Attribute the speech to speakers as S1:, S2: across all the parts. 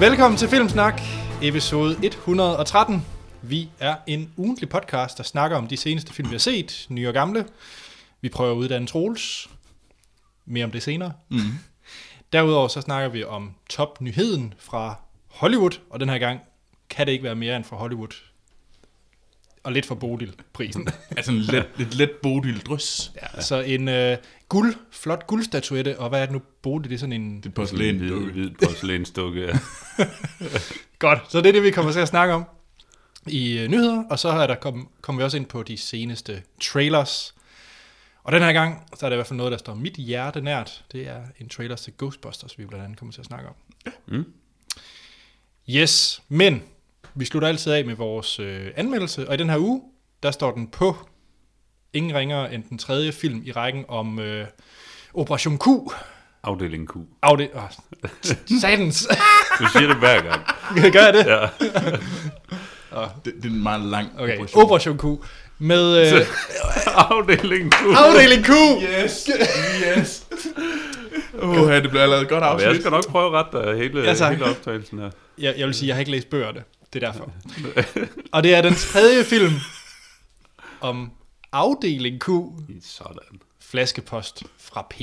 S1: Velkommen til Filmsnak, episode 113. Vi er en ugentlig podcast, der snakker om de seneste film, vi har set, nye og gamle. Vi prøver at uddanne Troels. Mere om det senere. Mm. Derudover så snakker vi om top-nyheden fra Hollywood, og den her gang kan det ikke være mere end fra Hollywood. Og lidt for Bodil-prisen.
S2: Altså en let, lidt let bodil drys.
S1: ja, så en øh, guld, flot guldstatuette, og hvad er det nu, Bodil? Det er sådan en...
S2: Det er
S3: En
S2: porcelæn.
S3: hvid, hvid porcelænsdukke, ja.
S1: Godt, så det er det, vi kommer til at snakke om i øh, nyheder, og så er der kom, kommer vi også ind på de seneste trailers. Og den her gang, så er det i hvert fald noget, der står mit hjerte nært. Det er en trailer til Ghostbusters, vi blandt andet kommer til at snakke om.
S3: Mm.
S1: Yes, men vi slutter altid af med vores øh, anmeldelse, og i den her uge, der står den på ingen ringere end den tredje film i rækken om øh, Operation Q.
S3: Afdeling Q.
S1: Afde- oh, satans.
S3: Du siger det hver gang.
S1: Gør jeg det?
S3: Ja.
S2: Det, det er en meget lang
S1: Okay,
S2: operation.
S1: Operation Q. Med øh,
S3: Afdeling Q.
S1: afdeling Q.
S2: Yes, yes. Åh, ja, det bliver allerede godt
S3: Og jeg
S2: afsnit.
S3: skal nok prøve at rette dig hele,
S1: Ja, tak.
S3: hele optagelsen her.
S1: Jeg, jeg vil sige, jeg har ikke læst bøgerne. Det er derfor. Og det er den tredje film om afdeling Q.
S3: Sådan.
S1: Flaskepost fra P.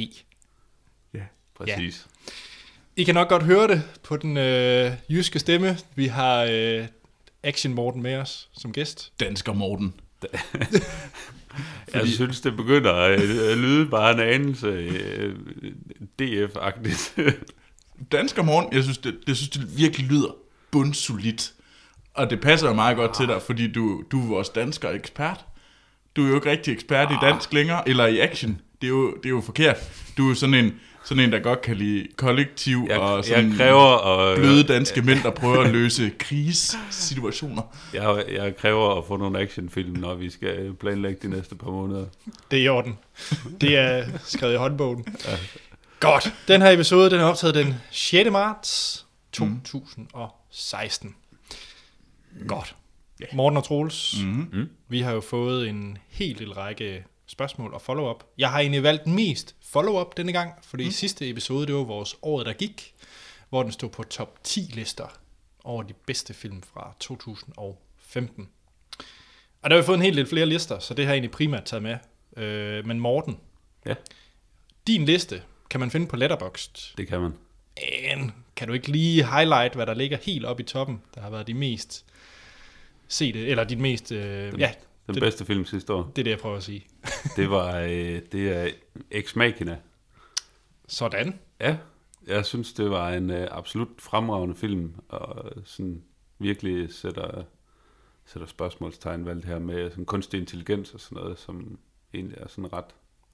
S2: Ja.
S3: Præcis.
S1: I kan nok godt høre det på den øh, jyske stemme. Vi har øh, Action Morten med os som gæst.
S2: Dansker Morten.
S3: Jeg synes, det begynder at at lyde bare en anelse øh, DF-agtigt.
S2: Dansker Morten, jeg synes, det, det synes, det virkelig lyder bundsolidt. Og det passer jo meget godt til dig, fordi du, du er vores dansker ekspert. Du er jo ikke rigtig ekspert i dansk længere, eller i action. Det er jo, det er jo forkert. Du er sådan en, sådan en, der godt kan lide kollektiv
S3: Jeg,
S2: og sådan
S3: jeg kræver at,
S2: bløde danske mænd, der prøver at løse krigssituationer.
S3: jeg, jeg kræver at få nogle actionfilm, når vi skal planlægge de næste par måneder.
S1: Det er i orden. Det er skrevet i håndbogen. Godt. Den her episode den er optaget den 6. marts 2016. Godt. Morten og Troels,
S2: Mm.
S1: vi har jo fået en helt lille række spørgsmål og follow-up. Jeg har egentlig valgt mest follow-up denne gang, fordi mm. sidste episode, det var vores året, der gik, hvor den stod på top 10 lister over de bedste film fra 2015. Og der har vi fået en helt lidt flere lister, så det har jeg egentlig primært taget med. Øh, men Morten,
S3: Ja,
S1: din liste kan man finde på Letterboxd.
S3: det kan man.
S1: Men kan du ikke lige highlight, hvad der ligger helt oppe i toppen, der har været de mest sete, eller dit mest, øh,
S3: Den-
S1: ja,
S3: Den
S1: Det-
S3: bedste film sidste år,
S1: det er det, jeg prøver at sige.
S3: det var øh, det er Ex Machina.
S1: Sådan.
S3: Ja, jeg synes, det var en øh, absolut fremragende film, og sådan virkelig sætter, sætter spørgsmålstegn ved det her med sådan kunstig intelligens og sådan noget, som egentlig er sådan ret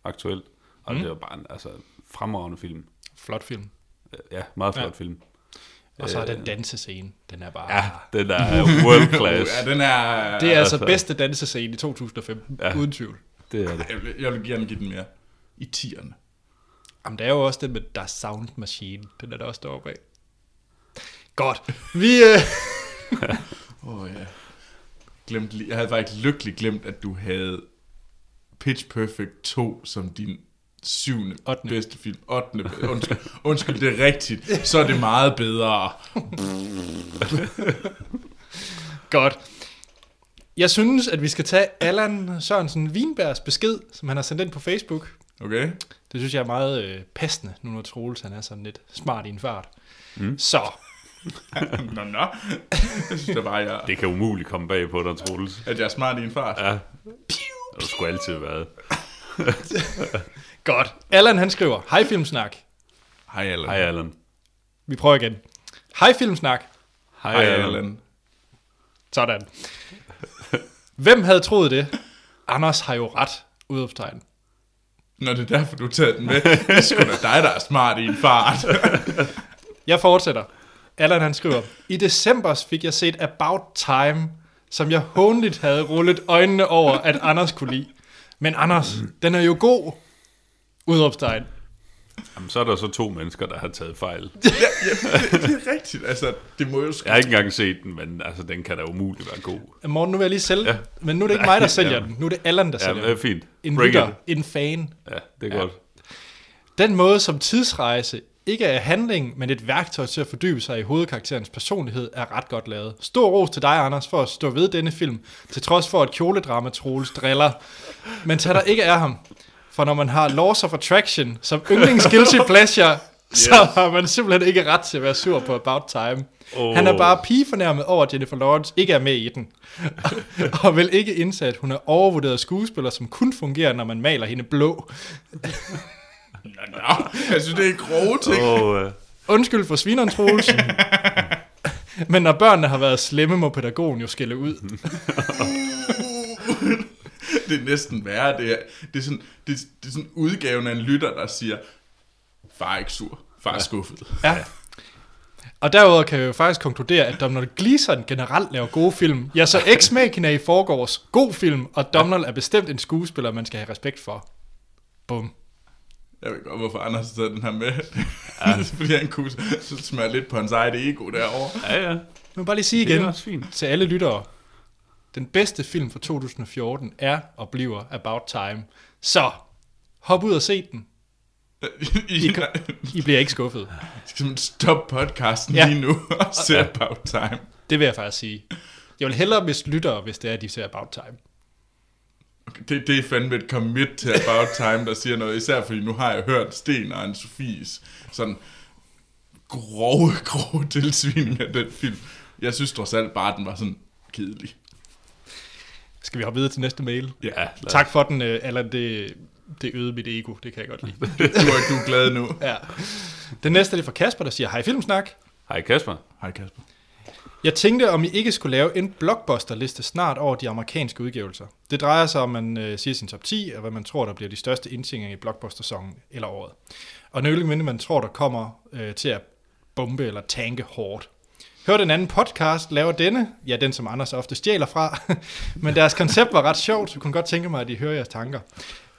S3: aktuelt. Og
S1: Mm.
S3: det var bare en altså, fremragende film.
S1: Flot film.
S3: Øh, Ja, meget flot
S1: ja.
S3: film.
S1: Og så er
S3: Øh,
S1: den dansescene, den er bare...
S3: Ja, den er world class.
S2: Ja, den er...
S1: Det er altså
S3: altså-
S1: bedste dansescene i 2015, ja. Uden tvivl.
S3: Det er det.
S2: Jeg vil, jeg vil gerne give den mere. I tierne.
S1: Jamen, der er jo også den med Der Sound Machine. Den er der også deroppe af. Godt. Vi, øh,
S2: Åh oh, ja. Glemt, lige- jeg havde faktisk lykkeligt glemt, at du havde Pitch Perfect 2 som din syvende
S1: Ottende.
S2: bedste film. 8. Undskyld, undskyld, det er rigtigt. Så er det meget bedre.
S1: godt. Jeg synes, at vi skal tage Allan Sørensen Wienbergs besked, som han har sendt ind på Facebook.
S2: Okay?
S1: Det synes jeg er meget øh, passende, nu når Troels han er sådan lidt smart i en fart. Mm. Så,
S2: nå, nå. Jeg synes da bare, jeg,
S3: Det kan umuligt komme bag på dig, Troels.
S2: at jeg er smart i en fart.
S3: Ja. Det skulle altid været.
S1: godt. Allan han skriver, Hej Filmsnak.
S2: Hej, Allan.
S3: Hej, Allan.
S1: Vi prøver igen. Hej Filmsnak.
S3: Hej,
S2: Hej,
S3: Allan.
S2: Allan.
S1: Sådan. Hvem havde troet det? Anders har jo ret, udopstegn.
S2: Nå, det er derfor, du har taget den med. Det er sgu da dig, der er smart i en fart.
S1: Jeg fortsætter. Allan han skriver, I december fik jeg set About Time, som jeg håndligt havde rullet øjnene over, at Anders kunne lide. Men Anders, den er jo god. Udopstegn.
S3: Jamen, så er der så to mennesker, der har taget fejl.
S2: ja, ja, det, det er rigtigt. Altså, det må jo ske.
S3: Jeg har ikke engang set den, men altså, den kan da umuligt være god.
S1: Morgen, nu vil jeg lige sælge
S3: Ja.
S1: ja. men nu er det ikke mig, der sælger
S3: Ja.
S1: den. Nu er det Allan, der
S3: Ja,
S1: sælger
S3: det er
S1: den.
S3: fint.
S1: En
S3: Bring
S1: lytter,
S3: it.
S1: en fan.
S3: Ja, det er
S1: Ja.
S3: godt.
S1: Den måde, som tidsrejse ikke er handling, men et værktøj til at fordybe sig i hovedkarakterens personlighed, er ret godt lavet. Stor ros til dig, Anders, for at stå ved denne film, til trods for at kjoledrama Troels driller. Men tag der ikke er ham. For når man har Laws of Attraction som yndlings guilty pleasure, så har man simpelthen ikke ret til at være sur på About Time.
S3: Åh.
S1: Han er bare pigefornærmet over, at Jennifer Lawrence ikke er med i den. og vil ikke indse, at hun er overvurderet skuespiller, som kun fungerer, når man maler hende blå.
S2: Nå, nå, jeg synes, det er grove ting.
S3: Og, øh,
S1: Undskyld for svineren, Troels. Men når børnene har været slemme, må pædagogen jo skille ud.
S2: det er næsten værre. Det er, det er, sådan, det, er- det er sådan udgaven af en lytter, der siger, far er ikke sur, far er skuffet.
S1: Ja. Og derudover kan vi jo faktisk konkludere, at Donald Gleeson generelt laver gode film. Ja, så Ex Machina i forgårs, god film, og Donald er bestemt en skuespiller, man skal have respekt for. Bum.
S2: Jeg ved godt, hvorfor Anders har taget den her med. Ja. Fordi han kunne så smøre lidt på hans eget ego derovre.
S3: ja, ja.
S1: Jeg vil bare lige sige
S3: Det er
S1: igen
S3: også fint.
S1: til alle lyttere. Den bedste film fra 2014 er og bliver About Time. Så hop ud og se den.
S2: I, I
S1: I bliver ikke skuffet.
S2: skal stop podcasten
S1: Ja.
S2: ja. lige nu og se About Time.
S1: Det vil jeg faktisk sige. Jeg vil hellere miste lyttere, hvis det er, at de ser About Time.
S2: Okay, det, det er fandme et commit til About Time, der siger noget. Især fordi nu har jeg hørt Sten og Anne-Sophies sådan grove, grove tilsvining af den film. Jeg synes trods alt bare, at den var sådan kedelig.
S1: Skal vi hoppe videre til næste mail?
S3: Ja,
S1: Tak for den, øh, Allan. Det, det øgede mit ego. Det kan jeg godt lide.
S2: Du er, du er glad nu.
S1: Ja. Den næste er fra Kasper, der siger, hej Filmsnak.
S3: Hej Kasper.
S2: Hej Kasper.
S1: Jeg tænkte, om I ikke skulle lave en blockbuster-liste snart over de amerikanske udgivelser. Det drejer sig om, at man øh, siger sin top 10, og hvad man tror, der bliver de største indtjeninger i blockbuster-sæsonen eller året. Og mindre, man tror, der kommer øh, til at bombe eller tanke hårdt. Hørte en anden podcast laver denne, ja, den som Anders ofte stjæler fra, men deres koncept var ret sjovt, så jeg kunne godt tænke mig, at I hører jeres tanker.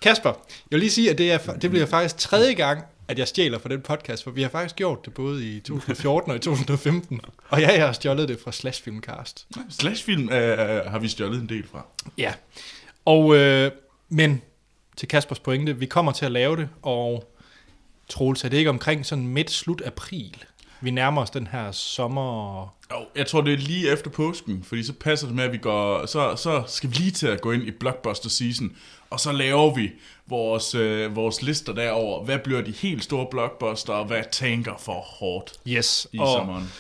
S1: Kasper, jeg vil lige sige, at det, er, det bliver faktisk tredje gang, at jeg stjæler fra den podcast, for vi har faktisk gjort det både i 2014 og i 2015. Og ja, jeg har stjålet det fra Slash Filmcast.
S2: Slashfilm øh, har vi stjålet en del fra.
S1: Ja. Og, øh, men til Kaspers pointe, vi kommer til at lave det, og Troels, er det ikke omkring sådan midt-slut april? Vi nærmer os den her sommer...
S2: Jo, jeg tror, det er lige efter påsken, fordi så passer det med, at vi går, så, så skal vi lige til at gå ind i blockbuster season, og så laver vi vores, øh, vores lister derover. Hvad bliver de helt store blockbuster, og hvad tænker for hårdt
S1: Yes,
S2: i
S1: og
S2: sommeren?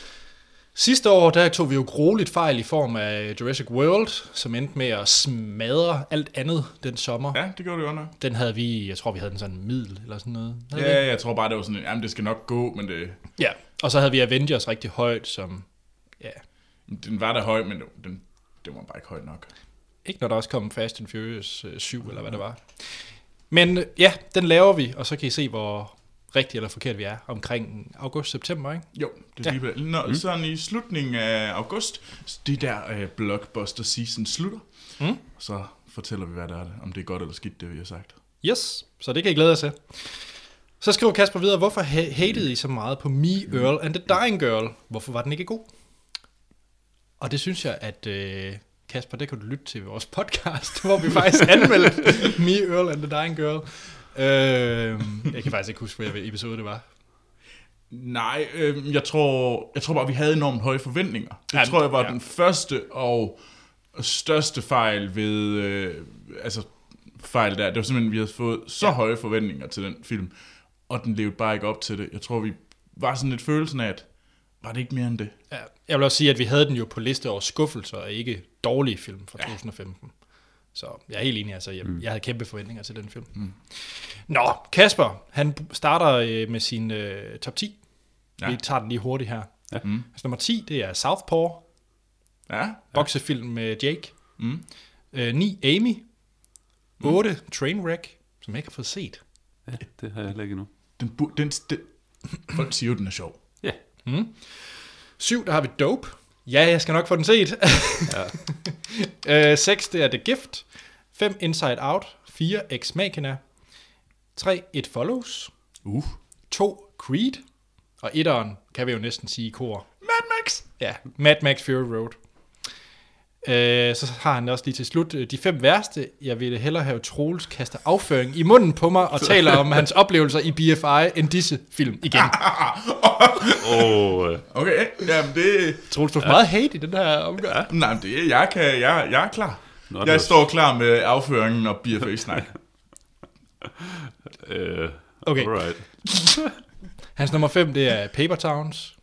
S1: Sidste år, der tog vi jo grueligt fejl i form af Jurassic World, som endte med at smadre alt andet den sommer. Ja.
S2: Det gjorde det jo nok.
S1: Den havde vi, jeg tror vi havde den sådan middel eller sådan noget. Havde vi
S2: Ja, jeg tror bare, det var sådan, jamen det skal nok gå, men det,
S1: Ja, og så havde vi Avengers rigtig højt, som, ja,
S2: den var der høj, men den, den var bare ikke høj nok.
S1: ikke når der også kom Fast and Furious øh, 7, eller hvad det var. Men øh, ja, den laver vi, og så kan I se, hvor rigtigt eller forkert vi er omkring august-september, ikke?
S2: Jo, det er
S1: Ja.
S2: lige Når, mm. Sådan i slutningen af august, det der uh, blockbuster season slutter,
S1: Mm.
S2: så fortæller vi, hvad der er det, om det er godt eller skidt, det vi har sagt.
S1: Yes, så det kan I glæde jer til. Så skriver Kasper videre, hvorfor ha- hatede I så meget på Me, Earl and the Dying Girl? Hvorfor var den ikke god? Og det synes jeg, at øh, Kasper, det kan du lytte til i vores podcast, hvor vi faktisk anmeldte Me, Earl and the Dying Girl. Øh, jeg kan faktisk ikke huske, hvilken episode det var.
S2: Nej, øh, jeg, tror, jeg tror bare, vi havde enormt høje forventninger. Det
S1: Ja,
S2: ja, tror jeg var
S1: ja.
S2: ja. den første og største fejl ved, øh, altså fejl der. Det var simpelthen, at vi havde fået så
S1: Ja.
S2: ja. høje forventninger til den film, og den levede bare ikke op til det. Jeg tror, vi var sådan lidt følelsen af, at var det ikke mere end det?
S1: Ja, jeg vil også sige, at vi havde den jo på liste over skuffelser, og ikke dårlige film fra 2015. Så jeg er helt enig, altså jeg, mm. jeg havde kæmpe forventninger til den film. Mm. Nå, Kasper, han starter øh, med sin øh, top 10. Ja. Vi tager den lige hurtigt her.
S3: Ja.
S2: Mm.
S1: Altså, nummer 10, det er Southpaw,
S2: Ja,
S1: boksefilm med Jake.
S2: Mm.
S1: Øh, 9, Amy. 8, Trainwreck, som jeg ikke har fået set.
S3: Ja, det har jeg heller ikke endnu.
S2: den, bu- den, den, folk siger jo, den er sjov.
S3: Ja.
S1: 7, der har vi Dope. Ja, jeg skal nok få den set.
S3: Ja.
S1: øh, 6, det er The Gift. 5, Inside Out. 4, Ex Machina. 3, It Follows.
S2: Uh.
S1: 2, Creed. Og etteren kan vi jo næsten sige i kor.
S2: Mad Max!
S1: Ja, Mad Max Fury Road. Øh, så har han også lige til slut øh, de fem værste. Jeg ville hellere have Troels kaste afføring i munden på mig og taler om hans oplevelser i BFI end disse film igen.
S3: Åh, øh,
S2: Okay, jamen det...
S1: Troels, du er meget hate i den her omgang. Ja.
S2: Nej, men det, jeg, kan, jeg, jeg er klar.
S3: Nå,
S2: jeg står klar med afføringen og BFA-snak.
S3: øh,
S1: Okay.
S3: Alright.
S1: Hans nummer 5, det er Paper Towns.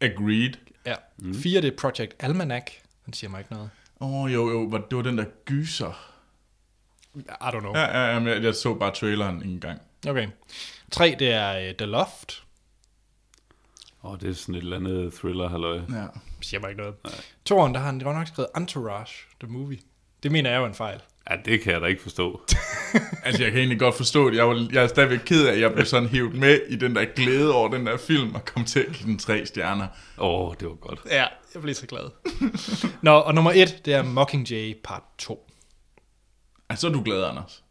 S2: Agreed.
S1: Ja. 4, det er Project Almanac. Den siger mig ikke noget.
S2: Åh, oh, jo, jo, var- det var den der gyser.
S1: I don't know.
S2: Ja, ja, ja, men jeg, jeg så bare traileren en gang.
S1: Okay. 3, det er uh, The Loft.
S3: Åh, det er sådan et eller andet thriller, halløj.
S2: Ja.
S1: Siger mig ikke noget. Toren, der har han godt nok skrevet Entourage, the movie. Det mener jeg er jo en fejl.
S3: Ja, det kan jeg da ikke forstå.
S2: Altså, jeg kan egentlig godt forstå det. Jeg, var, jeg er stadigvæk ked af, at jeg blev sådan hævet med i den der glæde over den der film, og kom til at give den tre stjerner.
S3: Åh, oh, det var godt.
S1: Ja, jeg blev så glad. Nå, og nummer 1, det er Mockingjay part 2.
S2: Altså, så er du glad, Anders.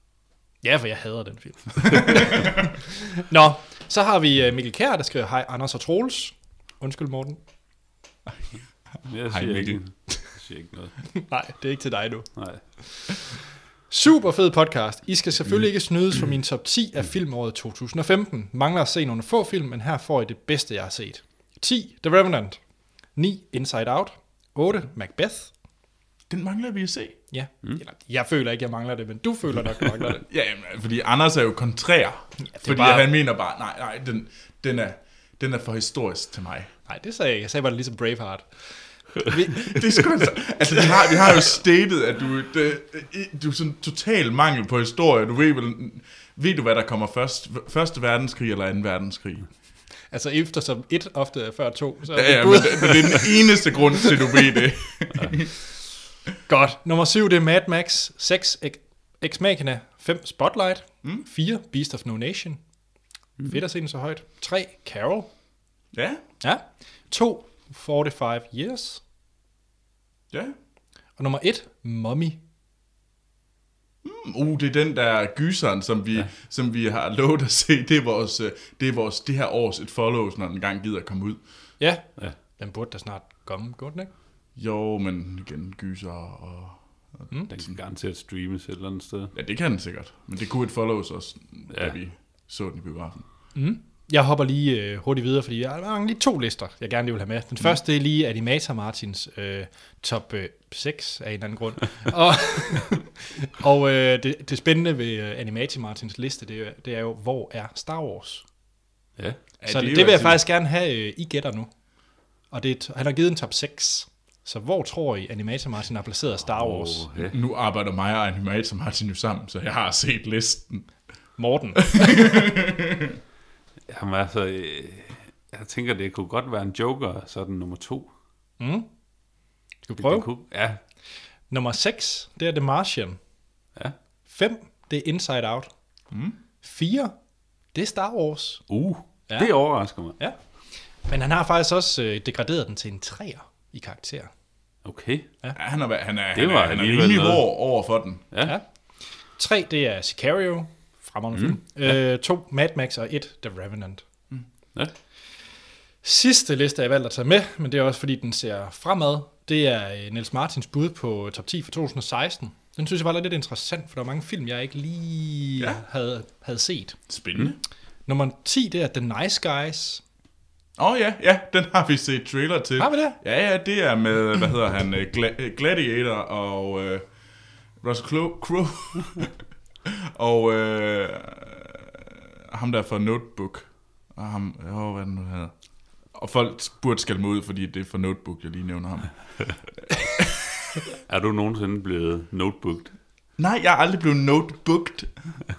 S1: Ja, for jeg hader den film. Nå, så har vi øh, Mikkel Kjær, der skriver, Hej Anders og Troels. Undskyld, Morten.
S3: Jeg
S2: Hej, Mikkel.
S3: ikke, siger ikke noget.
S1: Nej, det er ikke til dig nu.
S3: Nej.
S1: Super fed podcast. I skal selvfølgelig ikke snydes for min top 10 af filmåret 2015. Mangler at se nogle få film, men her får I det bedste, jeg har set. 10. The Revenant. 9. Inside Out. 8. Macbeth.
S2: Den mangler vi at se.
S1: Ja, mm. Eller, jeg føler ikke, jeg mangler det, men du føler nok, du mangler det.
S2: Ja, jamen, fordi Anders er jo kontrær. Ja, fordi
S1: bare-
S2: han mener bare, nej, nej, den, den, er, den er for historisk til mig.
S1: Nej, det sagde jeg ikke. Jeg sagde bare, det ligesom Braveheart.
S2: Det er sgu da- altså, vi har, vi har jo stated, at du, det, du er sådan total mangel på historie. Du ved vel, ved du, hvad der kommer først? Første verdenskrig eller anden verdenskrig?
S1: Altså eftersom et ofte er før to, så er
S2: Ja,
S1: det
S2: ja, men, det- men det er den eneste grund til, at du ved det.
S1: Godt. Nummer 7, det er Mad Max. 6, Ex Machina. 5, Spotlight.
S2: Mm.
S1: 4, Beast of No Nation. Mm. Fedt at se den så højt. 3, Carol.
S2: Ja,
S1: Ja. 2, 45 Years.
S2: ja.
S1: Og nummer 1, Mummy.
S2: Uh, det er den der gyseren, som vi, ja. som vi har lovet at se. Det er vores, øh, det er vores det her års et follows, når den gang gider at komme ud.
S1: Ja.
S3: Ja.
S1: Den burde da snart komme, godt den ikke?
S2: Jo, men igen, gyser og...
S3: Den kan garanteret streames et eller andet sted.
S2: Ja, det kan den sikkert. Men det kunne et follows også, ja. da vi så den i biografen.
S1: Jeg hopper lige øh, hurtigt videre, fordi jeg har lige to lister, jeg gerne lige vil have med. Den første det er lige Animator Martins øh, top øh, 6 af en eller anden grund. og og øh, det, det spændende ved øh, Animator Martins liste, det er, det er jo, hvor er Star Wars?
S3: Ja.
S2: Ja,
S1: så
S2: det
S1: det,
S2: er
S1: det vil jeg
S2: altså-
S1: faktisk gerne have, øh, I gætter nu. Og det, er han har givet en top 6. Så hvor tror I, Animator Martin har placeret Star Wars? Oh.
S3: Ja.
S2: Nu arbejder mig og Animator Martin jo sammen, så jeg har set listen.
S1: Morten.
S3: Jamen altså, øh, jeg tænker, det kunne godt være en joker, sådan nummer to.
S1: Mm. Skal vi
S3: Det,
S1: prøve?
S3: det kunne, ja,
S1: Nummer 6, det er The Martian.
S3: ja.
S1: 5, det er Inside Out.
S2: Mm.
S1: 4, det er Star Wars.
S3: Uh,
S1: Ja.
S3: ja. det overrasker mig.
S1: Ja. Men han har faktisk også øh, degraderet den til en 3'er i karakter.
S3: Okay.
S2: Ja, han er, han er,
S3: Det
S2: han
S3: var
S2: er, han er rimelig hård over for den.
S3: Ja.
S1: Ja. 3, det er Sicario. Fremragende mm. film. Øh, 2, Mad Max. Og 1, The Revenant.
S3: ja.
S1: Sidste liste, jeg valgt at tage med, men det er også fordi, den ser fremad. Det er øh, Niels Martins bud på top 10 for 2016. Den synes jeg var lidt interessant, for der var mange film, jeg ikke lige
S2: Ja.
S1: havde, havde set.
S2: Spændende.
S1: Nummer 10, det er The Nice Guys.
S2: Åh oh, ja, ja, den har vi set trailer til.
S1: Har vi det?
S2: Ja, ja, det er med, hvad hedder han, øh, øh, Gladiator og uh, Russell Crowe. Og uh, ham der fra Notebook. Og ham, åh, hvad er det nu hedder. Og folk burde skælde mig ud, fordi det er fra Notebook, jeg lige nævner ham.
S3: Er du nogensinde blevet notebooked?
S2: Nej, jeg er aldrig blevet notebooked.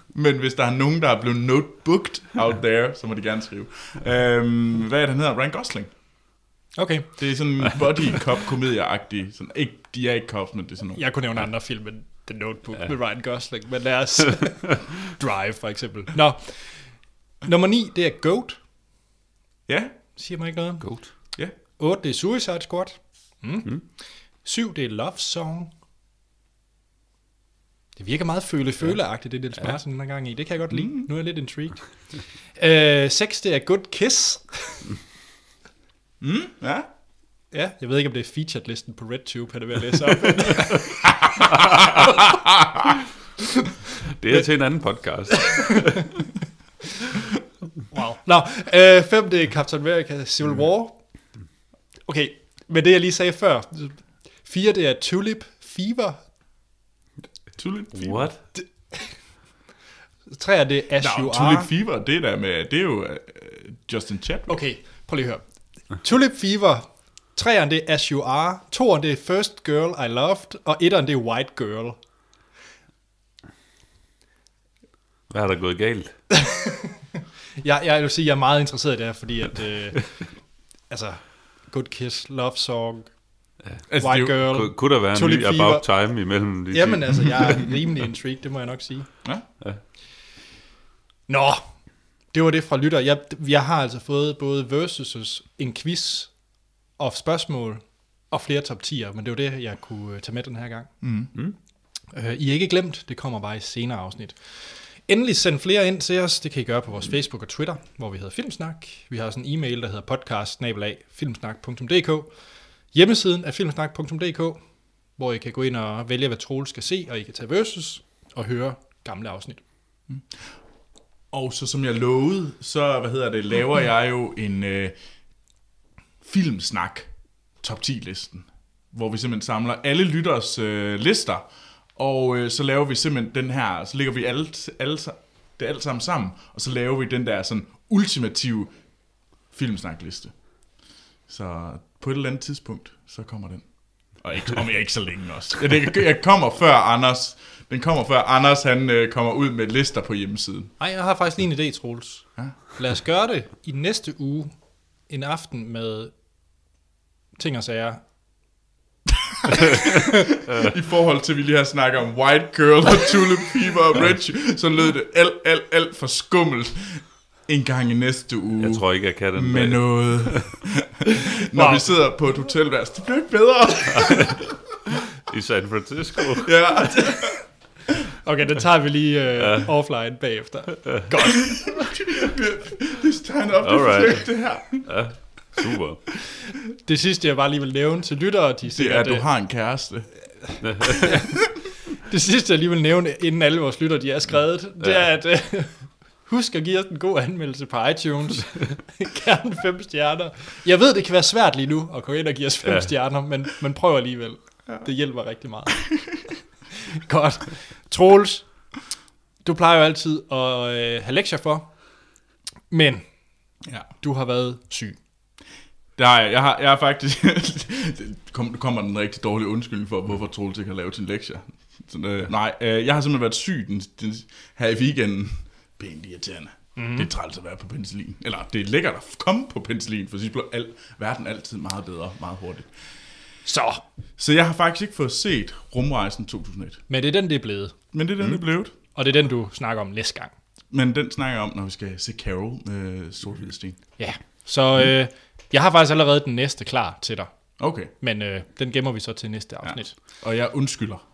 S2: Men hvis der er nogen, der er blevet notebooked out there, så må de gerne skrive. Øhm, hvad er det, han hedder? Ryan Gosling.
S1: Okay.
S2: Det er sådan en body cop komedieagtig. Sådan, ikke, de er ikke cops, men det er sådan nogle.
S1: Jeg kunne nævne andre film end The Notebook ja. med Ryan Gosling, men lad os... Drive, for eksempel. Nå. Nummer 9, det er Goat.
S2: Ja,
S1: Siger mig ikke noget.
S3: Goat.
S2: ja.
S1: 8, det er Suicide Squad. Mm. Mm. 7, det er Love Song. Det virker meget føle-føleagtigt, det Niels ja. Martin den gang i. Det kan jeg godt lide. Mm. Nu er jeg lidt intrigued. uh, 6, det er Good Kiss.
S2: Mm, ja.
S1: Ja, jeg ved ikke, om det er featured-listen på RedTube, han er ved at læse op.
S3: Det er til en anden podcast.
S1: wow. Nå, øh, fem, det er Captain America Civil War. Okay, men det jeg lige sagde før. Fire, det er Tulip Fever.
S2: Tulip Fever.
S3: What?
S1: Tre, er det As
S2: Nå,
S1: You
S2: Tulip
S1: Are.
S2: Fever, det er, der med, det er jo uh, Justin Chadwick.
S1: Okay, prøv lige at høre. Tulip Fever. Treeren, det er As You Are. Toeren, det er First Girl I Loved. Og etteren, det er White Girl.
S3: Hvad er der gået galt?
S1: Jeg, jeg vil sige, jeg er meget interesseret i det her, fordi at... Øh, altså, Good Kiss, Love Song,
S2: Altså,
S1: White
S2: det
S1: Girl.
S3: Kunne, kunne der være en ny
S1: Fever.
S3: About Time imellem de
S1: Jamen altså, jeg er rimelig intrigued, det må jeg nok sige.
S2: Ja.
S3: Ja.
S1: Nå, det var det fra lytter. Jeg, jeg har altså fået både versus en quiz og spørgsmål og flere top 10'er, men det var det, jeg kunne øh, tage med den her gang.
S2: Mm.
S3: Mm.
S1: Øh, I er ikke glemt, det kommer bare i senere afsnit. Endelig send flere ind til os. Det kan I gøre på vores Facebook og Twitter, hvor vi hedder Filmsnak. Vi har også en e-mail, der hedder podcast filmsnak.dk. Hjemmesiden er filmsnak.dk, hvor I kan gå ind og vælge, hvad Troel skal se, og I kan tage versus og høre gamle afsnit.
S2: Og så som jeg lovede, så hvad hedder det, laver jeg jo en øh, filmsnak top 10 listen, hvor vi simpelthen samler alle lytters øh, lister, og øh, så laver vi simpelthen den her, så lægger vi alt, alle, det alt sammen sammen, og så laver vi den der sådan ultimative filmsnakliste. Så på et eller andet tidspunkt, så kommer den. Og ikke, om ikke så længe også. Ja, det, jeg kommer før Anders. Den kommer før Anders, han øh, kommer ud med lister på hjemmesiden.
S1: Nej, jeg har faktisk lige en idé, Troels.
S2: Ja.
S1: Lad os gøre det i næste uge, en aften med ting og sager.
S2: I forhold til, at vi lige har snakket om White Girl og Tulip Fever og Red, så lød det alt, alt, alt for skummelt en gang i næste uge.
S3: Jeg tror ikke, jeg kan den.
S2: med
S3: dag.
S2: noget. Når
S1: Wow.
S2: vi sidder på et hotelværelse, det bliver ikke bedre.
S3: I San Francisco.
S2: ja.
S1: Okay, den tager vi lige uh, offline bagefter.
S2: Det tegner op, det er
S3: Alright.
S2: perfekt, det her.
S3: Ja, super.
S1: Det sidste, jeg bare lige vil nævne til lyttere, de
S2: Det er, at du
S1: øh,
S2: har en kæreste.
S1: det sidste, jeg lige vil nævne, inden alle vores lyttere, de er skrevet, det er, at uh, husk at give os en god anmeldelse på iTunes. Gerne fem stjerner. Jeg ved, det kan være svært lige nu at gå ind og give os fem
S3: Ja.
S1: ja. stjerner, men, men prøv alligevel. Det hjælper rigtig meget. Godt. Troels, du plejer jo altid at øh, have lektier for, men
S2: Ja.
S1: du har været syg.
S2: Der er, jeg, har, jeg har faktisk... det kom- kommer den rigtig dårlige undskyldning for, hvorfor Troels ikke har lavet sin lektier. Så, øh, nej, øh, jeg har simpelthen været syg den, den, her i weekenden. Pænt irriterende. Mm. Det er træls at være på penicillin. Eller det er lækkert at komme på penicillin, for så bliver al, verden altid meget bedre, meget hurtigt.
S1: Så,
S2: Så jeg har faktisk ikke fået set Rumrejsen 2001.
S1: men det er den, det er blevet.
S2: Men det er den, mm. det er blevet.
S1: Og det er den, du snakker om næste gang.
S2: Men den snakker jeg om, når vi skal se Carol med Sort Sten.
S1: Ja. Så øh, jeg har faktisk allerede den næste klar til dig.
S2: Okay.
S1: Men øh, den gemmer vi så til næste afsnit. Ja.
S2: Og jeg undskylder.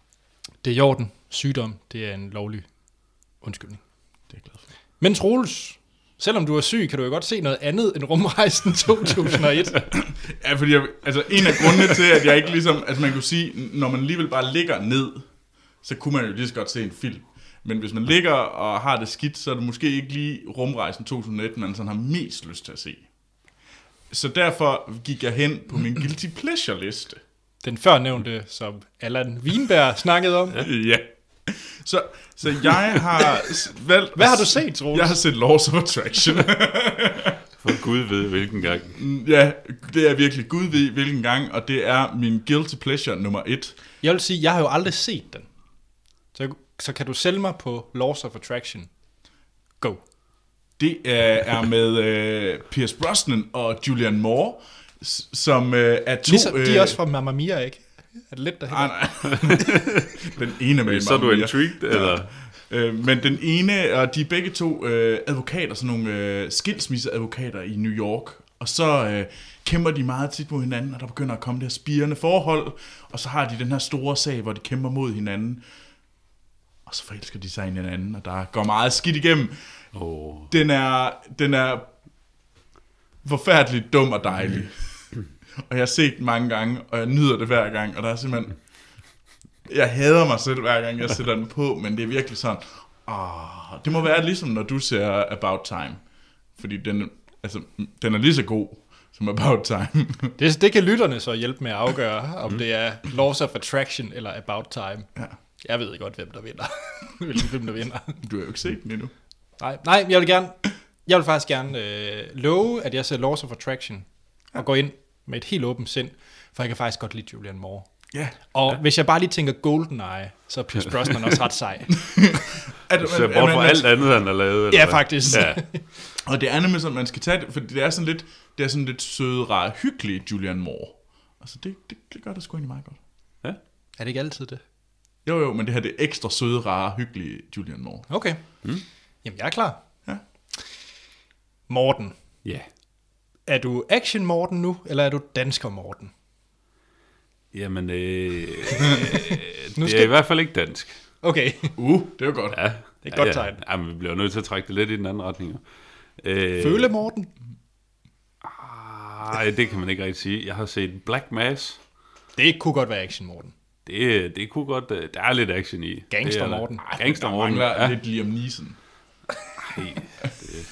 S1: Det er i orden. Sygdom, det er en lovlig undskyldning.
S2: Det er jeg glad for.
S1: Men Troels, selvom du er syg, kan du jo godt se noget andet end rumrejsen 2001.
S2: Ja, fordi jeg, altså en af grundene til, at jeg ikke ligesom, altså man kunne sige, når man alligevel bare ligger ned, så kunne man jo lige så godt se en film. Men hvis man ligger og har det skidt, så er det måske ikke lige rumrejsen 2001, man sådan har mest lyst til at se. Så derfor gik jeg hen på min guilty pleasure liste.
S1: Den førnævnte, som Allan Wienberg snakkede om.
S2: Ja. Så, så jeg har valgt...
S1: Hvad har du set, Troels?
S2: Jeg har set Laws of Attraction.
S3: For Gud ved, hvilken gang.
S2: ja, det er virkelig gud ved hvilken gang, og det er min guilty pleasure nummer et.
S1: Jeg vil sige, jeg har jo aldrig set den. Så, så kan du sælge mig på Laws of Attraction. Go.
S2: Det er, er med øh, Pierce Brosnan og Julian Moore, som øh, er to...
S1: Ligesom, de er også fra Mamma Mia, ikke? Er det lidt derhen?
S2: Ah, nej. den ene med
S3: Så er du intrigued, eller?
S2: Øh, men den ene, og de er begge to øh, advokater, sådan nogle øh, skilsmisseadvokater i New York. Og så øh, kæmper de meget tit mod hinanden, og der begynder at komme det her spirende forhold. Og så har de den her store sag, hvor de kæmper mod hinanden. Og så forelsker de sig i hinanden, og der går meget skidt igennem.
S3: Oh.
S2: Den er, den er forfærdeligt dum og dejlig. og jeg har set den mange gange, og jeg nyder det hver gang, og der er simpelthen... Jeg hader mig selv hver gang, jeg sætter den på, men det er virkelig sådan... Åh, det må være ligesom, når du ser About Time. Fordi den, altså, den er lige så god som About Time.
S1: Det, det kan lytterne så hjælpe med at afgøre, om det er Laws of Attraction eller About Time.
S2: Ja.
S1: Jeg ved godt, hvem der vinder. Hvilken film, der vinder.
S2: Du har jo ikke set den endnu.
S1: Nej, nej, jeg vil gerne... Jeg vil faktisk gerne øh, love, at jeg ser Laws of Attraction og går ind med et helt åbent sind, for jeg kan faktisk godt lide Julian Moore.
S2: Ja.
S1: Og ja. hvis jeg bare lige tænker GoldenEye, så er Pierce Brosnan også ret sej.
S2: Er,
S3: Du ser bort fra alt andet, han har lavet. eller
S1: ja,
S3: hvad?
S1: faktisk.
S3: Ja.
S2: Og det er nemlig sådan, man skal tage det, for det er sådan lidt, det er sådan lidt søde, rare, hyggelige Julian Moore. Altså det, det, det gør det sgu egentlig meget godt.
S1: Er det ikke altid det?
S2: Jo jo, men det her det er ekstra søde, rare, hyggelige Julian Moore.
S1: Okay. Mm. Jamen, jeg er klar.
S2: Ja.
S1: Morten.
S3: ja.
S1: Er du action Morten nu, eller er du dansker Morten?
S3: Jamen, øh,
S1: Nu
S3: det
S1: skal-
S3: er i hvert fald ikke dansk.
S1: Okay.
S2: Uh, det er jo godt.
S3: Ja,
S1: Det er et godt
S3: ja,
S1: tegn.
S3: Ja, Jamen, vi bliver nødt til at trække det lidt i den anden retning. Øh,
S1: Føle Morten?
S3: Nej, det kan man ikke rigtig sige. Jeg har set Black Mass.
S1: Det kunne godt være action Morten.
S3: Det, det kunne godt... øh, Der er lidt action i.
S1: Gangster
S3: Det er der.
S1: Morten.
S3: Gangster
S2: Der
S3: Morten.
S2: mangler
S3: Ja.
S2: lidt Liam Neeson.
S3: Nej, det,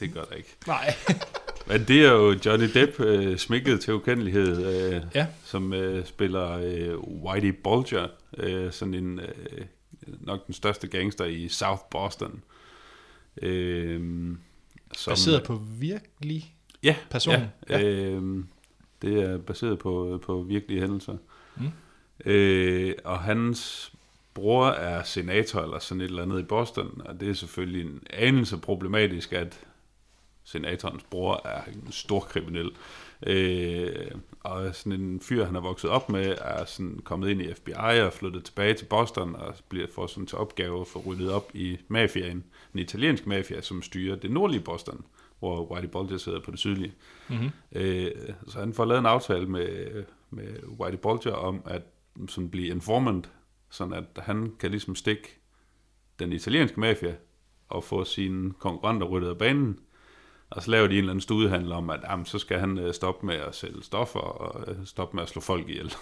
S3: det gør der ikke.
S1: Nej.
S3: Men det er jo Johnny Depp øh, smækket til ukendelighed, øh,
S1: Ja.
S3: som øh, spiller øh, Whitey Bulger, øh, sådan en øh, nok den største gangster i South Boston. Øh, som,
S1: Baseret på virkelig...
S3: ja,
S1: person.
S3: Ja,
S1: Ja.
S3: Øh, det er baseret på, på virkelige hændelser.
S1: Mm.
S3: Øh, og hans bror er senator eller sådan et eller andet i Boston, og det er selvfølgelig en anelse problematisk, at senatorens bror er en stor kriminel. Øh, og sådan en fyr, han er vokset op med, er sådan kommet ind i FBI og flyttet tilbage til Boston og bliver får sådan til opgave at få ryddet op i mafiaen, den italienske mafia, som styrer det nordlige Boston, hvor Whitey Bulger sidder på det sydlige.
S1: Mm-hmm.
S3: Øh, så han får lavet en aftale med, med Whitey Bulger om at sådan blive informant, sådan at han kan ligesom stikke den italienske mafia og få sine konkurrenter ryddet af banen. Og så laver de en eller anden studiehandel om, at jamen, så skal han øh, stoppe med at sælge stoffer og øh, stoppe med at slå folk ihjel.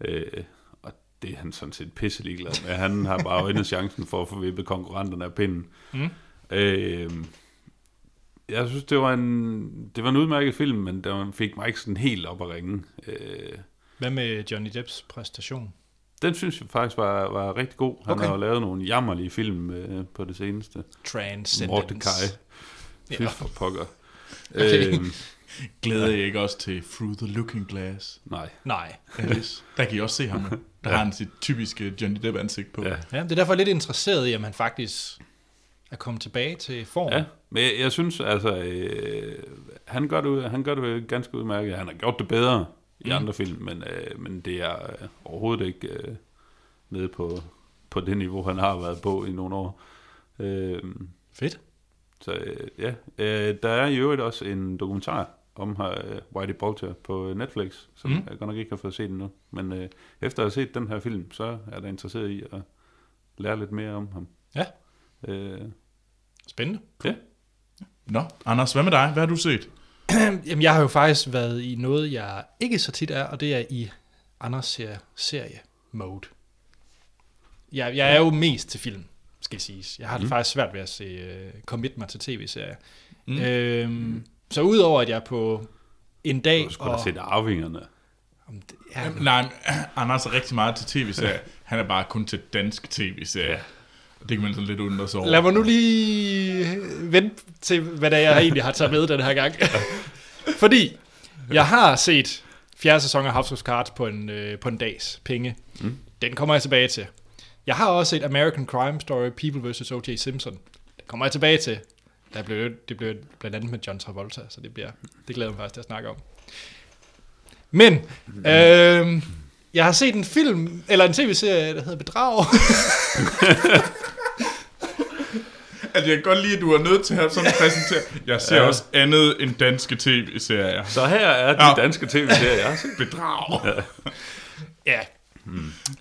S3: Øh, og det er han sådan set pisse ligeglad med. Han har bare øjnet chancen for at få vippet konkurrenterne af pinden.
S1: Mm.
S3: Øh, jeg synes, det var en, det var en udmærket film, men den fik mig ikke sådan helt op at ringe. Øh,
S1: Hvad med Johnny Depps præstation?
S3: Den synes jeg faktisk var, var rigtig god. Han
S1: Okay.
S3: har jo lavet nogle jammerlige film øh, på det seneste.
S1: Transcendence.
S3: Mordecai. Fy
S1: Ja.
S3: for pokker.
S1: Okay.
S3: Øhm,
S2: Glæder jeg ikke også til Through the Looking Glass?
S3: nej.
S1: Nej.
S2: Alice? Der kan I også se ham. Der har han sit typiske Johnny Depp ansigt på.
S3: Ja.
S1: Ja, det er derfor er lidt interesseret i, om han faktisk er kommet tilbage til form.
S3: Ja, men jeg, jeg synes altså, øh, han, gør det, han gør det ganske udmærket. Han har gjort det bedre i
S1: Mm.
S3: andre film, men, øh, men det er øh, overhovedet ikke øh, nede på, på det niveau, han har været på i nogle år. Øh,
S1: Fedt.
S3: så øh, ja, øh, der er i øvrigt også en dokumentar om øh, Whitey Bulger på Netflix, som
S1: Mm.
S3: jeg godt nok ikke har fået set endnu. Men øh, efter at have set den her film, så er da interesseret i at lære lidt mere om ham.
S1: Ja.
S3: Øh,
S1: Spændende.
S2: Nå, Anders, hvad med dig? Hvad har du set?
S1: Jamen, jeg har jo faktisk været i noget, jeg ikke så tit er, og det er i Anders ser serie mode. Jeg, jeg er jo mest til film, skal siges. Jeg har det
S3: Mm.
S1: faktisk svært ved at se, uh, commit mig til tv-serier.
S2: Mm.
S1: Mm. Øhm, så udover at jeg på en dag...
S3: du skulle da set Arvingerne.
S1: Om det, ja,
S2: Ja, nej, Anders er rigtig meget til tv-serier. Han er bare kun til dansk tv-serier. Det kan man sådan lidt undre sig over.
S1: Lad mig nu lige vente til, hvad det er, jeg egentlig har taget med den her gang. Fordi jeg har set fjerde sæson af House of Cards på en, øh, på en dags penge.
S3: Mm.
S1: Den kommer jeg tilbage til. Jeg har også set American Crime Story, People vs. O.J. Simpson. Den kommer jeg tilbage til. Der blev, det blev blandt andet med John Travolta, så det, bliver, det glæder jeg mig faktisk til at snakke om. Men, øh, jeg har set en film, eller en tv-serie, der hedder Bedrag.
S2: Altså, jeg kan godt lide, at du er nødt til at have sådan præsenteret. Jeg ser
S3: Ja.
S2: også andet end danske tv-serier.
S3: Så her er de
S2: Ja.
S3: ja. danske tv-serier, jeg har set.
S2: Bedrag.
S1: Ja.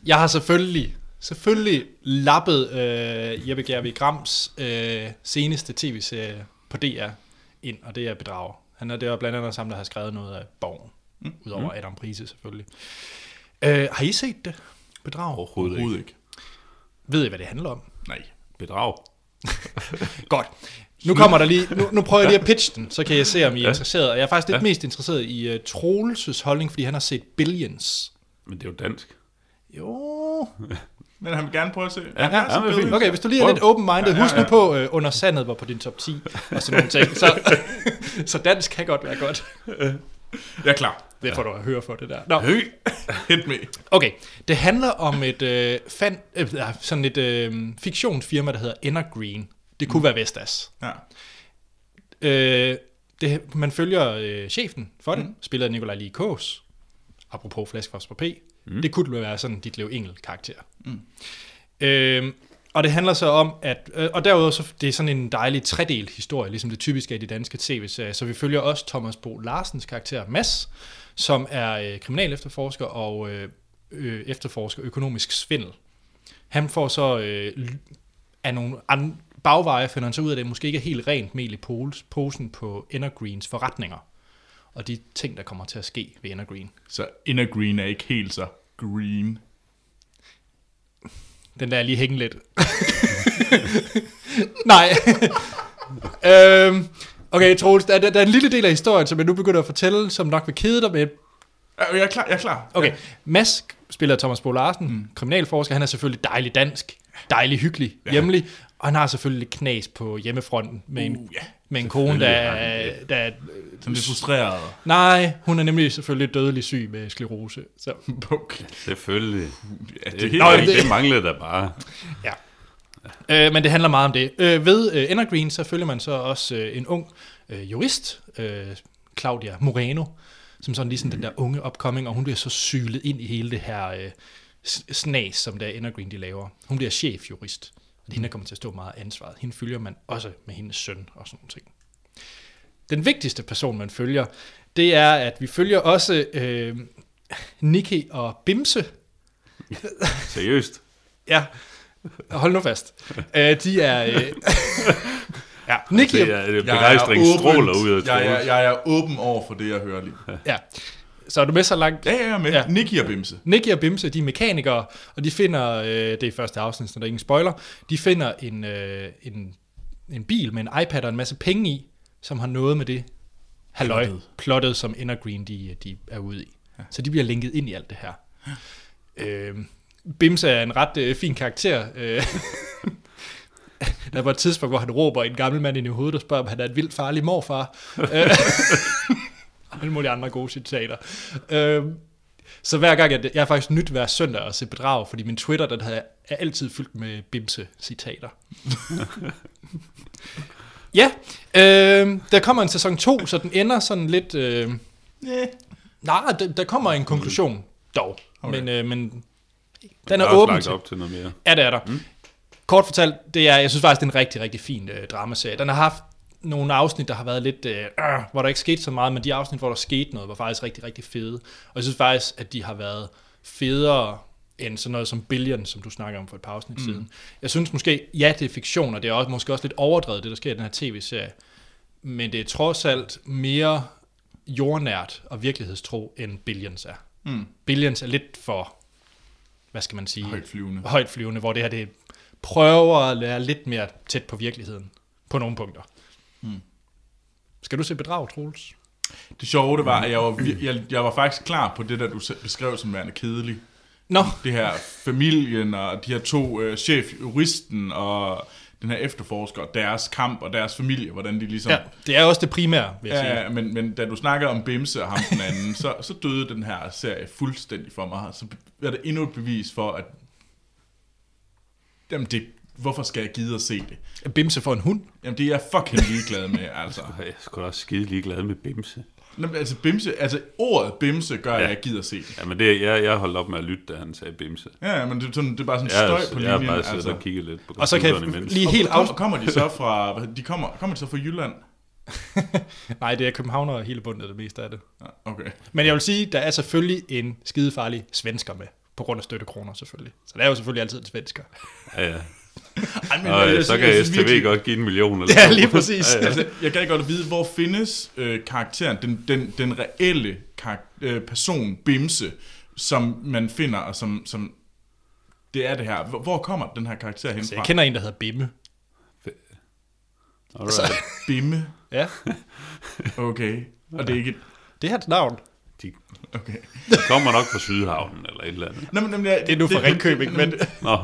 S1: Jeg har selvfølgelig, selvfølgelig lappet øh, Jeppe Gervig Grams øh, seneste tv-serie på DR ind, og det er Bedrag. Han er, det er blandt andet sammen, der har skrevet noget af Borgen. Mm. Udover Adam Prise selvfølgelig. Øh, har I set det? Bedrag?
S3: Overhovedet ikke.
S2: Overhovedet ikke.
S1: Ved I, hvad det handler om?
S2: Nej.
S3: Bedrag.
S1: Godt. Nu kommer der lige, nu, nu prøver jeg lige at pitche den, så kan jeg se, om I er
S3: Ja.
S1: interesseret. Og jeg er faktisk lidt
S3: Ja.
S1: mest interesseret i uh, Troelses holdning, fordi han har set Billions.
S3: Men det er jo dansk.
S1: Jo.
S2: Men han vil gerne prøve at se.
S3: Ja, ja,
S2: bedre.
S3: fint.
S1: Okay, hvis du lige er lidt open-minded,
S2: Ja, ja,
S1: husk nu
S2: ja.
S1: på, uh, under sandet var på din top 10, og sådan nogle ting. Så, så dansk kan godt være godt.
S2: Jeg er klar.
S1: Det får du at høre for det der. Nå,
S2: Hø. Hit me.
S1: okay. Det handler om et, øh, fan, øh, sådan et øh, fiktionsfirma, der hedder Evergreen. Det kunne være Vestas.
S2: Ja.
S1: Øh, det, man følger øh, chefen for mm. spiller Nikolaj Lee Kås, apropos Flaskefors på P. Mm. Det kunne være sådan dit Leo Engel karakter. Mm. Øh, og det handler så om, at, øh, og derudover så det er sådan en dejlig tredelt historie, ligesom det typiske er i de danske tv-serier. Så vi følger også Thomas Bo Larsens karakter, Mads, som er øh, kriminalefterforsker og øh, øh, efterforsker økonomisk svindel. Han får så øh, af nogle andre bagveje, finder han så ud af, at det måske ikke er helt rent mel i posen på Energreens forretninger. Og de ting, der kommer til at ske ved Energreen.
S2: Så inner green er ikke helt så green.
S1: Den der er lige hænge lidt. Nej. øhm, okay, Troels, der, der, der er en lille del af historien, som jeg nu begynder at fortælle, som nok vil kede dig med.
S2: Jeg er klar. Jeg er klar.
S1: Okay. Mads spiller Thomas Bo Larsen, mm. kriminalforsker. Han er selvfølgelig dejlig dansk, dejlig hyggelig, ja. hjemlig. Og han har selvfølgelig lidt knas på hjemmefronten med en,
S2: Uh, ja.
S1: Med en kone, der, er- der er
S2: Sådan lidt frustreret.
S1: Nej, hun er nemlig selvfølgelig dødelig syg med sklerose. Så,
S2: Okay.
S3: Selvfølgelig.
S2: Ja,
S3: Det,
S2: det
S1: Nå,
S3: det,
S1: det-
S3: manglede der bare.
S1: ja. Øh, men det handler meget om det. Øh, ved øh, Energreen, så følger man så også øh, en ung øh, jurist, øh, Claudia Moreno, som sådan lige sådan den der unge upcoming, og hun bliver så sylet ind i hele det her øh, snas, som der Energreen de laver. Hun bliver chefjurist, er hende, der kommer til at stå meget ansvaret. Hende følger man også med hendes søn og sådan nogle ting. Den vigtigste person, man følger, det er, at vi følger også øh, Nikki og Bimse,
S3: Seriøst.
S1: Ja, hold nu fast. Uh, de er... Uh, ja, Nicky
S3: Det
S1: og,
S3: er, det er begejstring
S2: åbent.
S3: stråler ud af
S2: jeg, jeg, jeg er åben over for det, jeg hører lige.
S1: ja. Så er du med så langt?
S2: Ja, ja, jeg er med.
S1: Ja.
S2: Ja. Nicky og Bimse.
S1: Nicky og Bimse, de er mekanikere, og de finder, øh, det er første afsnit, så der er ingen spoiler, de finder en, øh, en, en bil med en iPad og en masse penge i, som har noget med det halløj, plottet, som Evergreen de, de er ude i. Ja. Så de bliver linket ind i alt det her. Øh, Bimse er en ret øh, fin karakter. Øh, der var et tidspunkt, hvor han råber en gammel mand ind i hovedet og spørger, om han er en vildt farlig morfar. Alle mulige andre gode citater. Øh, så hver gang, jeg, jeg er faktisk nyt hver søndag at se bedrag, fordi min Twitter, den havde, er altid fyldt med Bimse-citater. ja, øh, der kommer en sæson 2, så den ender sådan lidt... Øh,
S2: Yeah.
S1: nej, der, der kommer en konklusion dog,
S2: Okay.
S1: men, øh, men den er
S3: også
S1: åben til...
S3: op til noget mere.
S1: Ja, det er der. Mm. Kort fortalt, det er, jeg synes faktisk, det er en rigtig, rigtig fin øh, dramaserie. Den har haft nogle afsnit, der har været lidt, øh, øh, hvor der ikke skete så meget, men de afsnit, hvor der skete noget, var faktisk rigtig, rigtig fede. Og jeg synes faktisk, at de har været federe end sådan noget som Billion, som du snakker om for et par afsnit mm. siden. Jeg synes måske, ja, det er fiktion, og det er også, måske også lidt overdrevet, det der sker i den her tv-serie. Men det er trods alt mere jordnært og virkelighedstro, end Billions er.
S2: Mm.
S1: Billions er lidt for, hvad skal man sige?
S2: Højt flyvende.
S1: højt flyvende, hvor det her det prøver at være lidt mere tæt på virkeligheden, på nogle punkter. Mm. Skal du se bedrag, Troels?
S2: Det sjove, det var, at jeg var, jeg, jeg var faktisk klar på det, der du beskrev som værende kedelig.
S1: Nå,
S2: Det her familien og de her to øh, chef, juristen og den her efterforsker, og deres kamp og deres familie, hvordan de ligesom...
S1: ja, det er også det primære, vil jeg
S2: Ja,
S1: sige.
S2: ja, men, men da du snakkede om Bimse og ham den anden, så, så døde den her serie fuldstændig for mig. Så er det endnu et bevis for, at jamen det, hvorfor skal jeg gide at se det?
S1: Bimse for en hund.
S2: Jamen det er jeg fucking ligeglad med, altså.
S3: Jeg er sgu da også skide ligeglad med Bimse.
S2: Nå, men altså, Bimse, altså ordet Bimse gør, ja. at jeg gider at se det.
S3: Ja, men det, jeg, jeg holdt op med at lytte, da han sagde Bimse.
S2: Ja, men det, er sådan, det er bare sådan
S3: Jeg,
S2: støj på
S3: jeg har
S2: linjen.
S3: bare siddet
S2: altså.
S3: og kigget lidt på
S1: Og så kan jeg
S3: imens.
S1: lige helt
S2: og, kom, kommer de så fra, de kommer, kommer de så fra Jylland?
S1: Nej, det er København og hele bundet det meste af det.
S2: Ja, okay.
S1: Men jeg vil sige, der er selvfølgelig en skidefarlig svensker med, på grund af støttekroner selvfølgelig. Så der er jo selvfølgelig altid en svensker.
S3: Ja, ja.
S2: Ej, men
S3: Og
S2: jeg- jeg
S3: så kan
S2: jeg synes
S3: STV
S2: virkelig-
S3: godt give en million. Eller
S1: Ja, lige præcis.
S3: Ja, ja.
S2: Altså, jeg kan godt vide, hvor findes øh, karakteren, den, den, den reelle karak- øh, person, Bimse, som man finder, og som, som det er det her. Hvor, hvor kommer den her karakter hen
S1: Så
S2: fra?
S1: jeg kender en, der hedder Bimme.
S3: Alright.
S2: Bimme.
S1: Ja,
S2: Okay. Og det er ikke... et-
S1: det er hans navn.
S3: De
S2: Okay.
S3: kommer nok fra Sydhavnen eller et eller andet.
S2: Nå, men, men,
S1: Det er nu fra Ringkøbing, men...
S3: Nå,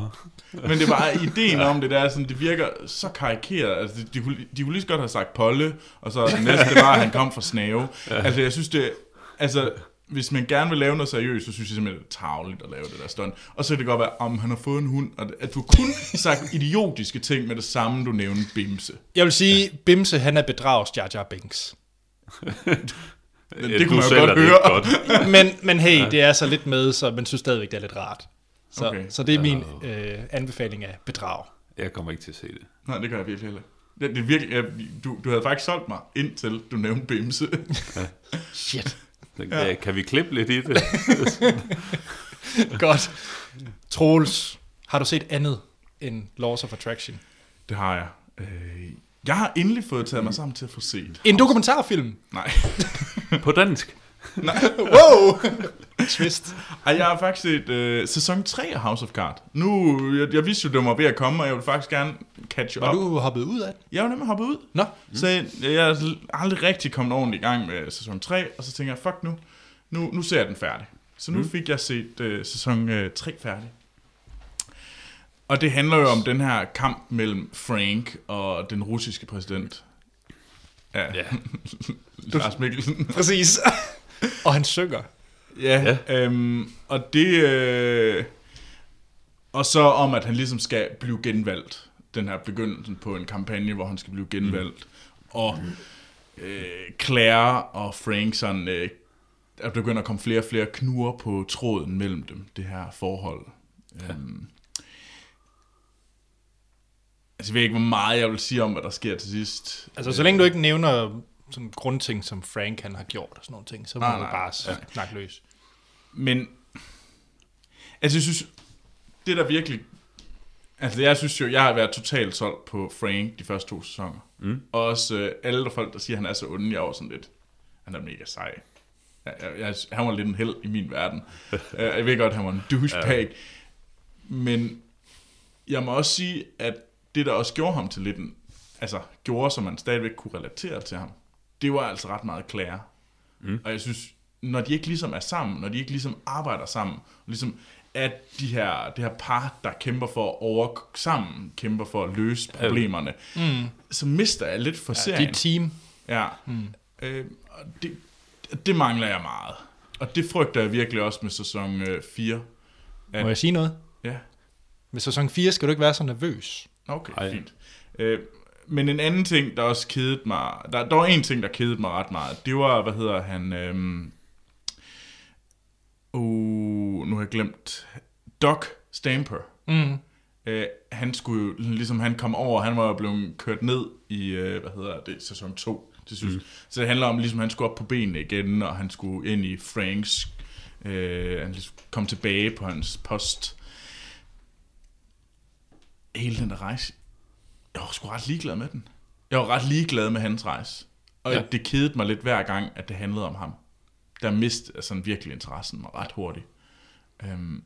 S2: Men det er bare ideen om det der, sådan, det virker så karikeret. Altså, de, de, kunne, de kunne lige så godt have sagt Polle, og så det næste var, at han kom fra Snave. Ja. Altså, jeg synes det... Altså, hvis man gerne vil lave noget seriøst, så synes jeg simpelthen, det er tageligt at lave det der stunt. Og så kan det godt være, om han har fået en hund, og at du kun sagt idiotiske ting med det samme, du nævnte Bimse.
S1: Jeg vil sige, Bimse, han er bedrags Jar Jar Binks.
S2: det
S3: du
S2: kunne man jo godt
S3: det
S2: høre.
S3: Godt.
S1: Men, men hey, ja. det er så lidt med, så man synes stadigvæk, det er lidt rart. Så,
S2: Okay.
S1: så det er min øh, anbefaling af bedrag.
S3: Jeg kommer ikke til at se det.
S2: Nej, det gør jeg virkelig heller. Det, det virkelig, jeg, du, du havde faktisk solgt mig, indtil du nævnte Bimse.
S1: Shit.
S3: Så, ja. Kan vi klippe lidt i det?
S1: Godt. Troels, har du set andet end Laws of Attraction?
S2: det har jeg. Øh, jeg har endelig fået taget mig sammen til at få set.
S1: En dokumentarfilm?
S2: Nej.
S3: På dansk?
S1: Wow! Twist.
S2: Ej, jeg har faktisk set øh, sæson 3 af House of Cards. Nu, jeg, jeg vidste jo, det var ved at komme, og jeg ville faktisk gerne catch
S1: Var
S2: up.
S1: du hoppet ud af den?
S2: Jeg var nemlig hoppet ud.
S1: Nå.
S2: Så jeg, jeg er aldrig rigtig kommet ordentligt i gang med sæson 3, og så tænker jeg, fuck nu, nu, nu ser jeg den færdig. Så nu mm. fik jeg set øh, sæson øh, 3 færdig. Og det handler jo om den her kamp mellem Frank og den russiske præsident. Ja,
S3: Ja.
S2: Lars Mikkelsen.
S1: Præcis. og han synger.
S2: Ja, ja. Øhm, og det... Øh, og så om, at han ligesom skal blive genvalgt. Den her begyndelsen på en kampagne, hvor han skal blive genvalgt. Mm. Og øh, Claire og Frank sådan... Øh, der begynder at komme flere og flere knuger på tråden mellem dem, det her forhold. Ja. Øhm, altså, jeg ved ikke, hvor meget jeg vil sige om, hvad der sker til sidst.
S1: Altså, så længe du ikke nævner sådan grundting, som Frank han har gjort og sådan nogle ting, så må
S2: Nej, nej.
S1: bare snakke løs.
S2: Men, altså jeg synes, det der virkelig, altså jeg synes jo, jeg har været totalt solgt på Frank de første to sæsoner.
S3: Mm.
S2: Og også øh, alle der folk, der siger, at han er så onde, jeg er også sådan lidt, han er mega sej. Jeg, jeg, jeg, han var lidt en held i min verden. Øh, jeg ved godt, han var en douchebag. Ja. Men jeg må også sige, at det der også gjorde ham til lidt en, altså gjorde, så man stadigvæk kunne relatere til ham, det var altså ret meget Claire. Mm. Og jeg synes, når de ikke ligesom er sammen, når de ikke ligesom arbejder sammen, ligesom at de her, det her par, der kæmper for at over sammen, kæmper for at løse problemerne, mm. så mister jeg lidt for
S1: Ja,
S2: serien.
S1: dit team.
S2: Ja. Mm. Øh, og det, det mangler jeg meget. Og det frygter jeg virkelig også med sæson øh, 4.
S1: Må jeg sige noget?
S2: Ja,
S1: Med sæson 4 skal du ikke være så nervøs.
S2: okay.
S3: Ej.
S2: fint. Øh, men en anden ting, der også kedede mig, der, der var en ting, der kedede mig ret meget, det var, hvad hedder han, øhm, uh, nu har jeg glemt, Doc Stamper.
S1: Mm.
S2: Øh, han skulle jo, ligesom han kom over, han var jo blevet kørt ned i, øh, hvad hedder det, sæson 2 til synes. Mm. Så det handler om, ligesom han skulle op på benene igen, og han skulle ind i Franks, øh, han ligesom kom tilbage på hans post. Hele den der rejse, jeg var sgu ret ligeglad med den. Jeg var ret ligeglad med hans rejse. Og
S1: Ja.
S2: det kedede mig lidt hver gang, at det handlede om ham. Der mistede altså, virkelig interessen mig ret hurtigt. Øhm,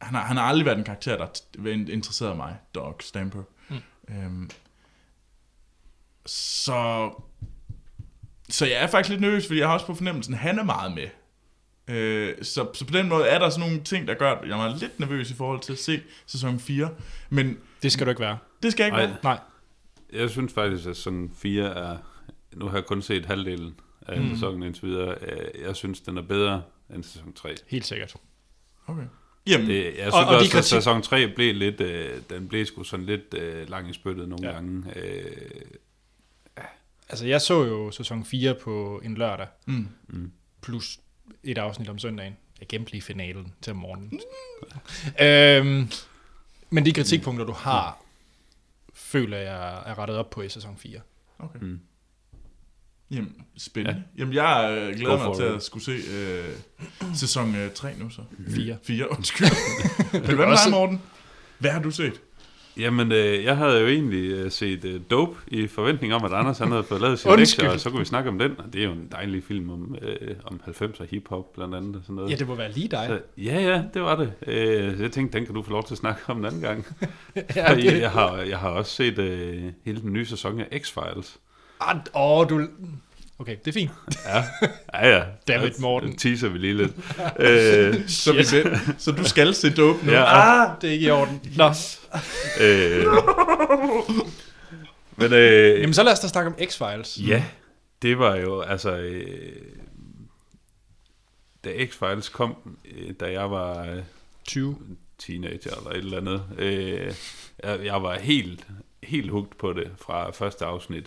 S2: han, har, han har aldrig været en karakter, der interesserede mig, Dog Stamper. Mm. Øhm, så, så jeg er faktisk lidt nervøs, fordi jeg har også på fornemmelsen, at han er meget med. Øh, så, så på den måde er der sådan nogle ting, der gør, at jeg er lidt nervøs i forhold til at se sæson 4. Men
S1: Det skal du ikke være.
S2: det skal jeg ikke
S3: Ej.
S2: være.
S1: Nej.
S3: Jeg synes faktisk, at sæson 4 er... Nu har jeg kun set halvdelen af mm. sæsonen indtil videre. Øh, Jeg synes, den er bedre end sæson 3.
S1: Helt sikkert.
S2: Okay. Jamen,
S3: Det, jeg synes
S1: Og-
S3: og, også, at sæson 3 blev lidt... Øh, den blev sgu sådan lidt øh, lang i spyttet nogle
S1: Ja.
S3: ja. gange. Øh,
S1: Altså, jeg så jo sæson 4 på en lørdag,
S2: mm.
S1: plus et afsnit om søndagen. Jeg gemte lige finalen til morgenen. øhm, men de kritikpunkter, du har, føler jeg er rettet op på i sæson 4.
S2: Okay.
S3: Mm.
S2: Jamen, spændende. Ja. Jamen, jeg øh, glæder mig
S3: for
S2: til at skulle se øh, sæson øh, 3 nu så.
S1: 4.
S2: 4, undskyld. Men hvad med dig, Morten? Hvad har du set?
S3: Jamen, øh, jeg havde jo egentlig øh, set øh, Dope i forventning om, at Anders han havde fået lavet sin lektier, og så kunne vi snakke om den. Og det er jo en dejlig film om, øh, om 90'er hiphop blandt andet. Og sådan noget.
S1: Ja, det må være lige dig.
S3: Så, ja, ja, det var det. Øh, så jeg tænkte, den kan du få lov til at snakke om en anden gang.
S1: ja, det,
S3: jeg, har, jeg har også set øh, hele den nye sæson af X-Files.
S1: åh, du... Okay, det er fint.
S3: Ja, ja. ja.
S1: Dammit, Morten.
S3: teaser vi lige lidt. øh,
S2: Så, vi, så du skal se dope nu.
S3: ja,
S1: Ah, det er ikke i orden. Nå,
S3: øh, men øh,
S1: jamen så lad os da snakke om X-Files.
S3: Ja, det var jo, altså, øh, da X-Files kom, øh, da jeg var øh,
S1: 20.
S3: teenager eller et eller andet, øh, jeg, jeg var helt, helt hugt på det fra første afsnit.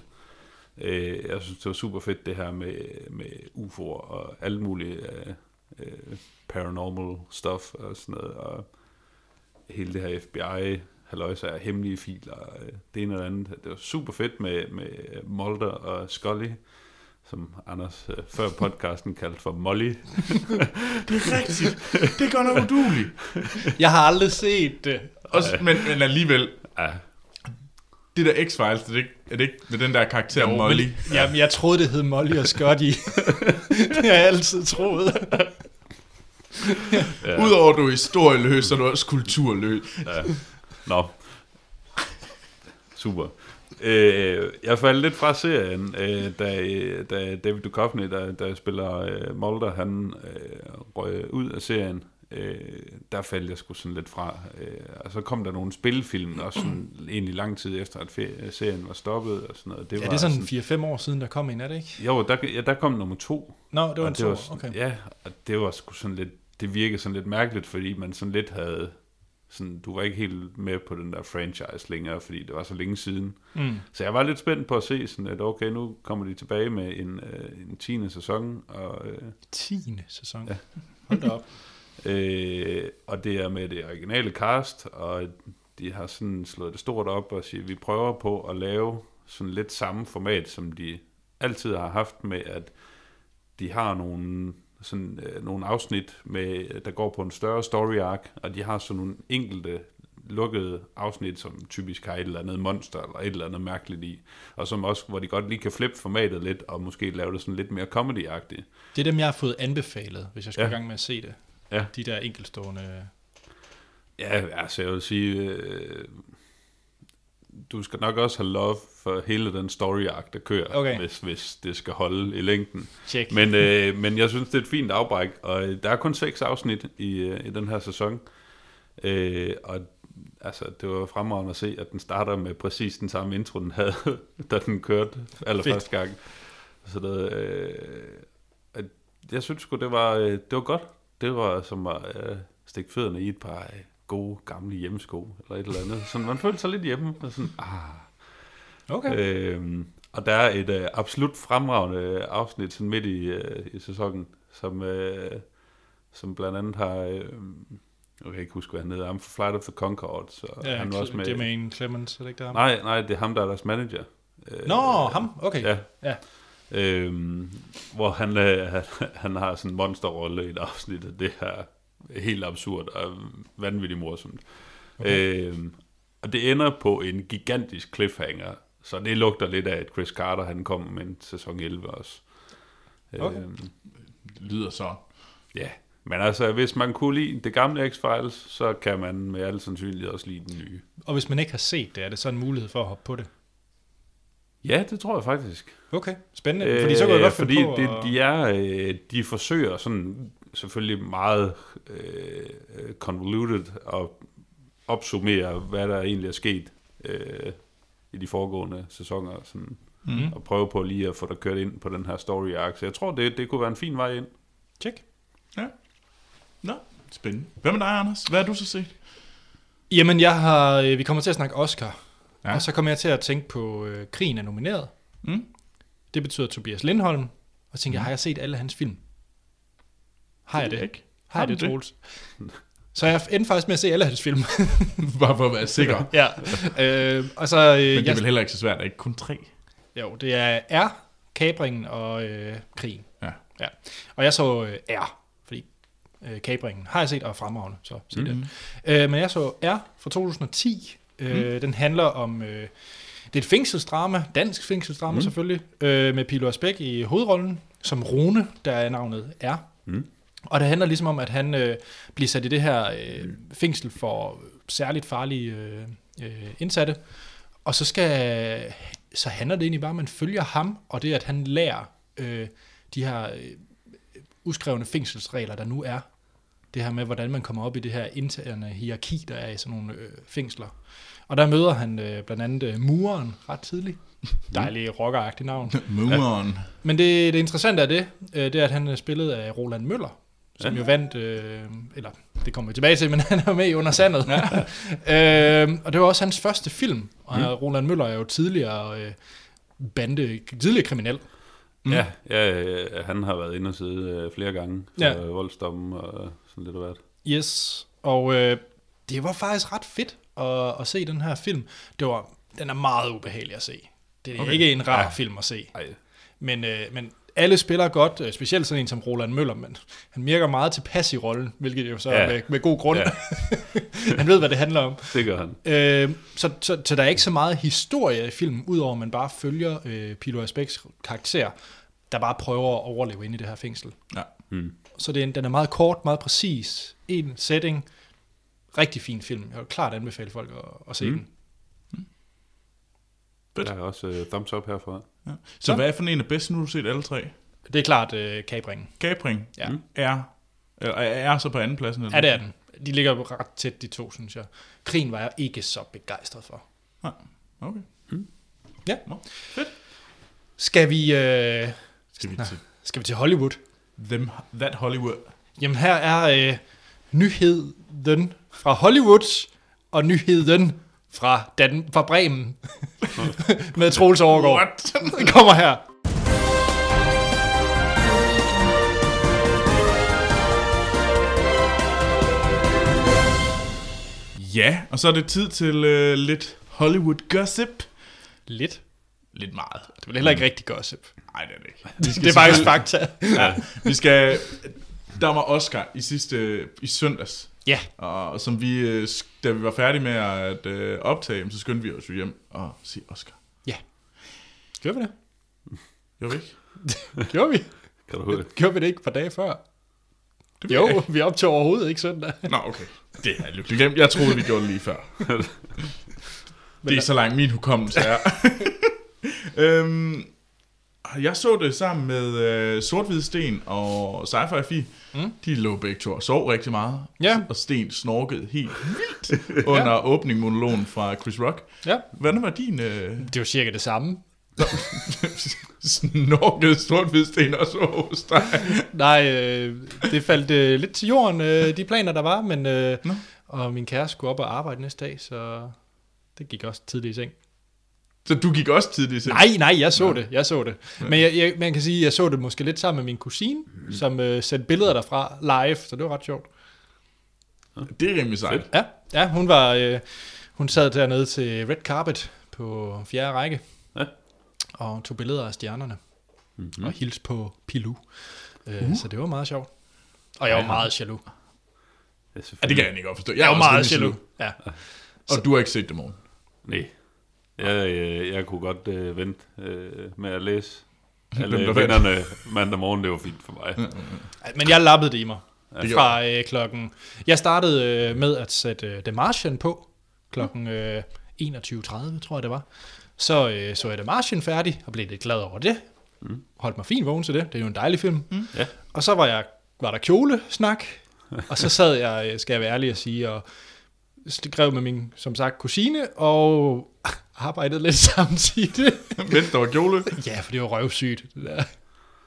S3: Øh, jeg synes, det var super fedt det her med, med UFO'er og alt muligt øh, øh, paranormal stuff og sådan noget, og hele det her FBI halløjse af hemmelige filer, øh, det ene eller andet. Det var super fedt med, med Mulder og Scully, som Anders øh, før podcasten kaldte for Molly.
S2: Det er rigtigt. Det er godt nok uduligt.
S1: Jeg har aldrig set det.
S2: Også, men, men alligevel,
S3: Ja,
S2: det der X-Files, det er, ikke, er det ikke med den der karakter
S1: Jo,
S2: Molly?
S1: Men, jamen, jeg troede, det hed Molly og Scotty. det har jeg altid troet.
S3: ja.
S2: Udover at du er historieløs, så er du også kulturløs.
S3: Ja. Nå. Super. Øh, jeg faldt lidt fra serien, øh, da, da David Duchovny, der, der spiller øh, Mulder, han øh, røg ud af serien. Øh, der faldt jeg sgu sådan lidt fra. Øh, og så kom der nogle spilfilm, også sådan, egentlig lang tid efter, at serien var stoppet og sådan noget. Det
S1: Ja,
S3: var
S1: det er sådan 4-5 år siden, der kom en, er det ikke?
S3: Jo, der, ja, der kom nummer to.
S1: Nå, det var en
S3: det
S1: to.
S3: var, sådan-
S1: Okay.
S3: Ja, og det var sgu sådan lidt, det virkede sådan lidt mærkeligt, fordi man sådan lidt havde, sådan, du var ikke helt med på den der franchise længere, fordi det var så længe siden.
S1: Mm.
S3: Så jeg var lidt spændt på at se sådan, at okay, nu kommer de tilbage med en, øh, en 10. sæson, og, øh,
S1: 10. sæson.
S3: Ja.
S1: Hold da op.
S3: øh, og det er med det originale cast, og de har sådan slået det stort op og siger, vi prøver på at lave sådan lidt samme format, som de altid har haft med, at de har nogle, sådan, øh, nogle afsnit, med, der går på en større story arc, og de har sådan nogle enkelte lukkede afsnit, som typisk har et eller andet monster, eller et eller andet mærkeligt i, og som også, hvor de godt lige kan flippe formatet lidt, og måske lave det sådan lidt mere comedy-agtigt.
S1: Det er dem, jeg har fået anbefalet, hvis jeg skal
S3: ja.
S1: i gang med at se det.
S3: Ja.
S1: De der enkeltstående...
S3: Ja, altså jeg vil sige, øh, du skal nok også have love for hele den story arc, der kører,
S1: Okay.
S3: hvis, hvis det skal holde i længden.
S1: Check.
S3: Men, øh, men jeg synes, det er et fint afbræk, og øh, der er kun seks afsnit i, øh, i den her sæson. Øh, og altså, det var fremragende at se, at den starter med præcis den samme intro, den havde, da den kørte allerførste gang. Så det, øh, jeg synes sgu, det var, øh, det var godt. Det var som at øh, stikke fødderne i et par øh, gode, gamle hjemmesko, eller et eller andet. Så man følte sig lidt hjemme, og sådan, ah,
S1: Okay.
S3: Øhm, og der er et øh, absolut fremragende afsnit sådan midt i, øh, i sæsonen, som, øh, som blandt andet har... Øh, jeg kan ikke huske, hvad han hedder. Er fra Flight of the Conchords. Og
S1: ja,
S3: han var også med...
S1: Jermaine Clemens, er det ikke der?
S3: Nej, nej, det er ham, der er deres manager. Øh,
S1: Nå, ham? Okay.
S3: Ja.
S1: Ja.
S3: Øhm, hvor han, øh, han, han har sådan en monsterrolle i et afsnit, og det er helt absurd og vanvittigt morsomt. Okay. Øhm, og det ender på en gigantisk cliffhanger, så det lugter lidt af, at Chris Carter han kommer med en sæson 11 også.
S1: Okay.
S3: Øhm,
S2: lyder så.
S3: ja, men altså, hvis man kunne lide det gamle X-Files, så kan man med al sandsynlighed også lide den nye.
S1: Og hvis man ikke har set det, er det så en mulighed for at hoppe på det?
S3: Ja, det tror jeg faktisk.
S1: Okay, spændende. Fordi så kunne jeg godt finde
S3: fordi
S1: på
S3: det,
S1: at-
S3: de, er, øh, de forsøger sådan selvfølgelig meget øh, convoluted at opsummere, hvad der egentlig er sket øh, i de foregående sæsoner, sådan,
S1: Mhm.
S3: og prøve på lige at få dig kørt ind på den her story arc. Så jeg tror, det, det kunne være en fin vej ind.
S1: Check.
S2: Nå, spændende. Hvad med dig, Anders? Hvad har du så set?
S1: Jamen, jeg har, øh, vi kommer til at snakke Oscar.
S2: Ja.
S1: Og så kommer jeg til at tænke på, øh, krigen er nomineret.
S2: Mm.
S1: Det betyder Tobias Lindholm. Og jeg,
S2: Mm.
S1: har jeg set alle hans film? Har jeg det?
S2: Ikke.
S1: Har jeg
S2: Har
S1: det? Troels? Så jeg endte faktisk med at se alle hans film.
S2: Bare for at være sikker.
S1: ja. Øh, og så, øh,
S2: Men det er
S1: jeg,
S2: vel heller ikke så svært, ikke kun tre.
S1: jo, det er R, Kabringen og øh, Krigen.
S2: Ja.
S1: ja. Og jeg så øh, R, fordi øh, Kabringen har jeg set og fremragende, så sig mm. det. Øh, men jeg så R fra 2010, Øh, Den handler om... Øh, det er et fængselsdrama, dansk fængselsdrama mm. selvfølgelig, øh, med Pilo Asbæk i hovedrollen, som Rune, der er navnet er.
S3: Mm.
S1: Og det handler ligesom om, at han øh, bliver sat i det her øh, fængsel for særligt farlige øh, øh, indsatte. Og så skal så handler det egentlig bare om, at man følger ham, og det at han lærer øh, de her øh, uskrevne fængselsregler, der nu er. Det her med, hvordan man kommer op i det her interne hierarki, der er i sådan nogle øh, fængsler. Og der møder han øh, blandt andet øh, muren ret tidligt. Dejlig rockeragtig navn.
S2: Moon.
S1: Men det, det interessante er det, øh, det er, at han er spillet af Roland Møller, som
S3: Ja.
S1: jo vandt, øh, eller det kommer vi tilbage til, men han er med i Under Sandet. øh, og det var også hans første film, og mm. Roland Møller er jo tidligere øh, bande, tidligere kriminel.
S3: Mm. Ja, ja, ja, han har været inde og sidde øh, flere gange for
S1: Ja.
S3: ja. voldsdommen og sådan lidt af hvert.
S1: Yes, og øh, det var faktisk ret fedt at, at se den her film. Det var, den er meget ubehagelig at se. Det er okay. Ikke en rar
S3: Ja.
S1: film at se.
S3: Ej,
S1: Men, øh, men alle spiller godt, øh, specielt sådan en som Roland Møller, men han virker meget tilpas i rollen, hvilket jo så ja. Er med, med god grund.
S3: Ja.
S1: Ja. han ved, hvad det handler om.
S3: det gør han.
S1: Øh, så, så, så der er ikke så meget historie i filmen, udover at man bare følger øh, Pilo Asbæks karakter, der bare prøver at overleve inde i det her fængsel.
S2: Ja.
S3: Mm.
S1: Så det er en, den er meget kort, meget præcis. En setting. Rigtig fin film. Jeg vil klart anbefale folk at, at se mm.
S3: Mm.
S1: den.
S2: Fedt.
S3: Der er også uh, thumbs up herfra.
S2: Ja. Så hvad er for en af bedste, nu har du set alle tre?
S1: Det er klart øh, kabringen.
S2: Capring
S1: Ja.
S3: Mm.
S2: er, eller er så på anden pladsen? Eller?
S1: ja, det er den. De ligger ret tæt, de to, synes jeg. Krigen var jeg ikke så begejstret for.
S2: Okay.
S1: Ja.
S2: Nå, fedt.
S1: Skal vi, øh,
S2: Skal vi til
S1: skal vi til Hollywood?
S2: Them, That Hollywood.
S1: Jamen her er øh, nyheden fra Hollywood, og nyheden fra, Dan- fra Bremen med Troels Overgaard.
S2: What?
S1: Den kommer her.
S2: Ja, og så er det tid til øh, lidt Hollywood gossip.
S1: Lidt.
S2: Lidt meget.
S1: Det var heller ikke rigtig gossip.
S2: Nej, det er det ikke.
S1: Det er faktisk fakta.
S2: Ja, vi skal... Der var Oscar i sidste... i søndags.
S1: Ja.
S2: Og som vi, øh, da vi var færdige med at øh, optage, så skyndte vi os jo hjem og se Oscar.
S1: Gjorde vi det?
S2: Gjorde vi ikke?
S1: Gjorde vi?
S3: Kan du høre?
S1: Gjorde vi det ikke et par dage før?
S2: Det
S1: Jo,
S2: ikke.
S1: vi optog overhovedet ikke søndag.
S2: Nå, okay. Det er lykkelig glemt. Jeg troede, vi gjorde det lige før. det er så langt min hukommelse er. øhm, jeg så det sammen med øh, Sort Sten og Sci-Fi Fi.
S1: Mm.
S2: De lå begge to og sov rigtig meget.
S1: Ja.
S2: Og Sten snorkede helt vildt under ja. åbningmonologen fra Chris Rock.
S1: Ja.
S2: Hvordan var din øh,
S1: Det var cirka det samme.
S2: snorkede Sort Sten også hos dig?
S1: Nej, øh, det faldt øh, lidt til jorden, øh, de planer, der var, men øh,
S2: Nå.
S1: og min kæreste skulle op og arbejde næste dag, så det gik også tidligt i seng.
S2: Så du gik også tidligt seng?
S1: Nej, nej, jeg så det, jeg så det. Men jeg, jeg, man kan sige, at jeg så det måske lidt sammen med min kusine, som øh, sendte billeder derfra live, så det var ret sjovt.
S2: Det er rimelig sejt.
S1: Ja, ja hun var, øh, hun sad dernede til Red Carpet på fjerde række,
S3: Ja.
S1: og tog billeder af stjernerne,
S3: Mm-hmm.
S1: og hilste på Pilou. Øh, uh. Så det var meget sjovt. Og jeg var
S3: Ja.
S1: meget jaloux.
S3: Ja,
S2: Ja, det kan jeg ikke godt forstå. Jeg,
S1: Jeg var meget
S2: rimelig
S1: jaloux. Ja.
S2: Og du har ikke set det, morgen.
S3: Nej. Jeg, øh, jeg kunne godt øh, vente øh, med at læse alle vinderne mandag morgen. Det var fint for mig.
S1: Men jeg lappede det i mig.
S2: Det
S1: Fra øh, klokken... Jeg startede øh, med at sætte øh, The Martian på. Klokken øh, 21.30, tror jeg det var. Så øh, så jeg The Martian færdig, og blev lidt glad over det.
S3: Mm.
S1: Holdt mig fint vågen til det. Det er jo en dejlig film.
S2: Mm.
S3: Ja.
S1: Og så var, jeg, var der kjolesnak. og så sad jeg, øh, skal jeg være ærlig at sige, og skrev med min, som sagt, kusine, og arbejdede lidt samtidig.
S2: Vent, der var kjole.
S1: ja, for det var røvsygt. Det der.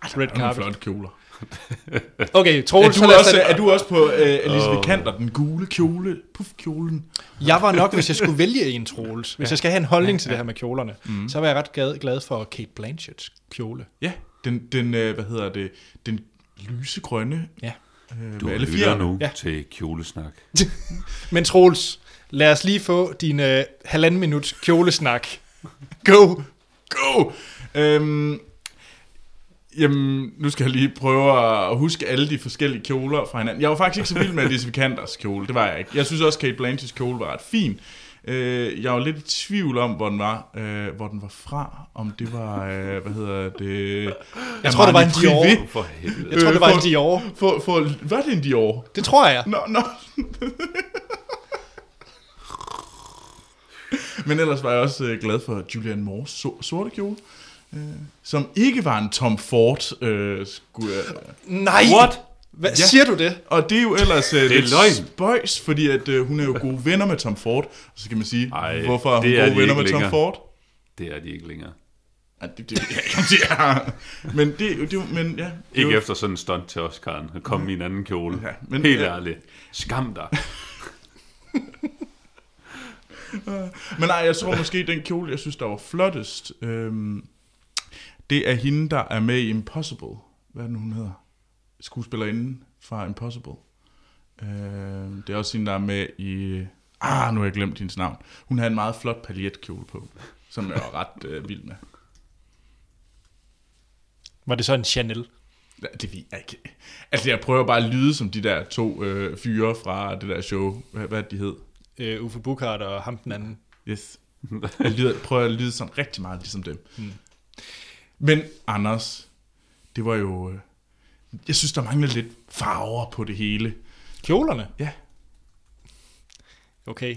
S1: Red
S2: Nogle
S1: carpet.
S2: flotte kjoler.
S1: Okay,
S2: Er
S1: Troels, så
S2: du, også, er du også på uh, Elisabeth
S3: Åh.
S2: Kanter, den gule kjole, puffkjolen?
S1: Jeg var nok, hvis jeg skulle vælge en Troels, hvis jeg skal have en holdning til
S2: Ja,
S1: det her med kjolerne,
S2: Mm.
S1: så var jeg ret glad, glad for Kate Blanchetts kjole.
S2: Ja, den, den uh, hvad hedder det, den lysegrønne.
S1: Ja.
S2: Uh,
S3: Du
S2: med alle fire.
S3: nu
S1: Ja.
S3: ja. til kjolesnak.
S1: Men Troels, lad os lige få din uh, halvanden minuts kjolesnak. Go!
S2: Go! Øhm, jamen, nu skal jeg lige prøve at huske alle de forskellige kjoler fra hinanden. Jeg var faktisk ikke så vild med Elisabeth Kanters kjole, det var jeg ikke. Jeg synes også, Kate Blanchetts kjole var ret fin. Øh, jeg var lidt i tvivl om, hvor den var, øh, hvor den var fra. Om det var, øh, hvad hedder det...
S1: Jeg tror, det var en Dior.
S2: Privé.
S3: For helvede.
S1: Jeg tror, det var en
S2: for-
S1: Dior.
S2: For, for, var det en Dior?
S1: Det tror jeg.
S2: Nå, nå. Men ellers var jeg også øh, glad for Julianne Moores so- sorte kjole. Øh, som ikke var en Tom Ford. Øh, skulle, jeg-
S1: Nej!
S3: What?
S1: Hvad,
S2: Ja.
S1: Siger du det?
S2: og det er jo ellers øh,
S3: er
S2: lidt
S3: løgn.
S2: spøjs, fordi at, øh, hun er jo gode venner med Tom Ford. Og så kan man sige,
S3: Ej,
S2: hvorfor er hun
S3: det er
S2: gode
S3: de
S2: venner med Tom
S3: længere.
S2: Ford?
S3: Det er de ikke længere.
S2: Ja, det, det, ja. Men det, er jo- det, er jo- men ja. det er
S3: Ikke
S2: jo-
S3: efter sådan en stunt til Oscar'en. Han kom i en anden kjole.
S2: Ja, men-
S3: Helt
S2: ja.
S3: ærligt. Skam dig.
S2: Men nej, jeg tror måske, den kjole, jeg synes, der var flottest, øhm, det er hende, der er med i Impossible. Hvad er det nu, hun hedder? Skuespillerinden fra Impossible. Øhm, det er også hende, der er med i... Ah, nu har jeg glemt hendes navn. Hun har en meget flot paljetkjole på, som jeg var ret øh, vild med.
S1: Var det så en Chanel?
S2: Ja, Det ved jeg ikke. Altså, jeg prøver bare at lyde som de der to øh, fyre fra det der show. Hvad, hvad det, de hed?
S1: Øh, Uffe Bukhardt og ham den anden.
S2: Yes. Jeg lyder, prøver at lyde sådan rigtig meget ligesom dem. Mm. Men Anders, det var jo... øh, Jeg synes, der mangler lidt farver på det hele.
S1: Kjolerne?
S2: Ja.
S1: Okay.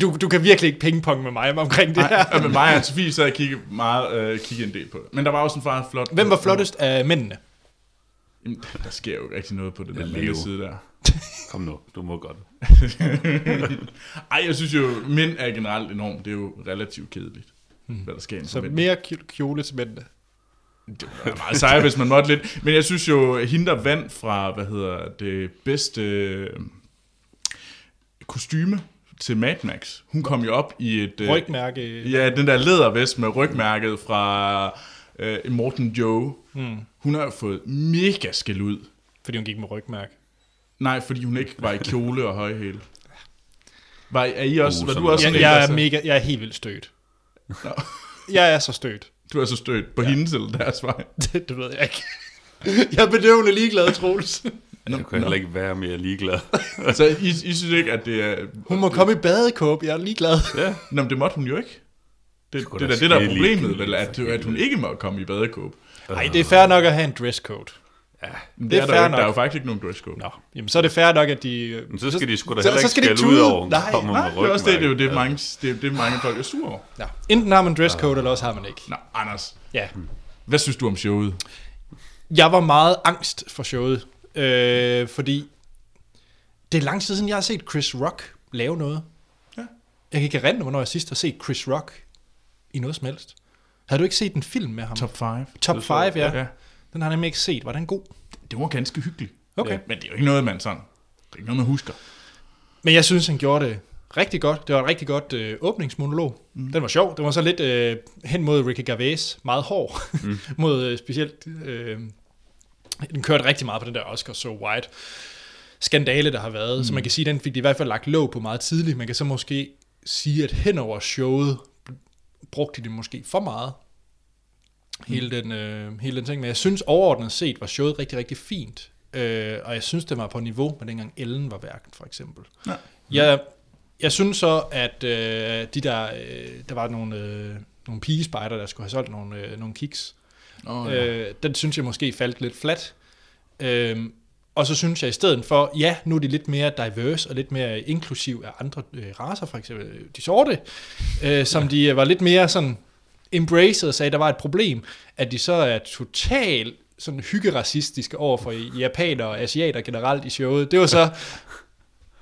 S1: Du, du kan virkelig ikke pingpong med mig omkring det her.
S2: Nej, med mig og Sofie, så jeg kiggede meget, øh, kiggede en del på det. Men der var også en far flot...
S1: Hvem var flottest af mændene?
S2: Jamen, Der sker jo ikke rigtig noget på det der side der.
S3: Kom nu, du må godt.
S2: Ej, jeg synes jo, mænd er generelt enormt. Det er jo relativt kedeligt, hvad der sker
S1: Så mere kj- kjole til mændene.
S2: Det var meget sejt, hvis man måtte lidt. Men jeg synes jo, hende der vandt fra, hvad hedder det, bedste øh, kostyme til Mad Max. Hun kom jo op i et... øh,
S1: Rygmærke.
S2: Ja, den der lædervest med rygmærket fra øh, Morten Joe.
S1: Mm.
S2: Hun har jo fået mega skæld ud.
S1: Fordi hun gik med rygmærke.
S2: Nej, fordi hun ikke var i kjole og højhæl. Var, er I også,
S3: Uh,
S2: var du også
S1: Jeg,
S2: sådan en,
S1: jeg er
S2: så-
S1: mega, jeg er helt vildt stødt.
S2: Nå.
S1: Jeg er så stødt.
S2: Du er så stødt på ja. hendes eller deres vej.
S1: Det, det ved jeg ikke. Jeg er bedøvende ligeglad, Troels.
S2: Nå,
S3: Jeg kan heller ikke være mere ligeglad.
S2: Så I, I synes ikke, at det er...
S1: Hun må komme i badekåb, jeg er ligeglad.
S3: ja.
S2: Nå, men det måtte hun jo ikke. Det, det,
S3: da
S2: er det, der er problemet, vel, at, at hun ikke må komme i badekåb.
S1: Nej, det er fair nok at have en dresscode.
S2: Det,
S1: Det er
S2: er, der, jo ikke. der er
S1: nok.
S2: jo faktisk ikke nogen dresscode.
S1: Nå, jamen så er det fair nok, at de... øh,
S3: Men så skal de sgu da
S1: så-
S3: heller
S1: så skal de tude.
S3: ud over,
S1: Nej,
S3: kommer
S2: Nej,
S3: med
S2: det er også det, det er jo det,
S3: rygmærke.
S2: mange, det, er, det mange folk er sure over.
S1: Ja. Enten har man dresscode, eller også har man ikke.
S2: Nå, Anders,
S1: Ja.
S2: hvad synes du om showet?
S1: Jeg var meget angst for showet, øh, fordi det er lang tid siden, jeg har set Chris Rock lave noget.
S2: Ja.
S1: Jeg kan ikke erindre, hvornår jeg sidst har set Chris Rock i noget som helst. Har du ikke set en film med ham?
S2: Top 5?
S1: Top
S3: Det
S1: 5,
S3: så jeg,
S1: ja.
S2: Ja.
S1: Den har jeg nemlig ikke set. Var den god?
S2: Det var ganske hyggeligt.
S1: Okay.
S3: Ja.
S2: Men det er jo ikke noget, man sådan... Det er ikke noget, man husker.
S1: Men jeg synes, han gjorde det rigtig godt. Det var et rigtig godt øh, åbningsmonolog. Mm. Den var sjov. Den var så lidt øh, hen mod Ricky Gervais. Meget hård. Mm. mod øh, specielt... Øh, den kørte rigtig meget på den der Oscar So White skandale, der har været. Mm. Så man kan sige, at den fik de i hvert fald lagt låg på meget tidligt. Man kan så måske sige, at hen over showet brugte de det måske for meget. Hele, den, øh, hele den ting. Men jeg synes overordnet set var showet rigtig, rigtig fint. Øh, og jeg synes, det var på niveau med dengang Ellen var værken, for eksempel.
S2: Ja.
S1: Jeg, jeg synes så, at øh, de der, øh, der var nogle, øh, nogle pigespejder, der skulle have solgt nogle, øh, nogle kiks.
S2: Oh,
S1: Øh, den synes jeg måske faldt lidt flat. Øh, og så synes jeg i stedet for, ja, nu er de lidt mere diverse og lidt mere inklusiv af andre øh, raser, for eksempel de sorte, øh, som de øh, var lidt mere sådan embraced og sagde, der var et problem, at de så er totalt sådan hyggeracistiske over for japanere og asiater generelt i showet. Det var så,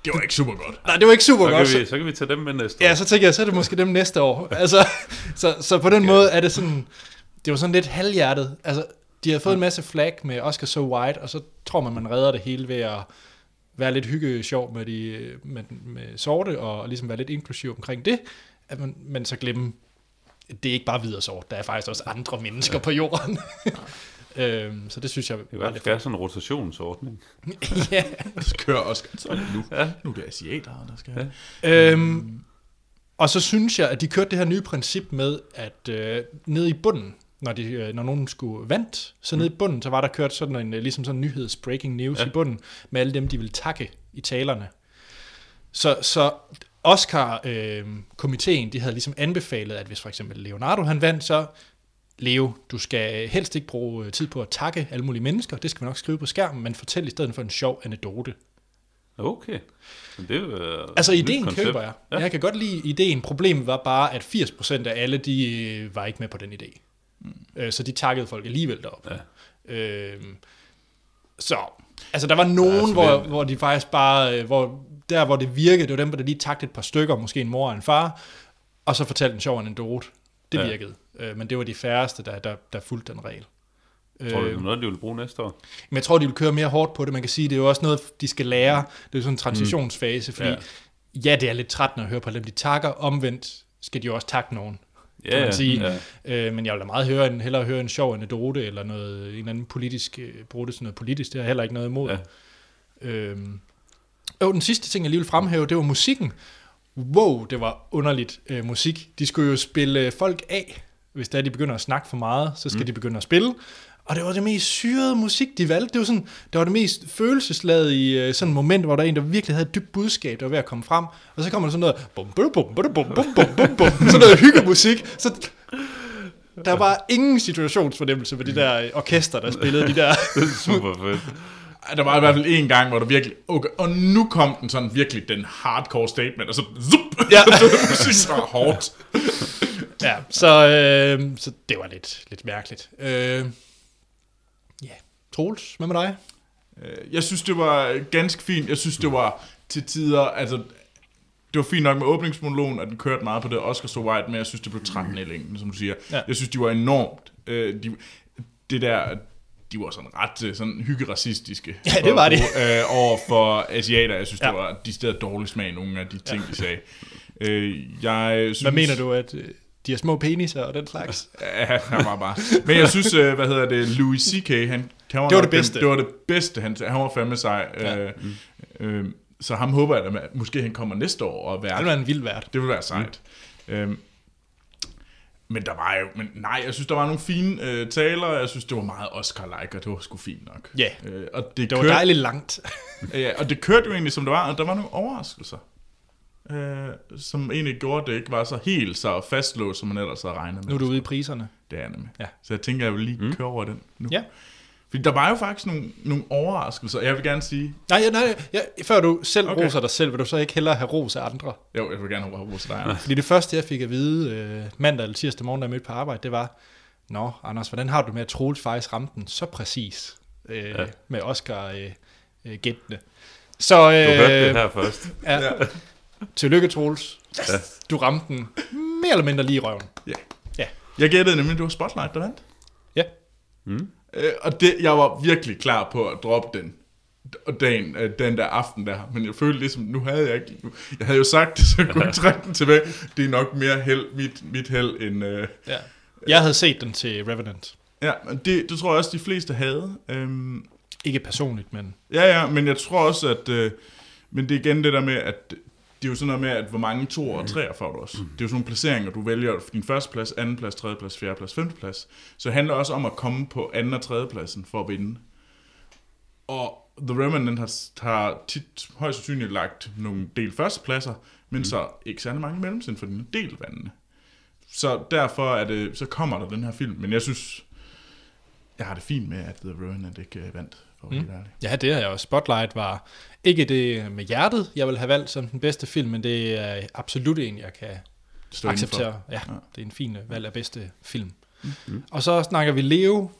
S2: Det var ikke super godt.
S1: nej, det var ikke super
S3: Så
S1: godt.
S3: kan, vi, så kan vi tage dem med næste
S1: Ja,
S3: år.
S1: så tænker jeg, så er det måske dem næste år. Altså, så, så på den måde er det sådan, det var sådan lidt halvhjertet. Altså, de har fået en masse flag med Oscar So White, og så tror man, man redder det hele ved at være lidt hygge sjov med, de, med, med sorte, og ligesom være lidt inklusiv omkring det, at man, men så glemme, det er ikke bare hvid og sort, der er faktisk også andre mennesker ja. på jorden. øhm, så det synes jeg
S3: Det
S1: var
S3: kan være, have sådan en rotationsordning.
S1: ja.
S2: Så kører Oscar. Så er det nu.
S3: Ja.
S2: Nu er det asiater, der skal...
S3: Ja.
S1: Øhm, og så synes jeg, at de kørte det her nye princip med, at øh, nede i bunden, når, de, øh, når nogen skulle vandt, så nede i bunden, så var der kørt sådan en, øh, ligesom sådan en nyheds breaking news
S3: ja.
S1: i bunden, med alle dem, de ville takke i talerne. Så, så Oscar-komiteen, de havde ligesom anbefalet, at hvis for eksempel Leonardo han vandt, så Leo, du skal helst ikke bruge øh, tid på at takke alle mulige mennesker. Det skal vi nok skrive på skærmen, men fortæl i stedet for en sjov anekdote.
S3: Okay. Men det er, øh,
S1: Altså, ideen
S3: koncept.
S1: køber jeg. Ja.
S3: Ja.
S1: Jeg kan godt lide ideen. Problemet var bare, at 80% af alle, de øh, var ikke med på den idé. Mm. Så de takkede folk alligevel derop.
S3: Ja.
S1: Øhm, så, altså der var nogen,
S3: altså,
S1: hvor, hvor de faktisk bare, øh, hvor, der hvor det virkede, det var dem, der lige takte et par stykker, måske en mor og en far, og så fortalte en sjov anekdote. Det
S3: Ja.
S1: virkede. Øh, men det var de færreste, der, der, der fulgte den regel.
S3: Tror du, det
S1: Øh,
S3: er noget, de vil bruge næste år?
S1: men jeg tror, de vil køre mere hårdt på det. Man kan sige, det er jo også noget, de skal lære. Det er sådan en transitionsfase, fordi ja.
S3: Ja.
S1: det er lidt trættende at høre på dem, de takker. Omvendt skal de jo også takke nogen.
S3: Ja,
S1: man sige.
S3: ja.
S1: Øh, men jeg vil da meget høre en, hellere høre en sjov anekdote, eller noget, en eller anden politisk, bruge det sådan noget politisk, det har heller ikke noget imod.
S3: Ja.
S1: Øhm. Og den sidste ting, jeg lige vil fremhæve, det var musikken. Wow, det var underligt øh, musik. De skulle jo spille øh, folk af. Hvis der de begynder at snakke for meget, så skal mm. de begynde at spille. Og det var det mest syrede musik, de valgte. Det var, sådan, det, var det mest følelsesladet i øh, sådan et moment, hvor der er en, der virkelig havde et dybt budskab, der var ved at komme frem. Og så kommer der sådan noget... Bum, bum, bum, bum, bum, bum, bum, bum, sådan noget hyggemusik. Så der var ingen situationsfornemmelse for de mm. der øh, orkester, der spillede de der...
S3: det er super fedt.
S2: Der var i hvert fald en gang, hvor der virkelig... Okay, og nu kom den sådan virkelig den hardcore statement, og så... Zup,
S1: Ja.
S2: musik var hårdt.
S1: Ja, så, øh, så det var lidt, lidt mærkeligt. Øh, ja, Troels, hvad med dig?
S2: Øh, Jeg synes, det var ganske fint. Jeg synes, det var til tider... Altså, det var fint nok med åbningsmonologen, at den kørte meget på det Oscar so white, men jeg synes, det blev trættende i længden, som du siger.
S1: Ja.
S2: Jeg synes, de var enormt... Øh, de, det der... De var sådan ret øh, sådan hyggeracistiske.
S1: Ja, det var de.
S2: Øh, over for asiater. Jeg synes,
S1: Ja.
S2: det var de steder dårlig smag, nogle af de ting, de sagde. Øh, jeg synes,
S1: Hvad mener du, at øh, de har små peniser og den slags?
S2: Ja, han var bare... Men jeg synes, øh, hvad hedder det, Louis C.K., han, han var
S1: Det var det bedste.
S2: Den, det var det bedste, han, han var fandme sej.
S1: Ja.
S2: Øh, øh, så ham håber jeg, at måske han kommer næste år og
S1: Det
S2: være
S1: vil være en vild vært.
S2: det vil være sejt. Mm. Øhm, men der var jo, men nej, jeg synes, der var nogle fine øh, taler, jeg synes, det var meget Oscar-like, og det var sgu fint nok.
S1: Ja.
S2: Øh, og det,
S1: Det var
S2: kørte,
S1: dejligt langt.
S2: ja, og det kørte jo egentlig, som det var, og der var nogle overraskelser. Øh, som egentlig gjorde, at det ikke var så helt så fastlåst, som man ellers havde regnet med.
S1: Nu er du ude i priserne.
S2: Det er nemlig.
S1: Ja.
S2: Så jeg tænker, jeg vil lige mm. køre over den nu.
S1: Ja.
S2: Fordi der var jo faktisk nogle, nogle overraskelser. Jeg vil gerne sige...
S1: Nej, ja, nej, ja, før du selv
S2: Okay.
S1: roser dig selv, vil du så ikke hellere have ros af andre?
S2: Jo, jeg vil gerne have hos dig.
S1: Fordi det første, jeg fik at vide øh, mandag eller tirsdag morgen, da jeg mødte på arbejde, det var, Nå, Anders, hvordan har du med, at Troels faktisk ramte den så præcis øh, ja.
S3: Ja.
S1: med Oscar øh, øh, gættende? Så øh,
S3: Du hørte det her først.
S1: Ja.
S2: Ja.
S1: Tillykke, Troels.
S3: Ja.
S1: Du ramte den mere eller mindre lige i røven.
S2: Ja.
S1: Ja.
S2: Jeg gættede nemlig, at det var Spotlight, der vandt.
S1: Ja.
S3: Mm.
S2: Øh, og det, jeg var virkelig klar på at droppe den og dagen, øh, den der aften der, men jeg følte ligesom, nu havde jeg ikke, nu, jeg havde jo sagt det, så jeg kunne ikke trække den tilbage. Det er nok mere held, mit, mit held end, øh,
S1: ja. Jeg havde set den til Revenant.
S2: ja, men det, det tror jeg også, de fleste havde. Øhm,
S1: Ikke personligt, men
S2: ja, ja, men jeg tror også, at, øh, men det er igen det der med, at det er jo sådan noget med, at hvor mange to og tre får du også. Det er jo sådan nogle placeringer, du vælger din første plads, anden plads, tredje plads, fjerde plads, femte plads. Så det handler også om at komme på anden og tredje pladsen for at vinde. Og The Remnant har, har tit højst sandsynligt lagt nogle del førstepladser, men mm. så ikke særlig mange mellemtrin for den del vandene. Så derfor er det, så kommer der den her film. Men jeg synes, jeg har det fint med, at The Remnant ikke øh, vandt, for
S1: Mm. ja, det har jeg også. Spotlight var ikke det med hjertet, jeg vil have valgt som den bedste film, men det er absolut en, jeg kan
S2: Stå
S1: acceptere. Ja,
S2: Ja.
S1: det er en fin øh, valg af bedste film. Mm. Og så snakker vi Leo,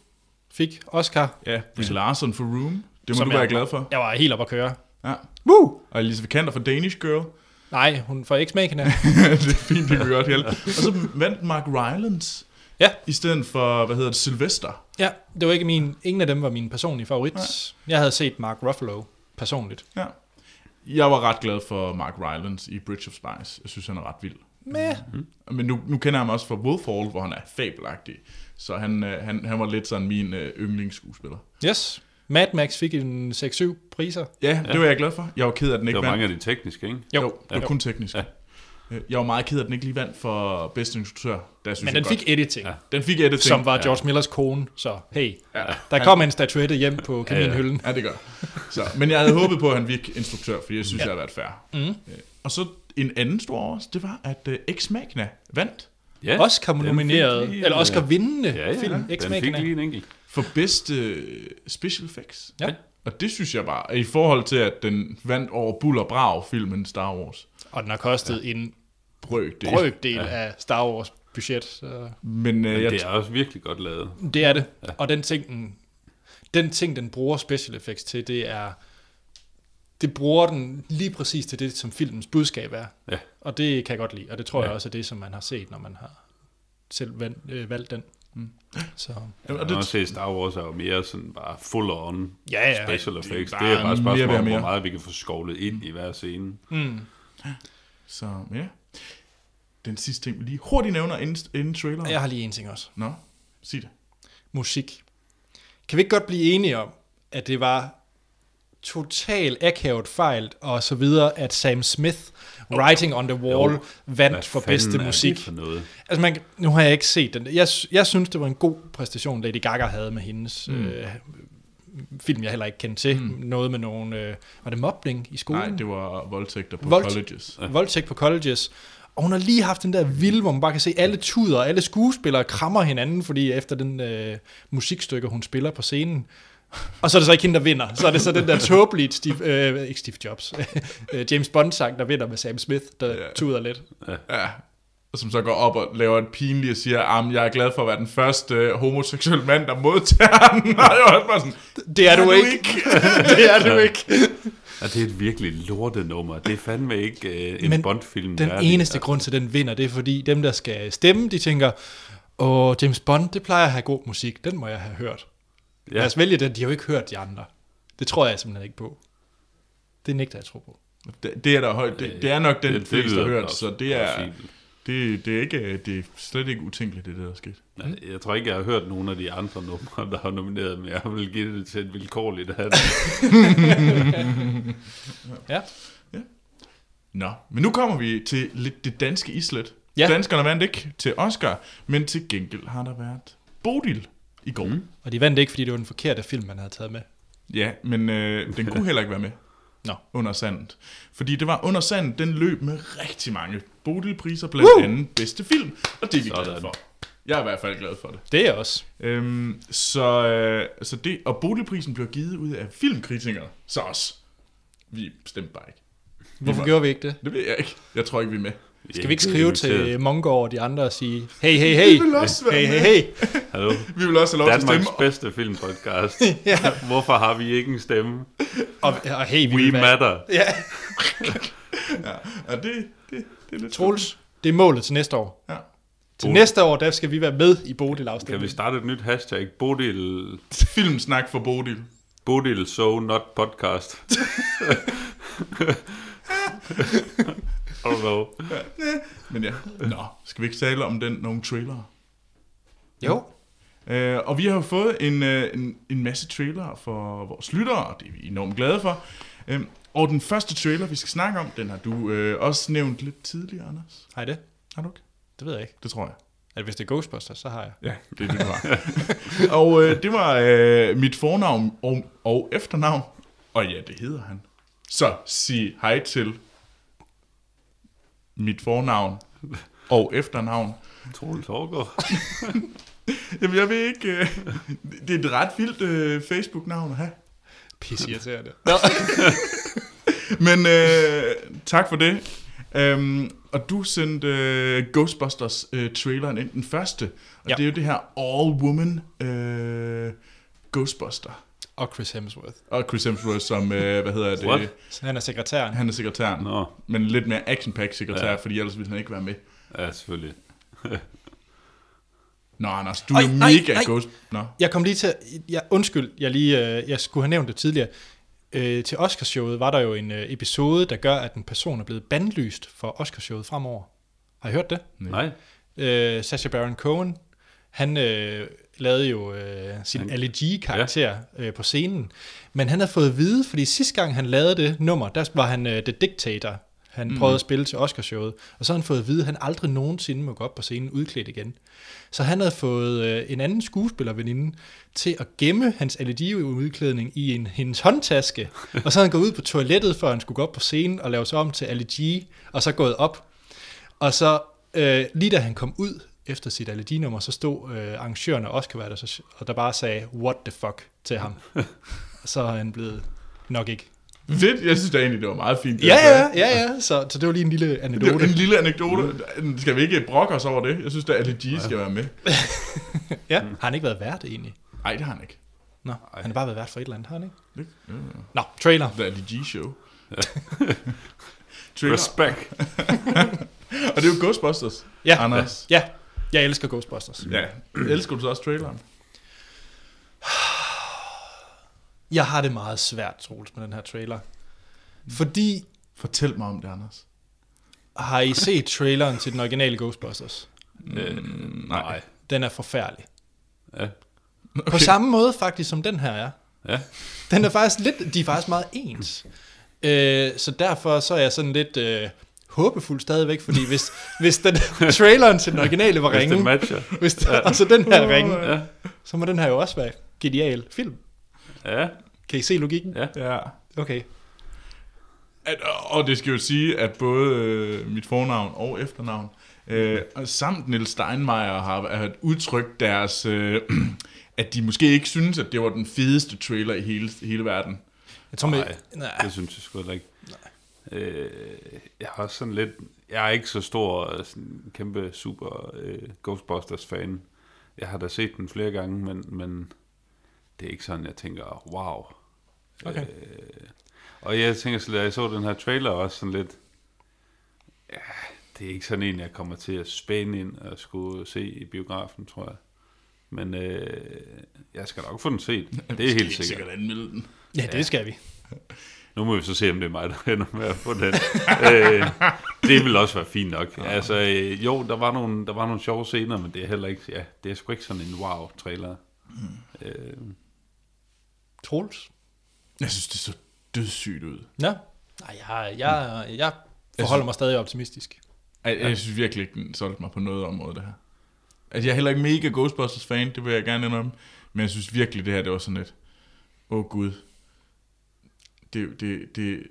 S1: fik Oscar,
S2: Ja, Brie Larson for Room. Det må
S1: Som
S2: du være
S1: jeg-
S2: glad for.
S1: jeg var helt op at køre.
S2: Ja.
S1: Woo!
S2: Og Elise Vikander for Danish Girl.
S1: Nej, hun får ikke smaken af.
S2: det er fint, det kan godt hjælpe. Og så vandt Mark Rylance.
S1: Ja.
S2: I stedet for, hvad hedder det, Sylvester.
S1: Ja, det var ikke min, ingen af dem var min personlige favorit. Jeg havde set Mark Ruffalo personligt.
S2: Ja. Jeg var ret glad for Mark Rylance i Bridge of Spies. Jeg synes, han er ret vild.
S1: Med.
S2: Men nu, nu kender jeg ham også fra Wolfhall, hvor han er fabelagtig. Så han, øh, han, han var lidt sådan min øh, yndlingsskuespiller.
S1: Yes. Mad Max fik en 6-7 priser.
S2: Ja, det var jeg glad for. Jeg var ked af, at den
S3: Det
S2: ikke
S3: var
S2: vandt.
S3: mange af de tekniske, ikke?
S1: Jo.
S2: Jo, det var
S1: Jo.
S2: kun teknisk.
S3: Ja.
S2: Øh, Jeg var meget ked af, at den ikke lige vandt for bedste instruktør. Der synes
S1: Men
S2: jeg
S1: den fik
S2: godt.
S1: editing,
S3: Ja.
S1: ja.
S2: Den fik editing.
S1: som var George Millers kone. Så hey,
S2: Ja,
S1: der kom en statuette hjem på kaminhylden.
S2: ja, det gør. Så, men jeg havde håbet på, at han fik instruktør, fordi jeg synes, ja. jeg har været fair.
S1: Mm.
S2: Og så en anden stor overraskelse, det var, at uh, Ex Machina vandt
S3: Ja,
S1: Oscar
S3: den
S1: nomineret,
S3: fik lige,
S1: eller
S3: øh,
S1: Oscar vindende
S3: ja, ja,
S1: film,
S3: den
S1: Ex
S3: fik
S1: Machina.
S3: lige en enkelt.
S2: for bedste uh, special effects.
S1: Ja.
S2: Og det synes jeg bare, i forhold til, at den vandt over Bull og Brav, filmen Star Wars.
S1: Og den har kostet ja. en
S2: Brøk det.
S1: brøkdel ja. af Star Wars budget. Så
S2: Men, uh,
S3: Men
S2: jeg,
S3: det er også virkelig godt lavet.
S1: det er det. Ja. Og den ting, den, den ting, den bruger special effects til, det er, det bruger den lige præcis til det, som filmens budskab er.
S3: Ja.
S1: Og det kan jeg godt lide, og det tror ja.
S3: Ja.
S1: jeg også er det, som man har set, når man har selv valgt, øh, valgt den.
S2: Mm.
S1: Så
S2: og
S3: Og
S2: det,
S3: det, se, Star Wars er jo mere sådan bare full on
S1: ja, ja.
S3: special effects.
S2: bare
S3: Det er bare et spørgsmål
S2: mere,
S3: om, hvor meget vi kan få skovlet ind i hver scene.
S1: Mm.
S2: så ja. Den sidste ting, vi lige hurtigt nævner inden, inden traileren.
S1: Jeg har lige en ting også.
S2: Nå, sig det.
S1: musik. Kan vi ikke godt blive enige om, at det var total akavet fejl og så videre, at Sam Smith, Writing on the Wall,
S3: Jo.
S1: vandt
S3: Hvad
S1: for bedste
S3: er
S1: musik.
S3: Det for noget?
S1: Altså man, nu har jeg ikke set den. Jeg, jeg synes, det var en god præstation, Lady Gaga havde med hendes mm. øh, film, jeg heller ikke kendte til. Mm. Noget med nogle... Øh, var det mobning i skolen?
S2: Nej, det var voldtægter på
S1: Voldt-
S2: colleges.
S1: Voldtægt på colleges. Og hun har lige haft den der vilde, hvor man bare kan se alle tuder, og alle skuespillere krammer hinanden, fordi efter den øh, musikstykke, hun spiller på scenen. Og så er det så ikke hende, der vinder. Så er det så den der tåbelige Steve, øh, ikke Steve Jobs, øh, James Bond-sang, der vinder med Sam Smith, der
S2: Ja.
S1: tuder lidt.
S2: Ja. Og som så går op og laver et pinligt og siger, at jeg er glad for at være den første øh, homoseksuelle mand, der modtager den. Og jeg var også bare sådan,
S1: Det er du
S2: du
S1: ikke. det er du ikke.
S3: Ja, det er et virkelig lortenummer. Det er fandme ikke øh, en
S1: Men
S3: Bond-film.
S1: Den
S3: værdig.
S1: eneste grund til, at den vinder, det er fordi dem, der skal stemme, de tænker, åh, James Bond, det plejer at have god musik, den må jeg have hørt. Ja. Lad os vælge den, de har jo ikke hørt de andre. Det tror jeg simpelthen ikke på. Det nægter jeg tro på.
S2: det, det er der højt. Det, det er nok den, det, fleste har hørt, så det er,
S3: fint.
S2: Det, det, er ikke, det er slet ikke utænkeligt, det der er sket.
S3: Ja, Jeg tror ikke, jeg har hørt nogen af de andre numre, der har nomineret, men jeg vil give det til et vilkårligt af det.
S1: Ja.
S2: Nå, men nu kommer vi til lidt det danske islet.
S1: Ja.
S2: Ja. Danskerne vandt ikke til Oscar, men til gengæld har der været Bodil i går. Mm.
S1: Og de vandt ikke, fordi det var den forkerte film, man havde taget med.
S2: Ja, men øh, den kunne heller ikke være med
S1: Nå.
S2: under sandet. Fordi det var under sandet, den løb med rigtig mange Bodil-priser, blandt
S1: Woo!
S2: andet bedste film, og det er vi glade
S3: Sådan.
S2: for. Jeg er i hvert fald glad for det.
S1: Det er også.
S2: Øhm, så, øh, så det, og Bodilprisen blev givet ud af filmkritikere, så også. Vi stemte bare ikke.
S1: Hvorfor gjorde vi ikke det?
S2: Det ved jeg ikke. Jeg tror ikke, vi er med.
S1: Skal vi ikke skrive til Mongård og de andre og sige, hey, hey, hey,
S2: vil også være
S1: hey, hey, hey.
S3: Hallo?
S2: Vi vil også have lov til at
S3: Danmarks
S2: stemme.
S3: bedste filmpodcast.
S1: ja.
S3: Hvorfor har vi ikke en stemme?
S1: Og, og hey, vi
S3: We matter.
S1: Ja.
S2: Ja, og det, det, det er lidt
S1: Troels, det er målet til næste år.
S2: Ja.
S1: Til
S3: Bodil.
S1: næste år, der skal vi være med i Bodil
S3: Kan vi
S1: afstemningen.
S3: starte et nyt hashtag? Bodil,
S2: Filmsnak for Bodil.
S3: Bodil So Not Podcast. Don't know.
S2: Men ja, nå, skal vi ikke tale om den nogle trailere?
S1: Jo.
S2: Øh, og vi har fået en, øh, en, en masse trailere for vores lyttere, og det er vi enormt glade for. Øh, og den første trailer, vi skal snakke om, den har du øh, også nævnt lidt tidligere, Anders.
S1: Har det?
S2: Har du ikke?
S1: Det ved jeg ikke.
S2: Det tror jeg.
S1: At hvis det er Ghostbusters, så har jeg.
S2: Ja, det er det, du har. og øh, det var øh, mit fornavn og, og efternavn. Og ja, det hedder han. Så sig hej til mit fornavn og efternavn.
S3: Troels Hårgaard.
S2: Jamen, jeg ved ikke... Øh, det er et ret vildt øh, Facebook-navn at have.
S1: Pisse irriterende.
S2: Men øh, tak for det. Um, og du sendte øh, Ghostbusters øh, traileren ind, den første. Og
S1: Ja.
S2: det er jo det her all-woman øh, Ghostbuster.
S1: Og Chris Hemsworth.
S2: Og Chris Hemsworth som, øh, hvad hedder det?
S3: What?
S1: Så han er sekretæren.
S2: Han er sekretæren.
S3: Nå,
S2: Men lidt mere action-pack sekretær, ja. Fordi ellers ville han ikke være med.
S3: ja, selvfølgelig.
S2: Nå, Anders, du
S1: Ej,
S2: er mega
S1: nej.
S2: Ghost... Nå.
S1: Jeg kom lige til, jeg, undskyld, jeg lige, øh, jeg skulle have nævnt det tidligere. Øh, til Oscarshowet var der jo en øh, episode, der gør, at en person er blevet bandlyst for Oscarshowet fremover. Har I hørt det?
S3: Nej.
S1: Øh, Sacha Baron Cohen, han øh, lavede jo øh, sin
S3: Han-
S1: Ali G-karakter ja. øh, på scenen. Men han havde fået at vide, fordi sidste gang han lavede det nummer, der var han øh, The Dictator. Han mm. prøvede at spille til Oscarshowet, og så har han fået at vide, at han aldrig nogensinde må gå op på scenen udklædt igen. Så han havde fået øh, en anden skuespillerveninde til at gemme hans allergi-udklædning i en, hendes håndtaske, og så havde han gået ud på toilettet, før han skulle gå op på scenen og lave sig om til allergi, og så gået op. Og så øh, lige da han kom ud efter sit allerginummer, så stod øh, arrangøren af Oscar, der, så, og der bare sagde, what the fuck, til ham. så er han blevet nok ikke.
S2: Fedt, jeg synes da egentlig, det var meget fint. det
S1: Ja, ja, ja, ja. Så, så det var lige en lille
S2: Det er
S1: anekdote.
S2: en lille anekdote. Skal vi ikke brokke os over det? Jeg synes, at Ali G skal være med.
S1: Ja. Har han ikke været vært egentlig?
S2: Nej, det har han ikke.
S1: Nå, han har bare været vært for et eller andet, har han ikke?
S2: Det, ja,
S1: Nå, trailer.
S2: The Ali G show. Trailer.
S3: Respect.
S2: Og det er jo Ghostbusters,
S1: Ja,
S2: Anders.
S1: ja. Jeg elsker Ghostbusters.
S2: Ja. Elsker du så også traileren?
S1: Jeg har det meget svært, Troels, med den her trailer. Fordi,
S2: Fortæl mig om det, Anders.
S1: har I set traileren til den originale Ghostbusters?
S3: Øh, nej.
S1: Den er forfærdelig.
S3: Ja.
S1: Okay. På samme måde faktisk, som den her er.
S3: Ja.
S1: Den er faktisk lidt, de er faktisk meget ens. Øh, så derfor så er jeg sådan lidt øh, håbefuld stadigvæk, fordi hvis, hvis den traileren til den originale var
S3: Hvis det
S1: ringe,
S3: matcher.
S1: hvis der, og så den her ringe,
S3: Ja.
S1: så må den her jo også være genial film.
S3: Ja.
S1: Kan I se logikken?
S3: Ja.
S2: Ja.
S1: Okay.
S2: At, og det skal jo sige, at både øh, mit fornavn og efternavn, øh, og samt Niels Steinmeier har, har udtrykt deres, øh, at de måske ikke synes, at det var den fedeste trailer i hele, hele verden.
S1: Jeg tror,
S3: Nej,
S1: nej.
S3: Det synes jeg sgu ikke. Øh, jeg har også sådan lidt... Jeg er ikke så stor, øh, sådan, kæmpe super øh, Ghostbusters-fan. Jeg har da set den flere gange, men, men det er ikke sådan, jeg tænker, wow.
S1: Okay.
S3: Øh, og jeg tænker så, da jeg så den her trailer også sådan lidt... Ja, det er ikke sådan en, jeg kommer til at spænde ind og skulle se i biografen, tror jeg. Men øh, jeg skal nok få den set. Det er helt sikkert.
S2: sikkert anmelde den.
S1: Ja, det skal vi.
S3: Nu må vi så se, om det er mig, der ender med at få den. øh, det vil også være fint nok. Altså, øh, jo, der var, nogle, der var nogle sjove scener, men det er heller ikke, ja, det er sgu ikke sådan en wow-trailer. Mm. Øh,
S1: Troels?
S2: Jeg synes, det så dødssygt ud.
S1: Ja. Nej, jeg, jeg, jeg forholder mig stadig optimistisk.
S2: Jeg, jeg synes virkelig ikke, den solgte mig på noget område, det her. Altså, jeg er heller ikke mega Ghostbusters-fan, det vil jeg gerne indrømme. Men jeg synes virkelig, det her, det var sådan lidt... Åh oh, gud. Det, det, det,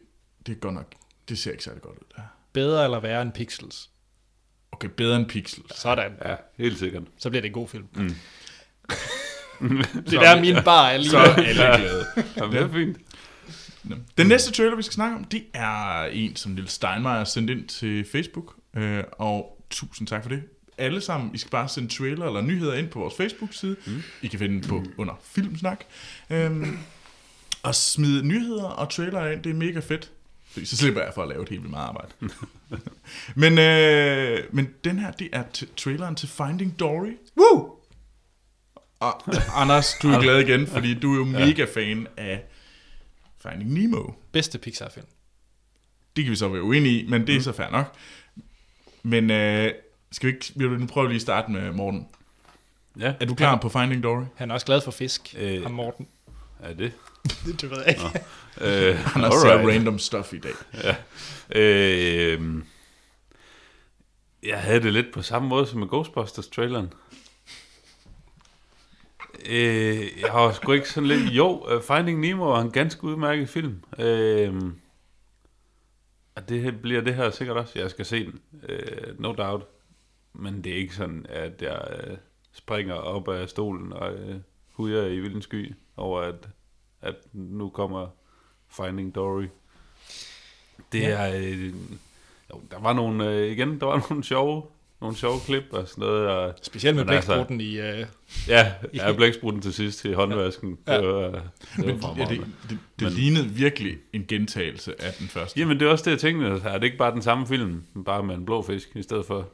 S2: det er godt nok... Det ser ikke særlig godt ud, det her.
S1: Bedre eller værre end Pixels.
S2: Okay, bedre end Pixels.
S1: Sådan.
S3: ja, helt sikkert.
S1: Så bliver det en god film.
S3: Mm.
S1: Det der min bar er lige
S2: Så er alle glade.
S3: Jamen, det er fint.
S2: Den næste trailer, vi skal snakke om, det er en, som Lille Steinmeier har sendt ind til Facebook. Øh, og tusind tak for det. Alle sammen, I skal bare sende trailer eller nyheder ind på vores Facebook-side. Mm. I kan finde den på under Filmsnak. Øhm, og smide nyheder og trailer ind, det er mega fedt. Fordi så slipper jeg for at lave et helt vildt meget arbejde. men, øh, men den her, det er t- traileren til Finding Dory.
S1: Woo!
S2: Og Anders, du er glad igen, fordi du er jo mega fan af Finding Nemo.
S1: Bedste Pixar-film.
S2: Det kan vi så være uenige i, men det er så fair nok. Men øh, skal vi ikke, vil du nu prøve lige at starte med Morten?
S3: Ja,
S2: Er du klar på Finding Dory?
S1: Han er også glad for fisk,
S3: Øh.
S1: øh. ham Morten.
S3: er det?
S1: Det, det ved jeg ikke.
S3: Øh,
S2: Han har set random stuff i dag.
S3: Øh, jeg havde det lidt på samme måde som med Ghostbusters-traileren. Øh, jeg har sgu ikke sådan lidt... Jo, uh, Finding Nemo var en ganske udmærket film. Øh, og det her- bliver det her sikkert også. Jeg skal se den, øh, no doubt. Men det er ikke sådan, at jeg øh, springer op af stolen og øh, hujer i vildens sky over, at, at nu kommer Finding Dory. Det
S1: Ja.
S3: er... Øh, jo, der var nogle... Øh, igen, der var nogle sjove, nogle sjove klip og sådan noget. Og,
S1: Specielt med
S3: altså-
S1: blæksprutten i... Øh,
S3: ja, jeg har blæksprutten til sidst til håndvasken.
S1: Ja.
S3: Det var, det var
S2: Men ja, det,
S3: fremragende.
S2: det, det
S3: Men-
S2: lignede virkelig en gentagelse af den første.
S3: Jamen, det er også det, jeg tænkte. Altså, Er det ikke bare den samme film, bare med en blå fisk i stedet for?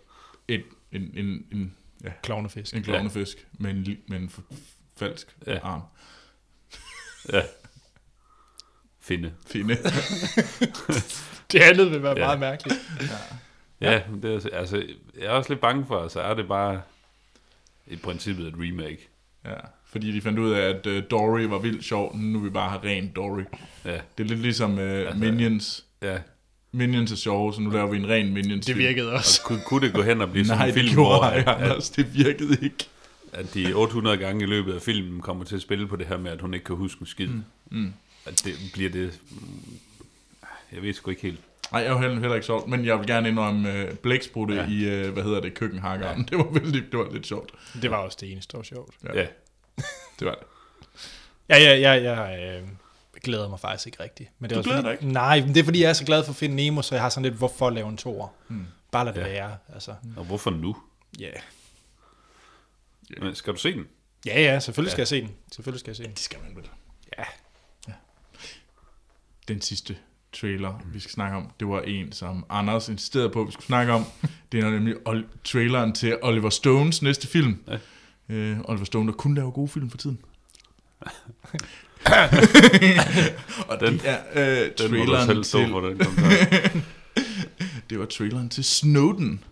S2: Et, en, en, en, ja,
S1: klovnefisk.
S2: en klovnefisk med en, med en f- falsk
S3: Ja.
S2: ja. arm.
S3: Ja. Finde.
S2: Fine.
S1: Det andet vil være
S3: Ja.
S1: meget mærkeligt.
S3: Ja, det er, altså, jeg er også lidt bange for, så er det bare i princippet et remake.
S2: ja. Fordi de fandt ud af, at uh, Dory var vildt sjov, nu vil vi bare have ren Dory.
S3: Ja,
S2: Det er lidt ligesom uh,
S3: Altså-
S2: Minions.
S3: ja.
S2: Minions er sjove, så nu laver vi en ren Minions
S1: Det virkede også.
S3: Og kunne, kunne det gå hen og blive sådan
S2: Nej,
S3: en
S2: det
S3: film,
S2: gjorde
S3: hvor at,
S2: Anders. Det virkede ikke.
S3: At de 800 gange i løbet af filmen kommer til at spille på det her med, at hun ikke kan huske en skid. Mm.
S2: Mm.
S3: At det bliver det... mm, Jeg ved sgu ikke helt.
S2: Nej, jeg var heller, heller ikke sjovt, men jeg vil gerne indrømme uh, blæksprutte
S3: Ja.
S2: ja. i, uh, hvad hedder det, køkkenhakkeren. Ja. Det var vældig, det var lidt sjovt.
S1: Det var også det eneste, der var sjovt.
S2: Ja.
S3: Ja.
S2: Det var det.
S1: Ja, ja, ja, jeg øh, glæder mig faktisk ikke rigtigt. Men det er
S2: Du
S1: også
S2: glæder
S1: fordi,
S2: dig ikke?
S1: Nej, men det er fordi, jeg er så glad for at finde Nemo, så jeg har sådan lidt, hvorfor lave en toer?
S2: Hmm.
S1: Bare lad det
S3: Ja.
S1: være. Altså,
S3: Og hvorfor nu?
S1: ja. Yeah.
S3: Men skal du se den?
S1: Ja, ja, selvfølgelig
S3: Ja.
S1: skal jeg se den. Selvfølgelig skal jeg se den.
S2: Det skal man vel.
S1: Ja.
S2: Den sidste trailer, vi skal snakke om, det var en, som Anders insisterede på, at vi skulle snakke om. Det er nemlig Ol- traileren til Oliver Stones næste film.
S3: Ja.
S2: Øh, Oliver Stone, der kun laver gode film for tiden. og
S3: Den-
S2: det er øh,
S3: Den må du
S2: traileren
S3: selv
S2: til,
S3: for den
S2: det var traileren til Snowden.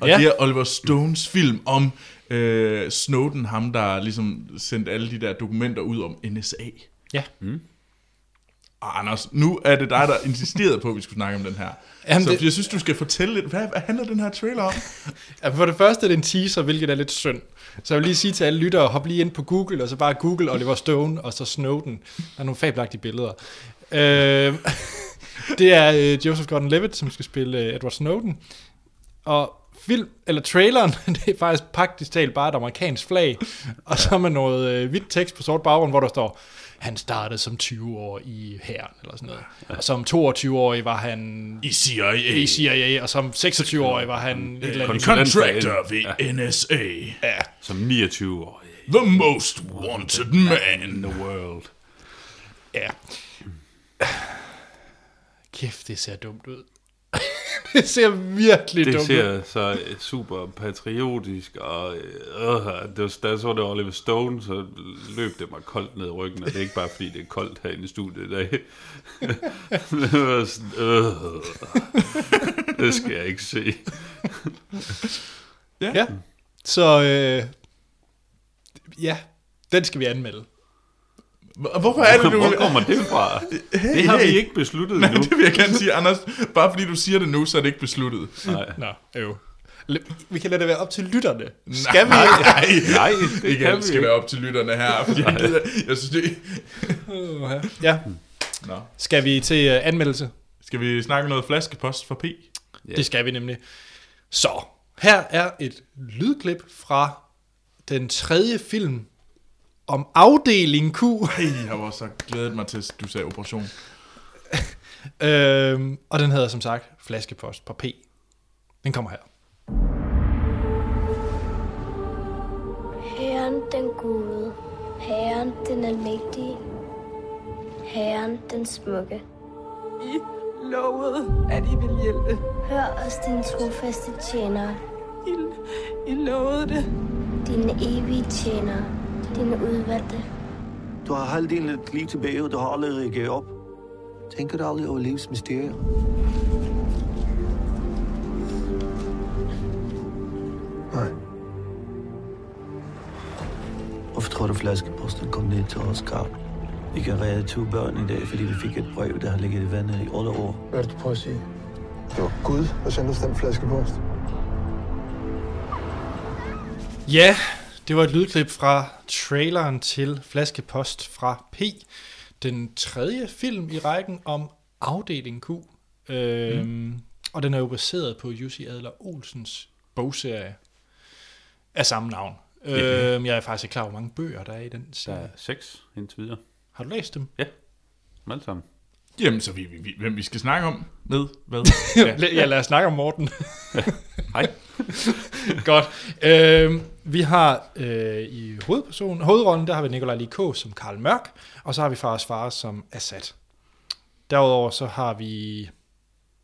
S2: Og
S1: Ja.
S2: ja. det er Oliver Stones film om øh, Snowden, ham der ligesom sendte alle de der dokumenter ud om NSA.
S1: Ja.
S3: Mm.
S2: Og Anders, nu er det dig, der insisterede på, at vi skulle snakke om den her.
S1: Jamen,
S2: så
S1: det-
S2: jeg synes, du skal fortælle lidt, hvad, hvad handler den her trailer om?
S1: Ja, for det første er det en teaser, hvilket er lidt synd. Så jeg vil lige sige til alle lyttere, hop lige ind på Google, og så bare Google Oliver Stone, og så Snowden. Der er nogle fabelagtige billeder. Øh, det er øh, Joseph Gordon-Levitt, som skal spille øh, Edward Snowden. Og film, eller traileren, det er faktisk praktisk talt bare et amerikansk flag, og så med noget øh, hvidt tekst på sort baggrund, hvor der står, han startede som 20 år i hæren, eller sådan noget. Og som 22-årig var han
S2: I CIA.
S1: i CIA, og som 26-årig var han et eller andet.
S2: Contractor ved NSA.
S1: Ja,
S3: Som 29 år
S2: The most wanted man.
S3: in the world.
S1: Ja. Kæft, det ser dumt ud. det ser virkelig
S3: Det
S1: dumt ud.
S3: ser så øh, super patriotisk, og øh, det var, da jeg så det Oliver Stone, så løb det mig koldt ned i ryggen, og det er ikke bare fordi, det er koldt herinde i studiet i dag. det var sådan, øh, det skal jeg ikke se.
S1: Ja, så øh, ja, den skal vi anmelde.
S2: Hvor- Hvorfor er det, du...
S3: Hvor kommer det fra?
S2: Hey,
S3: Det har vi
S2: hey.
S3: ikke besluttet
S2: Nej,
S3: endnu.
S2: det vil jeg gerne sige, Anders. Bare fordi du siger det nu, så er det ikke besluttet.
S3: Nej.
S1: Nå. L- Vi kan lade det være op til lytterne. Skal vi?
S2: Nej,
S3: Nej, det
S2: ikke
S3: kan vi
S2: skal
S3: ikke.
S2: være op til lytterne her. Fordi jeg, gider, jeg synes, det...
S1: Ja,
S2: Nå.
S1: skal vi til uh, anmeldelse?
S2: Skal vi snakke noget flaskepost for P?
S3: Ja.
S1: Det skal vi nemlig. Så, her er et lydklip fra den tredje film om afdeling Q.
S2: Ej, jeg var så glædet mig til, at du sagde operation.
S1: Øhm, og den hedder som sagt Flaskepost på P. Den kommer her.
S4: Herren den gode, Herren den almægtige, Herren den smukke.
S5: I lovede, at I ville hjælpe.
S4: Hør os, din trofaste tjenere,
S5: I, I lovede det.
S4: dine evige tjenere, dine udvalgte.
S6: Du har halvdelen af dit liv tilbage, og du har aldrig givet op. Tænker du aldrig over livets mysterier? Nej. Hvorfor tror du, flaskeposten kom ned til os, Karl? Vi kan redde to børn i dag, fordi vi fik et brev, der har ligget i vandet i alle år.
S7: Hvad er det, du prøver at sige? Det var Gud, der sendte os den flaske post.
S1: Ja, det var et lydklip fra traileren til Flaskepost fra P. Den tredje film i rækken om afdeling Q. Øhm, mm. Og den er jo baseret på Jussi Adler Olsens bogserie af samme navn.
S3: Ja.
S1: Øhm, jeg er faktisk ikke klar, hvor mange bøger der er i den
S3: Der
S1: serie.
S3: er seks indtil videre.
S1: Har du læst dem?
S3: Dem alle sammen.
S2: Jamen, så vi, vi, vi, hvem vi skal snakke om med hvad?
S1: Ja, ja lad os snakke om Morten.
S3: Hej.
S1: Godt. Øhm, vi har øh, i hovedpersonen, hovedrollen, der har vi Nikolaj Likå som Karl Mørk, og så har vi Fares Far som Assad. Derudover så har vi,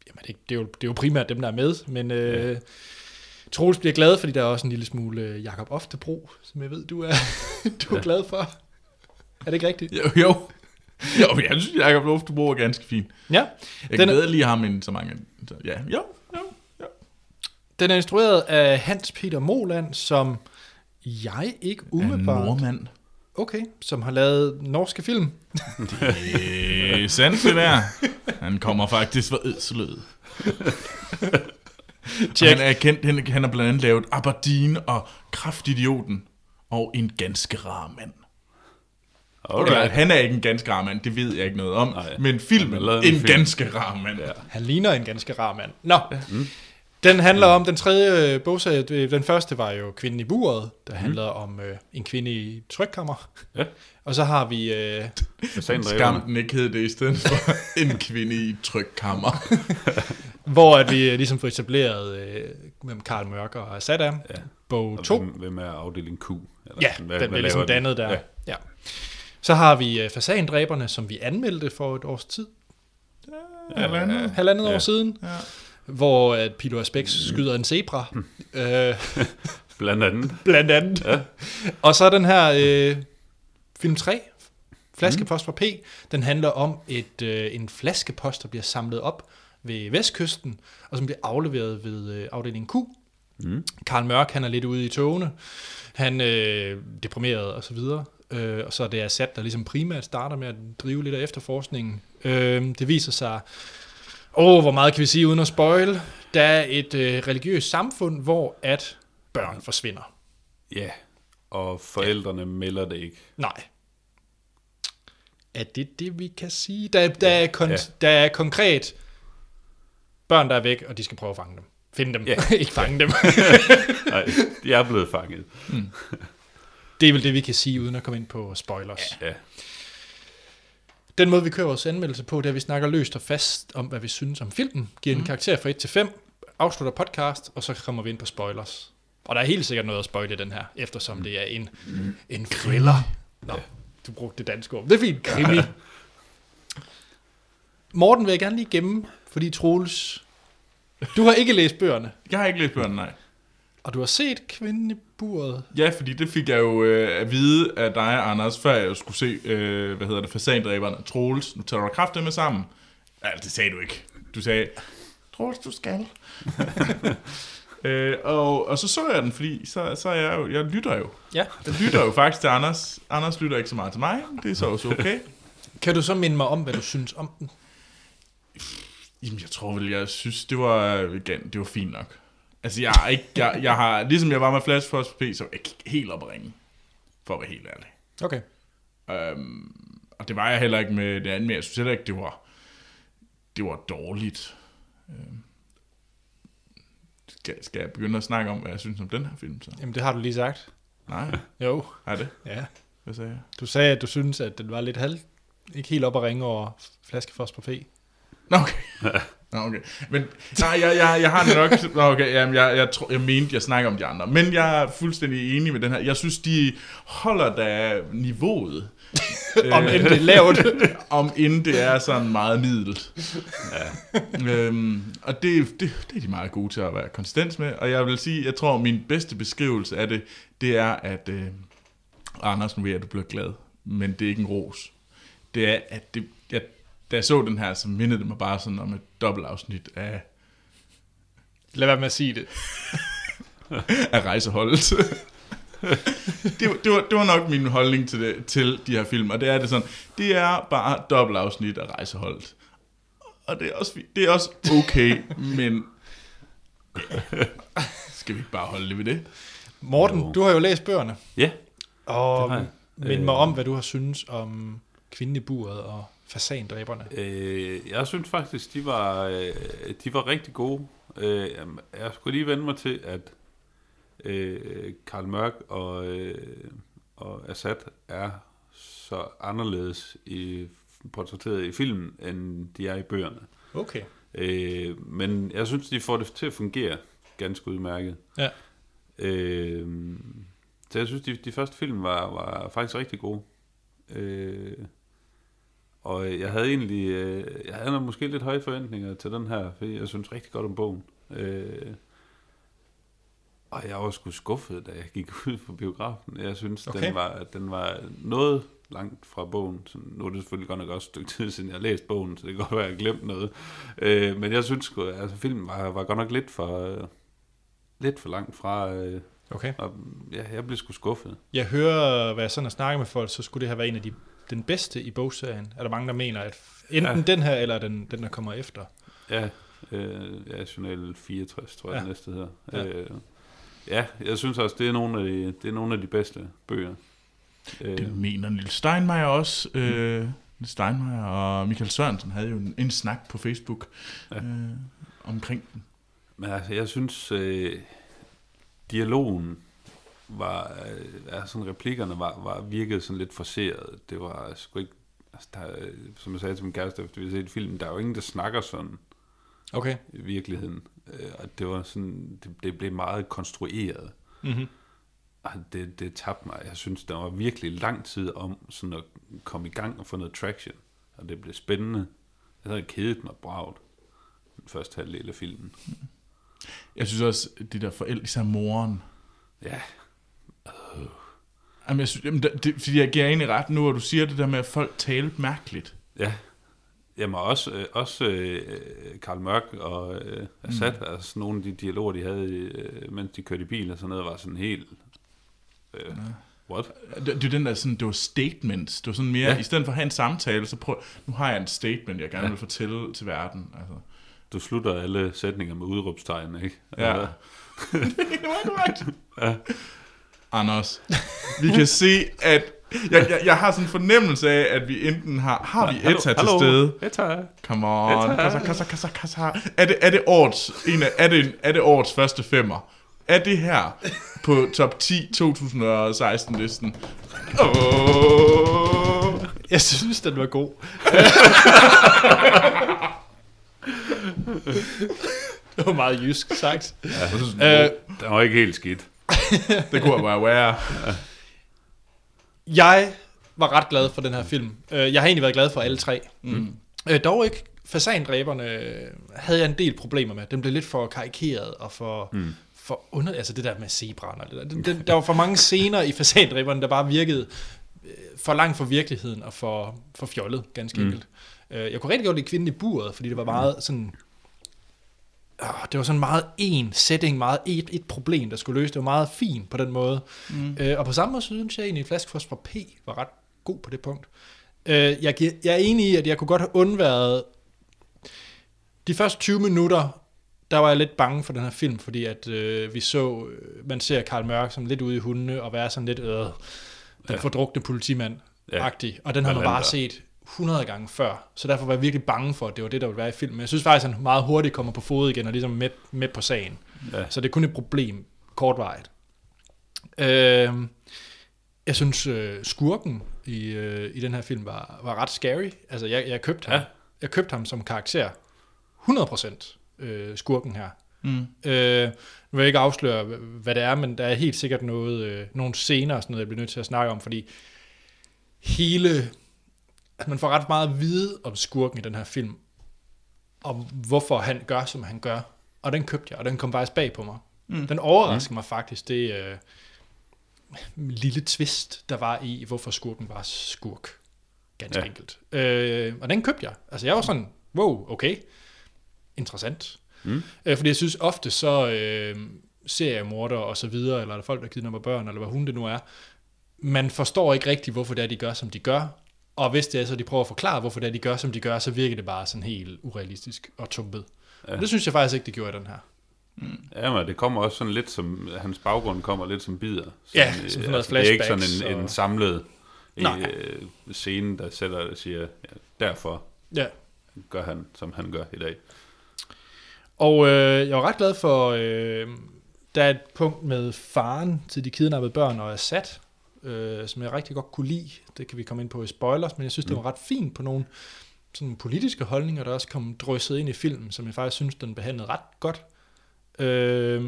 S1: jamen det, det, er, jo, det er jo primært dem, der er med, men øh, Troels bliver glad, fordi der er også en lille smule øh, Jakob Oftebro, som jeg ved, du er, du er glad for. Er det ikke rigtigt?
S2: Jo, jo. Jo, jeg synes, Jacob Luftebro er ganske fin.
S1: Ja.
S2: Jeg
S1: Den er-
S2: bedre lide ham end så mange. Så, ja, jo, jo.
S1: Den er instrueret af Hans Peter Moland, som jeg ikke
S2: En
S1: umiddelbart...
S2: nordmand.
S1: Okay, som har lavet norske film.
S2: Det er sandt, det der. Han kommer faktisk fra Ødselød. Han er kendt, han, han har blandt andet lavet Aberdeen og Kraftidioten og En ganske rar mand. Okay.
S3: Alright.
S2: Han er ikke en ganske rar mand, det ved jeg ikke noget om.
S3: Nej.
S2: men filmen, en,
S3: en film.
S2: ganske rar mand. Ja.
S1: Han ligner en ganske rar mand. Nå, mm. Den handler om den tredje bogserie. Øh, Den første var jo Kvinden i buret, der handler om øh, en kvinde i trykkammer.
S3: Ja.
S1: Og så har vi... Øh,
S3: Skam.
S2: Den ikke hed det i stedet for en kvinde i trykkammer.
S1: hvor at vi øh, ligesom får etableret øh, mellem Karl Mørk og Saddam. Ja. Bog
S3: Og
S1: 2.
S3: Hvem, hvem er afdeling Q? Eller
S1: Ja,
S3: sådan,
S1: den bliver ligesom
S3: den?
S1: dannet der. Ja.
S3: Ja.
S1: ja. Så har vi øh, Fasandræberne, som vi anmeldte for et års tid.
S2: Halvandet.
S1: Halvandet
S3: Ja.
S1: år siden.
S2: Ja.
S1: Hvor at Pilo Asbæk skyder en zebra. øh,
S3: Blandt andet.
S1: blandt andet.
S3: Ja.
S1: Og så den her øh, film 3, Flaskepost fra P, den handler om et øh, en flaskepost, der bliver samlet op ved vestkysten, og som bliver afleveret ved øh, afdeling Q.
S3: Mm.
S1: Karl Mørk, han er lidt ude i togene. Han øh, deprimeret og så videre. Øh, og så er det Assad, der ligesom primært starter med at drive lidt af efterforskningen. Øh, det viser sig, åh, hvor meget kan vi sige uden at spoil, der er et øh, religiøst samfund, hvor at børn forsvinder.
S3: Ja, og forældrene ja. melder det ikke.
S1: Nej. Er det det, vi kan sige? Der, der, er, kon-
S3: Ja.
S1: der er konkret børn, der er væk, og de skal prøve at fange dem. Finde dem.
S3: Ja.
S1: ikke fange dem.
S3: Nej, de er blevet fanget.
S1: det er vel det, vi kan sige, uden at komme ind på spoilers.
S3: Ja.
S1: Den måde, vi kører vores anmeldelse på, det er, at vi snakker løst og fast om, hvad vi synes om filmen. Giver en karakter fra 1 til 5, afslutter podcast, og så kommer vi ind på spoilers. Og der er helt sikkert noget at spoile i den her, eftersom det er en, en thriller. Nå, du brugte det danske ord. Det er fint, krimi. Morten vil jeg gerne lige gemme, fordi Troels, du har ikke læst bøgerne,
S2: Jeg har ikke læst bøgerne, nej.
S1: Og du har set Kvinden i buret.
S2: Ja, fordi det fik jeg jo øh, at vide af dig, Anders, før jeg skulle se, øh, hvad hedder det, fasandræberne. Troels, nu tager du kræfter med sammen. Ja, det sagde du ikke. Du sagde, Troels, du skal. øh, og, og så så jeg den, fordi så, så er jeg jo, jeg lytter jo.
S1: Ja.
S2: Jeg lytter jo faktisk til Anders. Anders lytter ikke så meget til mig. Det er så også okay.
S1: Kan du så minde mig om, hvad du synes om den?
S2: Jamen, jeg tror vel, jeg synes, det var, igen, det var fint nok. Altså, jeg, er ikke, jeg, jeg har, ligesom jeg var med Flash Force P, så jeg ikke helt op at ringe. For at være helt ærlig.
S1: Okay.
S2: Øhm, og det var jeg heller ikke med det andet, men jeg synes heller ikke, det var, det var dårligt. Øhm, skal, skal jeg begynde at snakke om, hvad jeg synes om den her film? Så?
S1: Jamen, det har du lige sagt.
S2: Nej,
S1: Jo.
S2: er det?
S1: Ja.
S2: Hvad sagde jeg?
S1: Du sagde, at du synes, at den var lidt halv... Ikke helt op at ringe over flaskefoss på P.
S2: Nå, okay. Nå, okay. Men nej, jeg, jeg, jeg har det nok... Nå, okay, jamen, jeg, jeg, tror, jeg mente, jeg snakker om de andre. Men jeg er fuldstændig enig med den her. Jeg synes, de holder da niveauet.
S1: Om end det er lavt.
S2: om inden det er sådan meget middelt. Ja. øhm, og det, det, det er de meget gode til at være konsistens med. Og jeg vil sige, jeg tror, min bedste beskrivelse af det, det er, at... Øh, Anders, nu ved jeg, at du bliver glad. Men det er ikke en ros. Det er, at det, da jeg så den her, så mindede det mig bare sådan om et dobbeltafsnit af,
S1: Lad være med at sige det.
S2: af rejseholdet. det, var, det, var, det var nok min holdning til, det, til de her film, og det er det sådan, det er bare dobbeltafsnit af rejseholdet. Og det er også, det er også okay, men skal vi ikke bare holde det ved det?
S1: Morten,
S3: Jo.
S1: du har jo læst bøgerne.
S3: Ja,
S1: Og
S3: Det har jeg.
S1: mind
S3: Øh.
S1: mig om, hvad du har synes om Kvinden i buret og fasandræberne.
S3: øh, jeg synes faktisk, de var, øh, de var rigtig gode. Øh, jeg skulle lige vende mig til, at øh, Karl Mørk og, øh, og Assad er så anderledes i, portrætteret i filmen, end de er i bøgerne.
S1: Okay.
S3: Øh, men jeg synes, de får det til at fungere ganske udmærket.
S1: Ja.
S3: Øh, så jeg synes, de, de første film var, var faktisk rigtig gode. Øh, og jeg havde egentlig, øh, jeg havde måske lidt høje forventninger til den her, fordi jeg synes rigtig godt om bogen. Øh, og jeg var sgu skuffet, da jeg gik ud på biografen. Jeg synes,
S1: Okay.
S3: den, var, den var noget langt fra bogen. Så nu er det selvfølgelig godt nok også et stykke tid siden, jeg har læst bogen, så det kan godt være, at jeg glemt noget. Øh, men jeg synes sgu, altså filmen var, var godt nok lidt for, øh, lidt for langt fra, øh,
S1: Okay.
S3: Og ja, jeg blev sgu skuffet.
S1: Jeg hører, hvad jeg sådan har snakket med folk, så skulle det have været en af de, den bedste i bogserien. Er der mange, der mener, at enten
S3: Ja.
S1: den her, eller den, den, der kommer efter?
S3: Ja, øh, ja Journal 64, tror jeg,
S1: Ja.
S3: den næste hedder.
S1: Ja.
S3: Ja. Øh, ja, jeg synes også, det er nogle af de, det er nogle af de bedste bøger. Øh,
S2: Det mener Nils Steinmeier også. Øh, Nils Steinmeier og Michael Sørensen havde jo en, en snak på Facebook
S3: Ja.
S2: øh, omkring den.
S3: Men altså, jeg synes, øh, dialogen var, øh, altså sådan replikkerne var, var virkede sådan lidt forseret. Det var sgu ikke, altså der, er, som jeg sagde til min kæreste, efter vi havde set filmen, der er jo ingen, der snakker sådan
S1: Okay.
S3: i virkeligheden. Øh, og det var sådan, det, det blev meget konstrueret.
S1: Mm-hmm.
S3: Og det, det tabte mig. Jeg synes, der var virkelig lang tid om sådan at komme i gang og få noget traction. Og det blev spændende. Jeg havde kedet mig bragt den første halvdel af filmen.
S2: Jeg synes også, de der forældre, især moren.
S3: Ja,
S2: Jamen, jeg synes, jamen, det, det, fordi jeg giver egentlig ret nu, at du siger det der med, at folk talte mærkeligt.
S3: Ja. Jamen også, øh, også øh, Karl Mørk og øh, Assad, mm. altså nogle af de dialoger, de havde, øh, mens de kørte i bil og sådan noget, var sådan helt... Øh, what?
S2: Det, det er den der sådan, det var statements. Det var sådan mere,
S3: Ja.
S2: ja. i stedet for at have en samtale, så prøv, nu har jeg en statement, jeg gerne
S3: Ja.
S2: vil fortælle til verden. Altså.
S3: Du slutter alle sætninger med udråbstegn, ikke?
S2: Ja.
S3: Altså,
S2: det var korrekt.
S3: Ja.
S2: Anders, vi kan se, at jeg, jeg, jeg har sådan en fornemmelse af, at vi enten har, har vi Etta til
S3: hallo,
S2: stede.
S3: Etta.
S2: Come on.
S3: Etta.
S2: Kassa, kassa, kassa, kassa. Er det, er det årets, en af, er det, er det årets første femmer? Er det her på top 10 2016 listen? Oh.
S1: Jeg synes, den var god. det var meget jysk sagt.
S2: Ja.
S1: Øh,
S3: Den var ikke helt skidt.
S2: Det kunne bare være.
S1: Jeg var ret glad for den her film. Øh, Jeg har egentlig været glad for alle tre. Mm. Dog ikke fasandræberne øh, havde jeg en del problemer med. Den blev lidt for karikeret og for, mm. for under... Altså det der med zebraen og det der. Den, den, der var for mange scener i fasandræberne, der bare virkede øh, for langt fra virkeligheden og for, for fjollet, ganske mm. enkelt. Øh, Jeg kunne rigtig godt lide kvinden i buret, fordi det var meget sådan... Åh, det var sådan meget en setting, meget et, et problem, der skulle løse. Det var meget fint på den måde. Mm. Øh, og på samme måde synes jeg egentlig, at Flaskefrost fra P var ret god på det punkt. Øh, jeg, jeg er enig i, at jeg kunne godt have undværet de første 20 minutter, der var jeg lidt bange for den her film, fordi at øh, vi så, øh, man ser Karl Mørk som lidt ude i hundene, og være sådan lidt, øh, den ja. fordrukne politimand-agtig, ja. og den har man bare set 100 gange før, så derfor var jeg virkelig bange for, at det var det, der ville være i filmen. Men jeg synes faktisk, at han meget hurtigt kommer på fod igen, og ligesom med, med på sagen.
S3: Ja.
S1: Så det er kun et problem kortvarigt. Øh, jeg synes, øh, skurken i, øh, i den her film var, var ret scary. Altså, jeg, jeg, købte ham.
S3: Ja.
S1: jeg købte ham som karakter. 100% øh, skurken her.
S2: Mm.
S1: Øh, nu vil jeg ikke afsløre, hvad det er, men der er helt sikkert noget, øh, nogle scener, og sådan noget, jeg bliver nødt til at snakke om, fordi hele... At man får ret meget at vide om skurken i den her film, om hvorfor han gør, som han gør. Og den købte jeg, og den kom faktisk bag på mig. Mm. Den overraskede mm. mig faktisk, det øh, lille twist, der var i, hvorfor skurken var skurk. Ganske. Ja. enkelt. Øh, og den købte jeg. Altså jeg var sådan, wow, okay, interessant.
S3: Mm.
S1: Øh, fordi jeg synes ofte så øh, seriemorder og så videre, eller er der folk, der kidnapper børn, eller hvad hun det nu er, man forstår ikke rigtigt, hvorfor det er, de gør, som de gør. Og hvis det er så, de prøver at forklare, hvorfor det er, de gør, som de gør, så virker det bare sådan helt urealistisk og tumpet. Ja. Og det synes jeg faktisk ikke, det gjorde i den her.
S3: Ja, men det kommer også sådan lidt som, hans baggrund kommer lidt som bider.
S1: Ja,
S3: Sådan,
S1: som
S3: øh,
S1: sådan noget
S3: det er ikke sådan en, en
S1: og-
S3: samlet
S1: Nej.
S3: øh, scene, der sætter og siger, ja, derfor
S1: Ja.
S3: gør han, som han gør i dag.
S1: Og øh, jeg var ret glad for, øh, der er et punkt med faren til de kidnappede børn og Assad, øh, som jeg rigtig godt kunne lide. Det kan vi komme ind på i spoilers, men jeg synes, det var ret fint på nogle sådan politiske holdninger, der også kom drysset ind i filmen, som jeg faktisk synes, den behandlede ret godt. Øh,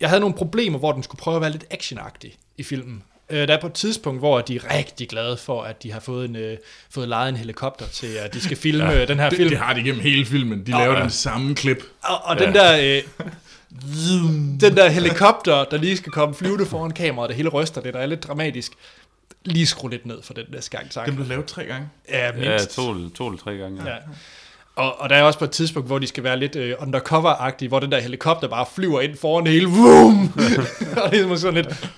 S1: jeg havde nogle problemer, hvor den skulle prøve at være lidt actionagtig i filmen. Øh, der er på et tidspunkt, hvor de er rigtig glade for, at de har fået, en, øh, fået lejet en helikopter til, at de skal filme ja, den her
S2: Det,
S1: film.
S2: det har de igennem hele filmen. De
S1: Ja.
S2: laver den samme klip.
S1: Og, og den der... Øh, den der helikopter, der lige skal komme flyvende foran kameraet, det hele ryster lidt og er lidt dramatisk. Lige skru lidt ned for den næste gang, tak.
S2: Den blev lavet tre gange.
S1: Ja,
S3: Ja,
S1: mindst.
S3: to, to eller tre gange.
S1: Ja. Og, og der er også på et tidspunkt, hvor de skal være lidt øh, undercover-agtige, hvor den der helikopter bare flyver ind foran det hele. Vroom! og det er sådan sådan lidt...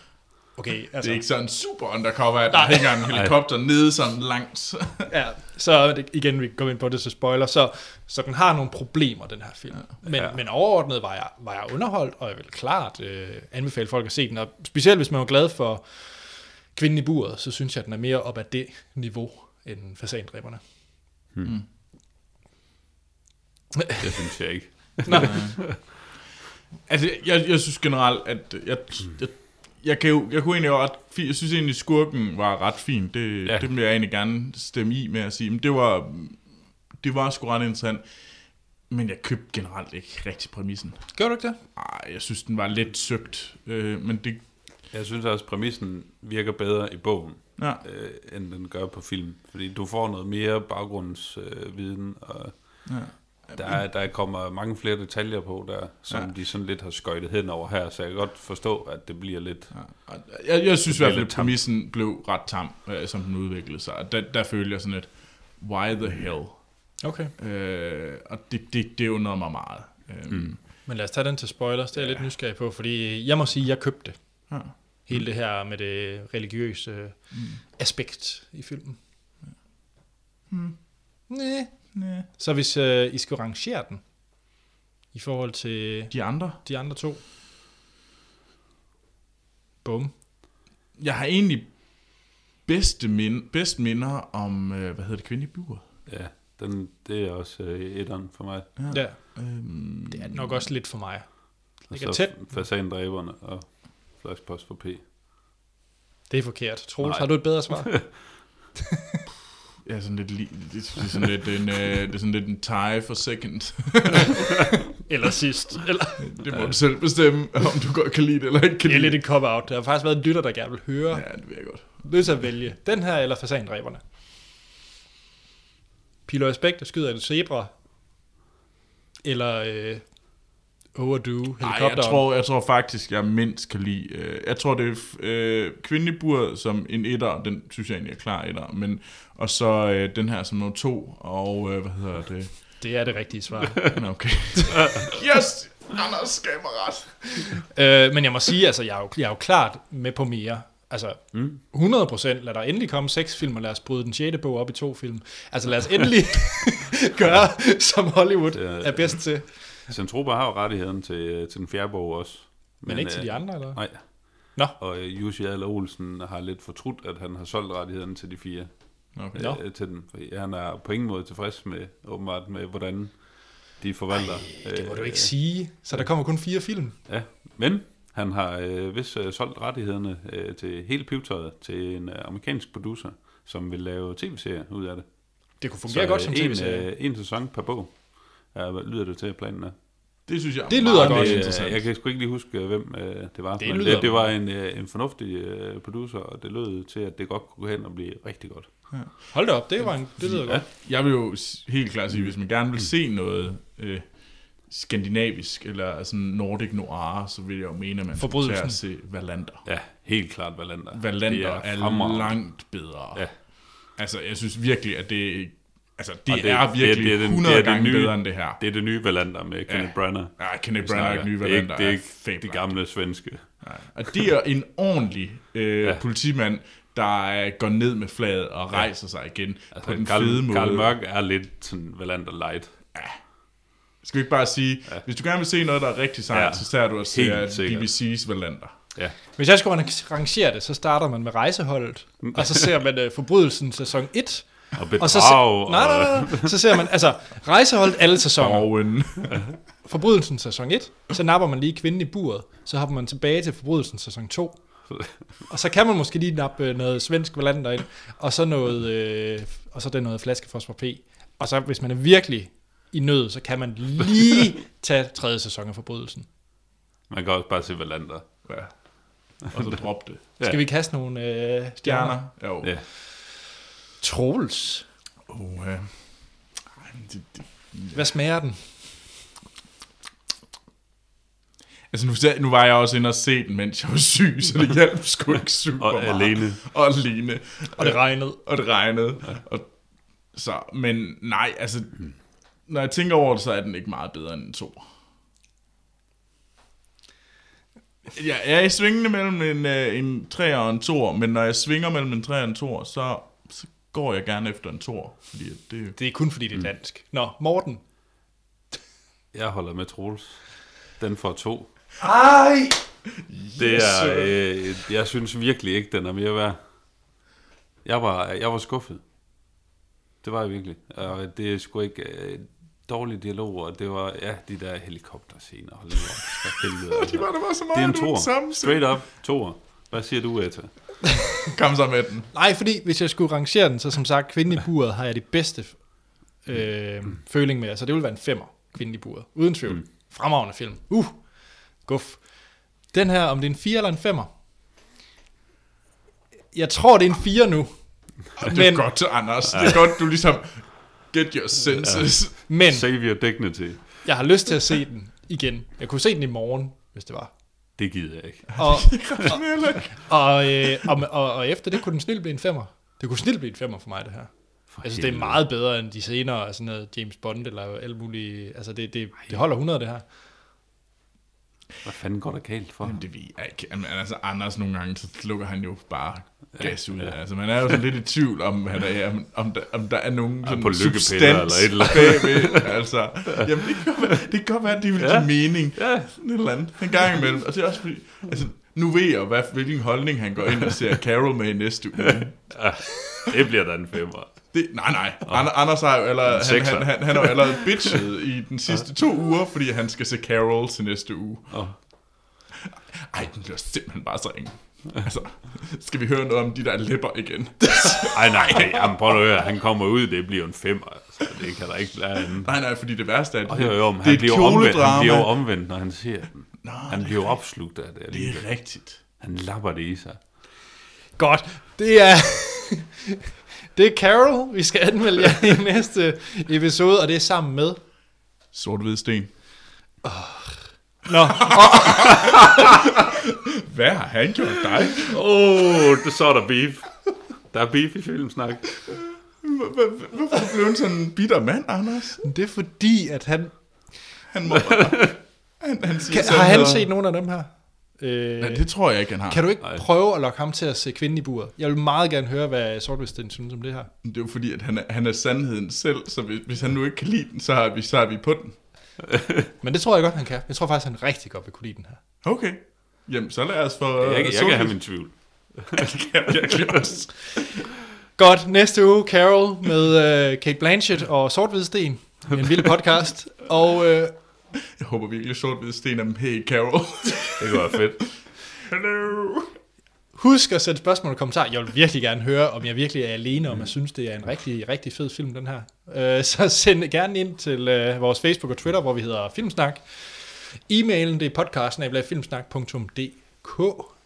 S1: Okay,
S2: Det
S1: altså...
S2: er ikke sådan super undercover, at der
S1: Nej.
S2: hænger en helikopter nede sådan langt.
S1: Ja, så er det, igen, vi går ind på det, så spoiler. Så, så den har nogle problemer, den her film. Men,
S3: Ja.
S1: ja. men overordnet var jeg, var jeg underholdt, og jeg vil klart øh, anbefale folk at se den. Og specielt hvis man var glad for kvinden i buret, så synes jeg, at den er mere op ad det niveau end fasandræberne.
S3: Det synes jeg ikke.
S1: Nå,
S2: Altså, jeg, jeg synes generelt, at jeg, jeg, jeg, kan jo, jeg kunne egentlig ret jeg synes egentlig, skurken var ret fin. Det,
S3: Ja.
S2: det vil jeg egentlig gerne stemme i med at sige. Men det var, det var sgu ret interessant. Men jeg købte generelt ikke rigtig præmissen.
S1: gør du ikke det?
S2: Ej, jeg synes, den var lidt søgt. Øh, men det,
S3: Jeg synes også, at præmissen virker bedre i bogen,
S2: ja,
S3: øh, end den gør på film. Fordi du får noget mere baggrundsviden, øh, viden, og
S2: ja.
S3: Der, er- der kommer mange flere detaljer på der, som
S2: Ja.
S3: ja. de sådan lidt har skøjtet hen over her, så jeg kan godt forstå, at det bliver lidt...
S2: Ja. Jeg, jeg synes i hvert fald,
S3: lidt
S2: at præmissen blev ret tam, øh, som den udviklede sig. Og Der, der følte jeg sådan et, why the hell?
S1: Okay.
S2: Øh, og det, det, det undrede mig meget. Øh, mm.
S1: Men lad os tage den til spoilers. Det er jeg lidt nysgerrig på, fordi jeg må sige, at jeg købte det.
S2: Ja.
S1: Hele det her med det religiøse mm. aspekt i filmen.
S2: Mm.
S1: Næh.
S2: Næh.
S1: Så hvis øh, I skal rangere den i forhold til
S2: De andre?
S1: de andre to. Bum.
S2: Jeg har egentlig bedste mind, bedst minder om, øh, hvad hedder det, kvinde i buret.
S3: Ja, den, det er også øh, etteren for mig.
S1: Ja,
S2: Øhm,
S1: det er nok også lidt for mig.
S3: Og
S1: Ligger
S3: så
S1: tæt.
S3: Fasandræberne og Flashpost for P.
S1: Det er forkert. Troels,
S3: Nej.
S1: har du et bedre svar?
S2: ja, sådan lidt, li- det, det, er sådan lidt en, øh, det er sådan lidt en tie for second.
S1: Eller sidst. Eller,
S2: det må du selv bestemme, om du godt kan lide det eller ikke kan
S1: det er
S2: lide
S1: lidt en cop-out. Der har faktisk været en lytter, der gerne vil høre.
S2: Ja, det vil jeg godt.
S1: Nødt til at vælge. Den her eller fasandræberne. Pil og Aspekt, der skyder en zebra. Eller øh, Overdo,
S2: Nej,
S1: helikopter.
S2: jeg tror, jeg tror faktisk, jeg mindst kan lide... Øh, jeg tror, det er øh, kvinde i buret som en etter, den synes jeg egentlig er klar etter, men, og så øh, den her som nummer to, og øh, hvad hedder det?
S1: Det er det rigtige svar.
S2: Okay. yes! Anders gav mig ret.
S1: øh, men jeg må sige, altså, jeg er, jo, jeg er jo klart med på mere. Altså, mm. 100 procent. Lad der endelig komme seks film, og lad os bryde den sjette bog op i to film. Altså, lad os endelig gøre, som Hollywood
S3: er
S1: bedst til.
S3: Centropa har jo rettigheden til, øh, til den fjerde bog også.
S1: Men, men ikke til
S3: øh,
S1: de andre, eller?
S3: Nej.
S1: Nå.
S3: Og øh, Jussi Adler Olsen har lidt fortrudt, at han har solgt rettigheden til de fire.
S2: Okay.
S3: Øh, til den. Fordi han er på ingen måde tilfreds med, åbenbart, med hvordan de forvalter.
S1: Det må
S3: øh,
S1: du ikke sige. Så der kommer kun fire film.
S3: Ja, men han har øh, vist øh, solgt rettighederne øh, til hele pivetøjet til en øh, amerikansk producer, som vil lave tv-serier ud af det.
S1: Det kunne fungere godt som
S3: en,
S1: tv-serie.
S3: øh, en sæson per bog, ja, hvad lyder det til, at planen er.
S2: Det synes jeg er
S1: Det lyder
S2: meget
S1: godt.
S2: interessant.
S3: øh, jeg kan sgu ikke lige huske, øh, hvem øh, det var.
S1: Det
S3: men
S1: lyder-
S3: det, det var en, øh, en fornuftig øh, producer, og det lød til, at det godt kunne gå hen og blive rigtig godt.
S1: Hold da op, det var en, det lyder godt.
S2: Jeg vil jo helt klart sige, hvis man gerne vil se noget øh, skandinavisk, eller sådan Nordic noir, så vil jeg jo mene, at man skal
S1: Forbrydelsen.
S2: tage se Valander.
S3: Ja, helt klart Valander.
S2: Valander
S3: Det
S2: er,
S3: fremragende.
S2: langt bedre.
S3: Ja.
S2: Altså, jeg synes virkelig, at det, altså, det,
S3: Og
S2: det
S3: det-
S2: er
S3: det-
S2: virkelig
S3: det er den-
S2: 100
S3: det er den
S2: gange
S3: nye-
S2: bedre end det her.
S3: Det er det nye Valander med Kenneth Branagh.
S2: Ja, Kenneth Branagh,
S3: snakker.
S2: nye
S3: Det er ikke,
S2: Valander,
S3: det er ikke de gamle svenske.
S2: Nej. Og det er en ordentlig øh,
S3: Ja.
S2: ja. politimand, der øh, går ned med flaget og rejser sig igen altså, på den
S3: Karl,
S2: fede måde.
S3: Karl Mørk er lidt sådan Valander light.
S2: Skal vi ikke bare sige, ja. hvis du gerne vil se noget, der er rigtig sejt,
S3: Ja.
S2: ja. så ser du at se. BBC's Valander.
S3: Ja.
S1: Hvis jeg skulle rangere det, så starter man med rejseholdet, og så ser man uh, forbrydelsen sæson 1,
S3: Og
S1: og
S3: bedrag.
S1: så, se,
S3: og,
S1: nej, nej, nej, så ser man, altså, rejseholdet alle sæsoner,
S2: Og en,
S1: forbrydelsen sæson 1, så napper man lige kvinden i buret, så hopper man tilbage til forbrydelsen sæson 2, og så kan man måske lige nappe øh, noget svensk valander ind, og så noget, øh, og så det noget flaskefosfor P, og så hvis man er virkelig i nød, så kan man lige tage tredje sæson af forbrydelsen.
S3: Man kan også bare se Valander.
S2: ja. og så drop det.
S1: Skal vi kaste nogle øh, stjerner?
S2: Stjerner. Jo.
S3: Ja.
S1: Troels.
S2: Oh, ja. Ej, det, det,
S1: Hvad smager den?
S2: altså nu, nu var jeg også inde og se den, mens jeg var syg, så det hjalp sgu ikke super
S3: Og
S2: meget.
S3: alene.
S2: Og alene.
S1: Og det regnede.
S2: og det regnede. Og, så, men nej, altså, når jeg tænker over det, så er den ikke meget bedre end en to. Jeg er i svingende mellem en, øh, en 3 og en 2, men når jeg svinger mellem en 3 og en 2, så, så går jeg gerne efter en 2. Fordi at det,
S1: Det er kun fordi, det er dansk. Nå, Morten.
S3: Jeg holder med Troels. Den får to.
S1: Ej!
S3: Det er, øh, jeg synes virkelig ikke, den er mere værd. Jeg var, jeg var skuffet. Det var jeg virkelig. Og det er sgu ikke øh, dårlig dialog, og det var, ja, de der helikopterscener. Hold lige op,
S2: de var der var så
S3: Det er en
S2: meget
S3: tor. Straight up, toer. Hvad siger du, Etta?
S2: Kom så med den.
S1: Nej, fordi hvis jeg skulle rangere den, så som sagt, Kvinden i buret har jeg det bedste øh, føling med. Altså det vil være en femmer, Kvinden i buret. Uden tvivl. Mm. Fremragende film. Uh, guf. Den her, om det er en 4 eller en 5'er? Jeg tror, det er en 4 nu.
S2: Det er
S1: Men-
S2: godt, Anders. Det er godt, du ligesom get your senses.
S1: Men
S3: Save your dignity.
S1: jeg har lyst til at se den igen. Jeg kunne se den i morgen, hvis det var.
S3: Det gider jeg ikke.
S1: Og,
S2: Ja.
S1: og, øh, og, og, og efter det kunne den snilt blive en femmer. Det kunne snilt blive en femmer for mig, det her.
S3: For
S1: synes, det er meget bedre end de senere, sådan noget James Bond eller alt muligt. Altså, det, det, det holder 100, det her.
S3: Hvad fanden går der galt for?
S2: Jamen, det ved jeg ikke. Men altså, Anders nogle gange, så slukker han jo bare gas ud. Ja. Altså, man er jo sådan lidt i tvivl om, han er, om, om, der, om der er nogen sådan
S3: på
S2: substans
S3: eller et eller andet.
S2: bagved. Altså, jamen, det kan, være, det kan godt være, at de vil
S3: Ja.
S2: give mening.
S3: Ja.
S2: Sådan et eller andet. En gang imellem. Og det er også fordi, altså, nu ved jeg, hvad, hvilken holdning han går ind og ser Carol med i næste uge.
S3: Ja, det bliver da en femmer.
S2: Det, nej, nej. Ander, Anders har jo allerede, han, han, han, han har jo allerede bitchet i den sidste to uger, fordi han skal se Carol til næste uge.
S3: Åh.
S2: Ej, den bliver simpelthen bare så ringe. Altså, skal vi høre noget om de der læber igen?
S3: Ej, nej, nej, jamen, prøv at høre, han kommer ud, det bliver en femmer. Altså, det kan der ikke være andet.
S2: Nej, nej, fordi det værste er, at
S3: Og jo, jo,
S2: det er
S3: han
S2: et
S3: bliver, omvendt, han bliver omvendt, når han ser den.
S2: Nå,
S3: Han
S2: det,
S3: bliver jo opslugt af det
S2: det
S3: alligevel.
S2: er rigtigt.
S3: Han lapper det i sig.
S1: Godt. Det er... det er Carol, vi skal anmelde jer i næste episode, og det er sammen med...
S2: Sort-hvid sten.
S1: Nå,
S2: Hvad har han gjort dig?
S3: Åh, oh, det så er der beef. Der er beef i filmsnak.
S2: Hvor- hvor- Hvorfor er du blevet sådan en bitter mand, Anders?
S1: det er fordi, at han...
S2: Han må bare... Han, han siger
S1: Kan, har han set nogen af dem her? Øh,
S2: Nej, det tror jeg ikke, han har.
S1: kan du ikke
S3: Nej.
S1: prøve at lokke ham til at se kvinden i buret? Jeg vil meget gerne høre, hvad Sortvesten synes om det her.
S2: Det er jo fordi, at han er, han er sandheden selv, så hvis, hvis han nu ikke kan lide den, så er vi, så er vi på den.
S1: Men det tror jeg godt, han kan. Jeg tror faktisk, han rigtig godt vil kunne lide den her.
S2: Okay. Jamen, så lad os få...
S3: Jeg, jeg, jeg kan have min tvivl.
S1: Godt, næste uge Carol med uh, Kate Blanchett og Sort Sten. En vild podcast. Og uh,
S2: Jeg håber virkelig, sort hvid sten er med hey, Carol.
S3: Det kunne være fedt.
S2: Hello.
S1: Husk at sætte spørgsmål og kommentarer. Jeg vil virkelig gerne høre, om jeg virkelig er alene, om jeg synes, det er en rigtig, rigtig fed film, den her. Uh, så send gerne ind til uh, vores Facebook og Twitter, hvor vi hedder Filmsnak. E-mailen, det er podcasten af filmsnak.dk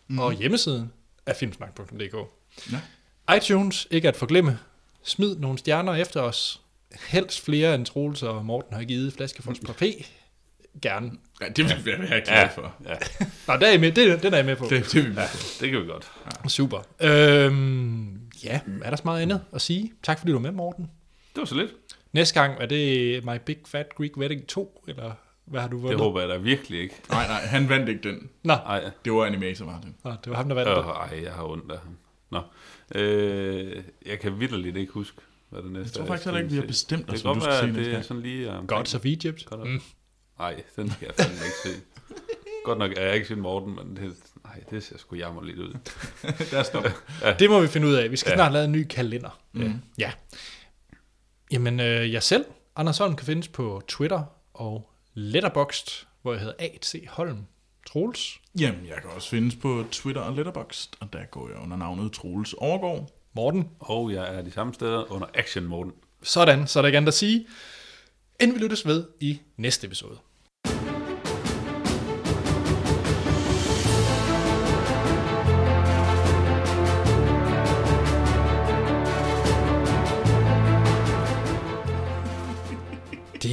S1: mm. og hjemmesiden er filmsnak.dk.
S2: Ja.
S1: iTunes, ikke at forglemme. Smid nogle stjerner efter os. Helst flere end Troels og Morten har givet Flaskefolds på P. Gerne.
S2: Ja, det vil vi være glad for.
S3: ja,
S1: Nå, der er I med. Det, den er jeg med på.
S2: Det, det vil vi være.
S3: det kan vi godt.
S1: Super. Øhm, ja, er der så meget andet at sige? Tak fordi du var med, Morten.
S3: Det var så lidt.
S1: Næste gang, er det My Big Fat Greek Wedding 2, eller hvad har du
S3: Det
S1: vundet?
S3: håber jeg da virkelig ikke.
S2: Nej, nej, han vandt ikke den.
S1: Nå,
S3: Ej,
S2: Det var Animator, Martin.
S1: Nå, det var ham, der vandt
S3: øh,
S1: det.
S3: ej, jeg har ondt af ham. Nå. Øh, jeg kan vidderligt ikke huske, hvad det næste
S2: Jeg tror
S3: er,
S2: faktisk heller ikke, vi har bestemt
S3: Det
S2: os, hvad du skal se
S3: det er sådan lige... Um,
S1: Gods of Egypt.
S3: Godt
S1: Mm.
S3: Nej, den skal jeg fandme ikke se. Godt nok er jeg ikke sin Morten, men det, nej, det ser sgu jammer lidt ud.
S2: Der står.
S1: Det må vi finde ud af. Vi skal
S3: Ja.
S1: snart lave en ny kalender.
S2: Mm.
S1: Ja. Jamen, øh, jeg selv, Anders Holm, kan findes på Twitter og Letterboxd, hvor jeg hedder A.T. Holm. Troels.
S2: Jamen, jeg kan også findes på Twitter og Letterboxd, og der går jeg under navnet Troels Overgaard.
S1: Morten.
S3: Og jeg er de samme steder under Action Morten.
S1: Sådan, så er der ikke andet at sige. Inden vi lyttes ved i næste episode.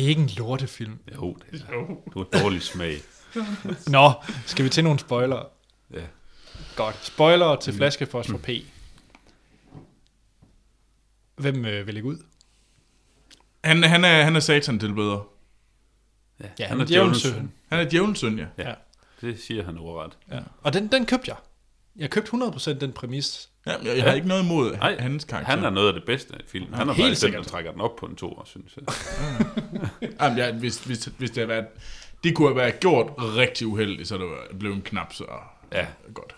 S1: Er ikke en lortefilm.
S3: Jo, det er Du har dårlig smag.
S1: Nå, skal vi til nogle spoiler?
S3: Ja.
S1: Godt. Spoiler til Flaskefos for P. Hvem øh, vil lægge ud?
S2: Han, han, er, han er satan tilbeder.
S1: Ja,
S3: han er
S1: djævelens
S3: djævelens
S1: søn.
S3: søn.
S2: Han er djævelens søn, ja.
S3: Ja.
S1: Ja.
S3: Det siger han overret.
S1: Ja. Og den, den købte jeg. Jeg købte 100% den præmis.
S2: ja jeg, jeg har ikke noget imod
S3: Nej,
S2: hans karakter.
S3: Han er noget af det bedste i filmen. Han er
S1: helt
S3: faktisk den, der
S1: sikkert.
S3: trækker den op på en to, synes jeg.
S2: Jamen, ja, hvis, hvis, hvis det havde været... Det kunne have været gjort rigtig uheldigt, så det var blevet en knap så
S3: Ja.
S2: godt.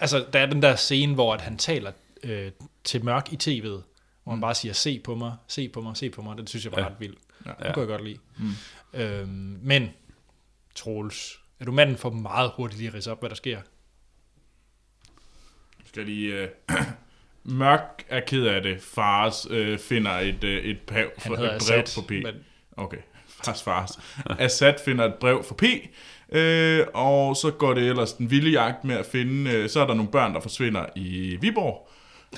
S1: Altså, der er den der scene, hvor at han taler øh, til mørk i tv'et, hvor han bare siger, se på mig, se på mig, se på mig. Den synes jeg var
S3: Ja.
S1: ret vild.
S2: Ja.
S1: Den kunne jeg godt lide. Mm. Øhm, men, Troels, er du manden for meget hurtigt lige at ridse op, hvad der sker?
S2: Skal de... Øh, Mørk er ked af det. Fars øh, finder et, øh, et, brev,
S1: Han
S2: for, et brev
S1: Assad,
S2: for P.
S1: men-
S2: Okay, fars fars. Assad finder et brev for P, øh, og så går det ellers den vilde jagt med at finde... Øh, så er der nogle børn, der forsvinder i Viborg,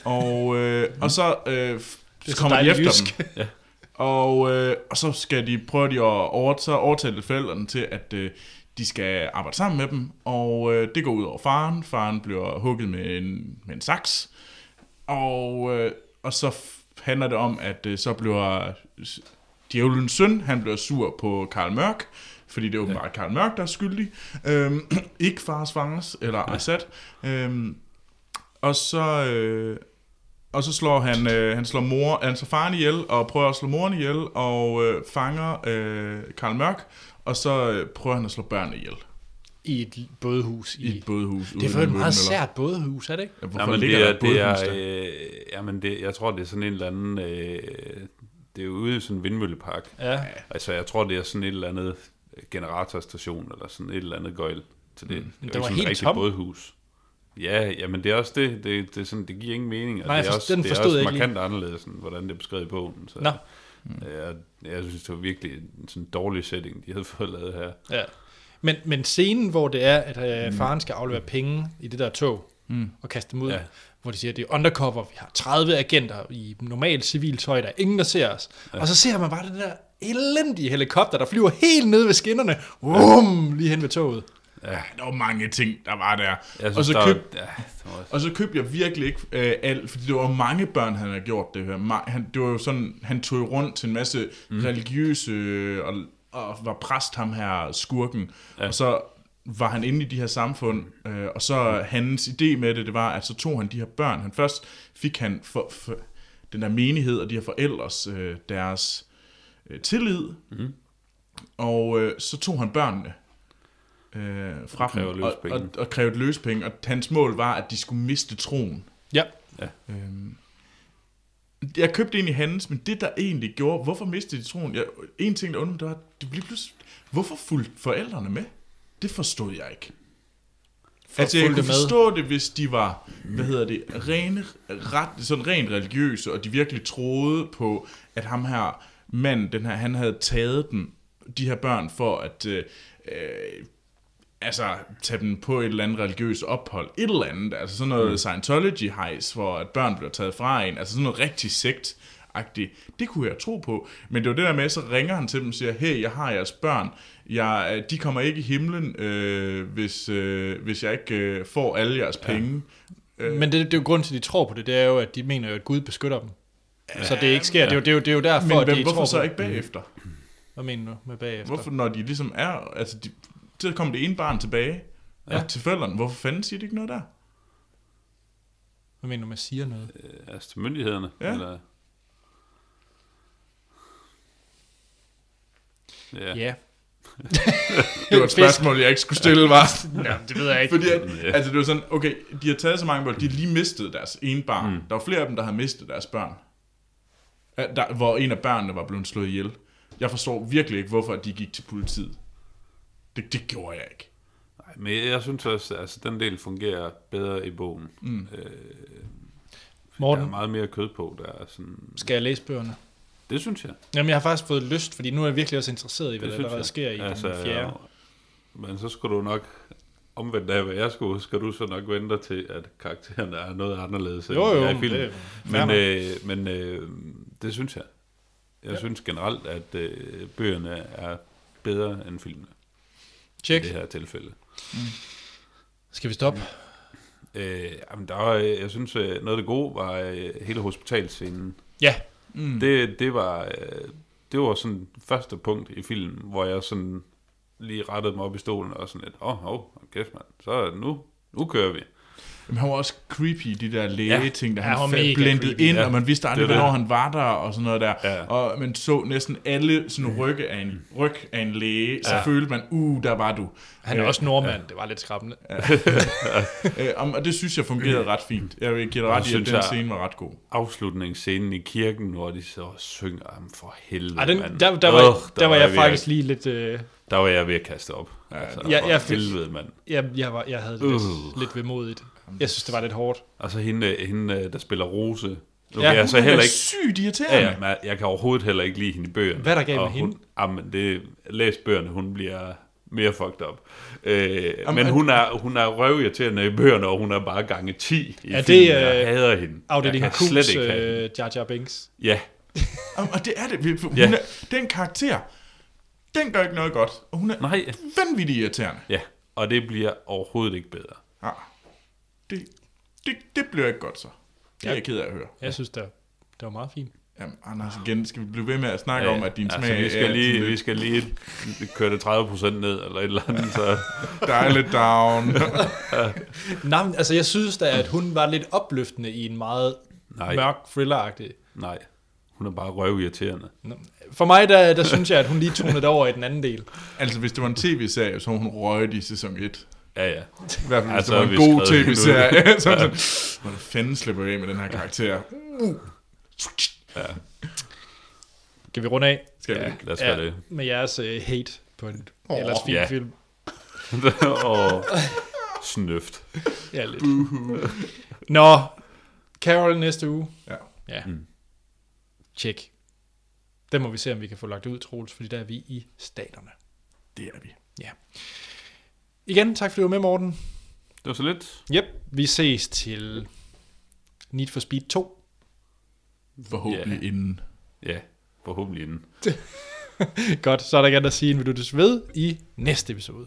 S2: og, øh, og så, øh, så kommer de efter
S1: jysk.
S2: dem. Og, øh, og så skal de prøve de at over, så overtale forældrene til, at øh, de skal arbejde sammen med dem, og øh, det går ud over faren. Faren bliver hugget med en, med en saks, og, øh, og så handler det om, at øh, så bliver djævelens søn, han bliver sur på Karl Mørk, fordi det er åbenbart Karl Mørk, der er skyldig. Øhm, ikke fars fangers, eller Assad. Øhm, og så... Øh, og så slår han, øh, han slår mor, han slår faren ihjel, og prøver at slå moren ihjel, og øh, fanger øh, Karl Mørk, og så øh, prøver han at slå børnene ihjel
S1: I et bådehus.
S2: i et bådehus.
S1: det er for et meget sært bådehus, er det ikke?
S2: Ja, hvorfor
S3: men
S2: ligger
S3: det
S2: der
S3: er,
S2: et
S3: det er,
S2: bådehus der?
S3: øh, jamen det, jeg tror, det er sådan en eller anden, øh, det er jo ude i sådan en vindmøllepark.
S1: Ja.
S3: Altså, jeg tror, det er sådan et eller andet generatorstation, eller sådan et eller andet gøjl til det. Mm. Det
S1: var
S3: er jo ikke sådan
S1: helt
S3: et rigtigt
S1: tom.
S3: bådhus. Ja, jamen det er også det. Det, det, sådan, det giver ingen mening. og
S1: Nej,
S3: det er også,
S1: den
S3: det er
S1: forstod
S3: også
S1: jeg ikke lige.
S3: markant anderledes, end hvordan det er beskrevet i bogen. Så,
S1: Nå.
S3: Jeg, jeg synes, det var virkelig en sådan dårlig setting, de havde fået lavet her.
S1: Ja. Men, men scenen, hvor det er, at øh, faren skal aflevere penge i det der tog, mm. og kaste dem ud, ja.
S3: Ja.
S1: hvor de siger, at det er undercover, vi har 30 agenter i normalt civilt tøj, der er ingen, der ser os. Ja. Og så ser man bare den der elendige helikopter, der flyver helt ned ved skinnerne, um, lige hen ved toget.
S2: Ja, der var mange ting, der var der.
S3: Synes,
S2: og, så
S3: der,
S2: køb,
S3: var- ja, var,
S2: og så købte jeg virkelig ikke øh, alt, fordi det var mange børn, han havde gjort det her. Han, det var jo sådan, han tog rundt til en masse mm. religiøse, øh, og, og var præst ham her, skurken. Ja. Og så var han inde i de her samfund, øh, og så hans idé med det, det var, at så tog han de her børn. Han først fik han for, for den der menighed og de her forældres, øh, deres øh, tillid, mm. og øh, så tog han børnene øh, fra
S3: Og krævede
S2: dem, og,
S3: løspenge.
S2: og, og krævede løspenge, og hans mål var, at de skulle miste troen.
S1: Ja.
S2: Øhm, jeg købte egentlig hans, men det der egentlig gjorde, hvorfor mistede de troen? Jeg, en ting, der undrede mig, det var, at det blev pludselig, hvorfor fulgte forældrene med? Det forstod jeg ikke.
S1: For
S2: altså, jeg kunne
S1: med.
S2: forstå det, hvis de var, hvad hedder det, rene, ret, sådan rent religiøse, og de virkelig troede på, at ham her mand, den her, han havde taget dem, de her børn, for at øh, øh, altså, tage dem på et eller andet religiøst ophold. Et eller andet, altså sådan noget mm. Scientology-hejs, hvor at børn bliver taget fra en, altså sådan noget rigtig sekt agtigt. Det kunne jeg tro på. Men det var det der med, så ringer han til dem og siger, hey, jeg har jeres børn. Jeg, de kommer ikke i himlen, øh, hvis, øh, hvis jeg ikke øh, får alle jeres penge.
S1: Men det, det er jo grund til, at de tror på det, det er jo, at de mener jo, at Gud beskytter dem. Så det ikke sker. Det er jo, det er jo, det er jo derfor,
S2: Men
S1: at
S2: hvem,
S1: de
S2: hvorfor
S1: tror
S2: så
S1: på
S2: ikke bagefter?
S1: Hvad mener du med bagefter?
S2: Hvorfor, når de ligesom er, altså, de, så kommer det ene barn tilbage ja. til forældrene. Hvorfor fanden siger de ikke noget der?
S1: Hvad mener du med siger noget?
S3: øh, altså til myndighederne.
S2: Ja.
S3: Eller, ja.
S1: Ja.
S2: Det var et spørgsmål, jeg ikke skulle stille, var.
S1: ja det ved jeg ikke.
S2: Fordi at, altså det var sådan, okay, de har taget så mange børn, de har lige mistet deres ene barn. Mm. Der var flere af dem, der har mistet deres børn. Der, hvor en af børnene var blevet slået ihjel. Jeg forstår virkelig ikke, hvorfor de gik til politiet. Det, det gjorde jeg ikke.
S3: Nej, men jeg synes også, at altså, den del fungerer bedre i bogen. Mm. Øh, der
S1: Morten,
S3: er meget mere kød på. Der er sådan,
S1: skal jeg læse bøgerne?
S3: det synes jeg.
S1: Jamen, jeg har faktisk fået lyst, fordi nu er jeg virkelig også interesseret i, hvad
S3: Det
S1: der
S3: jeg.
S1: sker i altså, den fjerde.
S3: Men så skulle du nok omvendt af, hvad jeg skulle, skal du så nok vente til, at karaktererne er noget anderledes, end
S1: Jo, jo,
S3: er i
S1: men
S3: filmen.
S1: det
S3: Men, øh, men øh, det synes jeg. Jeg ja. synes generelt, at øh, bøgerne er bedre end filmene
S1: Check.
S3: i det her tilfælde.
S1: Skal vi stoppe?
S3: Øh, jamen der var, øh, jeg synes, øh, noget af det gode var øh, hele hospitalscenen.
S1: Ja.
S3: Mm. Det, det var... Øh, det var sådan første punkt i filmen, hvor jeg sådan lige rettede mig op i stolen og sådan lidt, åh, oh, oh, kæft mand, så er nu, nu kører vi.
S2: Men han var også creepy, de der læge-ting, der
S1: Ja, han var
S2: han blendede
S1: creepy,
S2: ind,
S3: ja.
S2: og man vidste aldrig, hvornår han var der, og sådan noget der.
S3: Ja.
S2: Og man så næsten alle sådan rygge af en, ryg af en læge, så
S3: Ja.
S2: følte man, uh, der var du.
S1: Han er
S2: Øh,
S1: også nordmand, det var lidt skræmmende.
S2: Øh, om- og det synes jeg fungerede ret fint. Jeg vil give dig ret i, at den
S3: jeg-
S2: scene var ret god.
S3: Afslutningsscenen i kirken, hvor de så synger ham for helvede,
S1: Ej, den,
S3: mand.
S1: der, der, var,
S3: Åh,
S1: der var jeg
S3: ved
S1: faktisk lige lidt... Øh,
S3: Der var jeg ved at kaste op. Ja, altså,
S1: Ja, jeg
S3: helvede, mand.
S1: jeg, jeg, var, jeg havde det lidt,
S3: Uh.
S1: lidt vemodigt. Jeg synes, det var lidt hårdt.
S3: Og så hende, hende der spiller Rose. Nu
S1: Ja,
S3: kan jeg så
S2: Hun
S3: heller
S2: er
S3: ikke...
S2: sygt
S3: Ja,
S2: irriterende.
S3: ja, men jeg kan overhovedet heller ikke lide hende i bøgerne.
S1: Hvad er der galt med
S3: Og
S1: hende?
S3: Hun, jamen, det, læs bøgerne, hun bliver mere fucked up. Øh,
S2: Jamen,
S3: men hun er, hun er røvirriterende i bøgerne, og hun er bare gange 10 i
S1: Er det,
S3: filmen. Jeg
S1: øh,
S3: hader hende.
S1: Afdeling
S3: jeg kan slet
S1: Q's
S3: ikke have hende.
S1: øh, Jar Jar Binks.
S3: Ja,
S2: Om- Og det er det. Hun
S3: Ja.
S2: er, den karakter, den gør ikke noget godt. Og hun er
S3: nej.
S2: vanvittigt irriterende.
S3: Ja, og det bliver overhovedet ikke bedre.
S2: Ja. Det, det, det bliver ikke godt så. Det er
S1: Ja.
S2: jeg ked af at høre.
S1: Jeg synes, det var, det var meget fint.
S2: Jamen, Anders, igen, skal vi blive ved med at snakke om, at din smag
S3: altså, vi
S2: er
S3: skal, lige,
S2: sådan
S3: vi skal lige køre det 30% ned, eller et eller andet, så...
S2: dejligt down.
S1: Nej, men, altså jeg synes da, at hun var lidt opløftende i en meget
S3: Nej,
S1: mørk thriller-agtig.
S3: nej. Hun er bare røvirriterende.
S1: For mig, der, der synes jeg, at hun lige tonede over i den anden del.
S2: altså, hvis det var en tv-serie, så hun røget i sæson 1.
S3: Ja, ja.
S2: I hvert fald, hvis
S3: Altså,
S2: det var en god tv-serie. så var det sådan, hvordan fanden slipper jeg af med den her karakter? Uh.
S1: Kan vi runde af?
S2: Skal vi?
S3: Ja, lad os gøre det.
S1: Med jeres uh, hate på en
S2: Åh,
S1: ellers fin
S3: ja.
S1: film.
S3: og snøft.
S1: Ja, lidt. Nå, Carol næste uge.
S2: Ja.
S1: Ja.
S3: Mm.
S1: Tjek. Den må vi se, om vi kan få lagt ud, Troels, fordi der er vi i staterne.
S2: Det er vi.
S1: Igen, tak fordi du var med, Morten.
S3: Det var så lidt.
S1: Yep, vi ses til Need for Speed 2.
S2: Forhåbentlig
S3: Ja.
S2: inden.
S3: Ja, forhåbentlig inden.
S1: Godt, så er der ikke andet at sige, end vi lyttes ved i næste episode.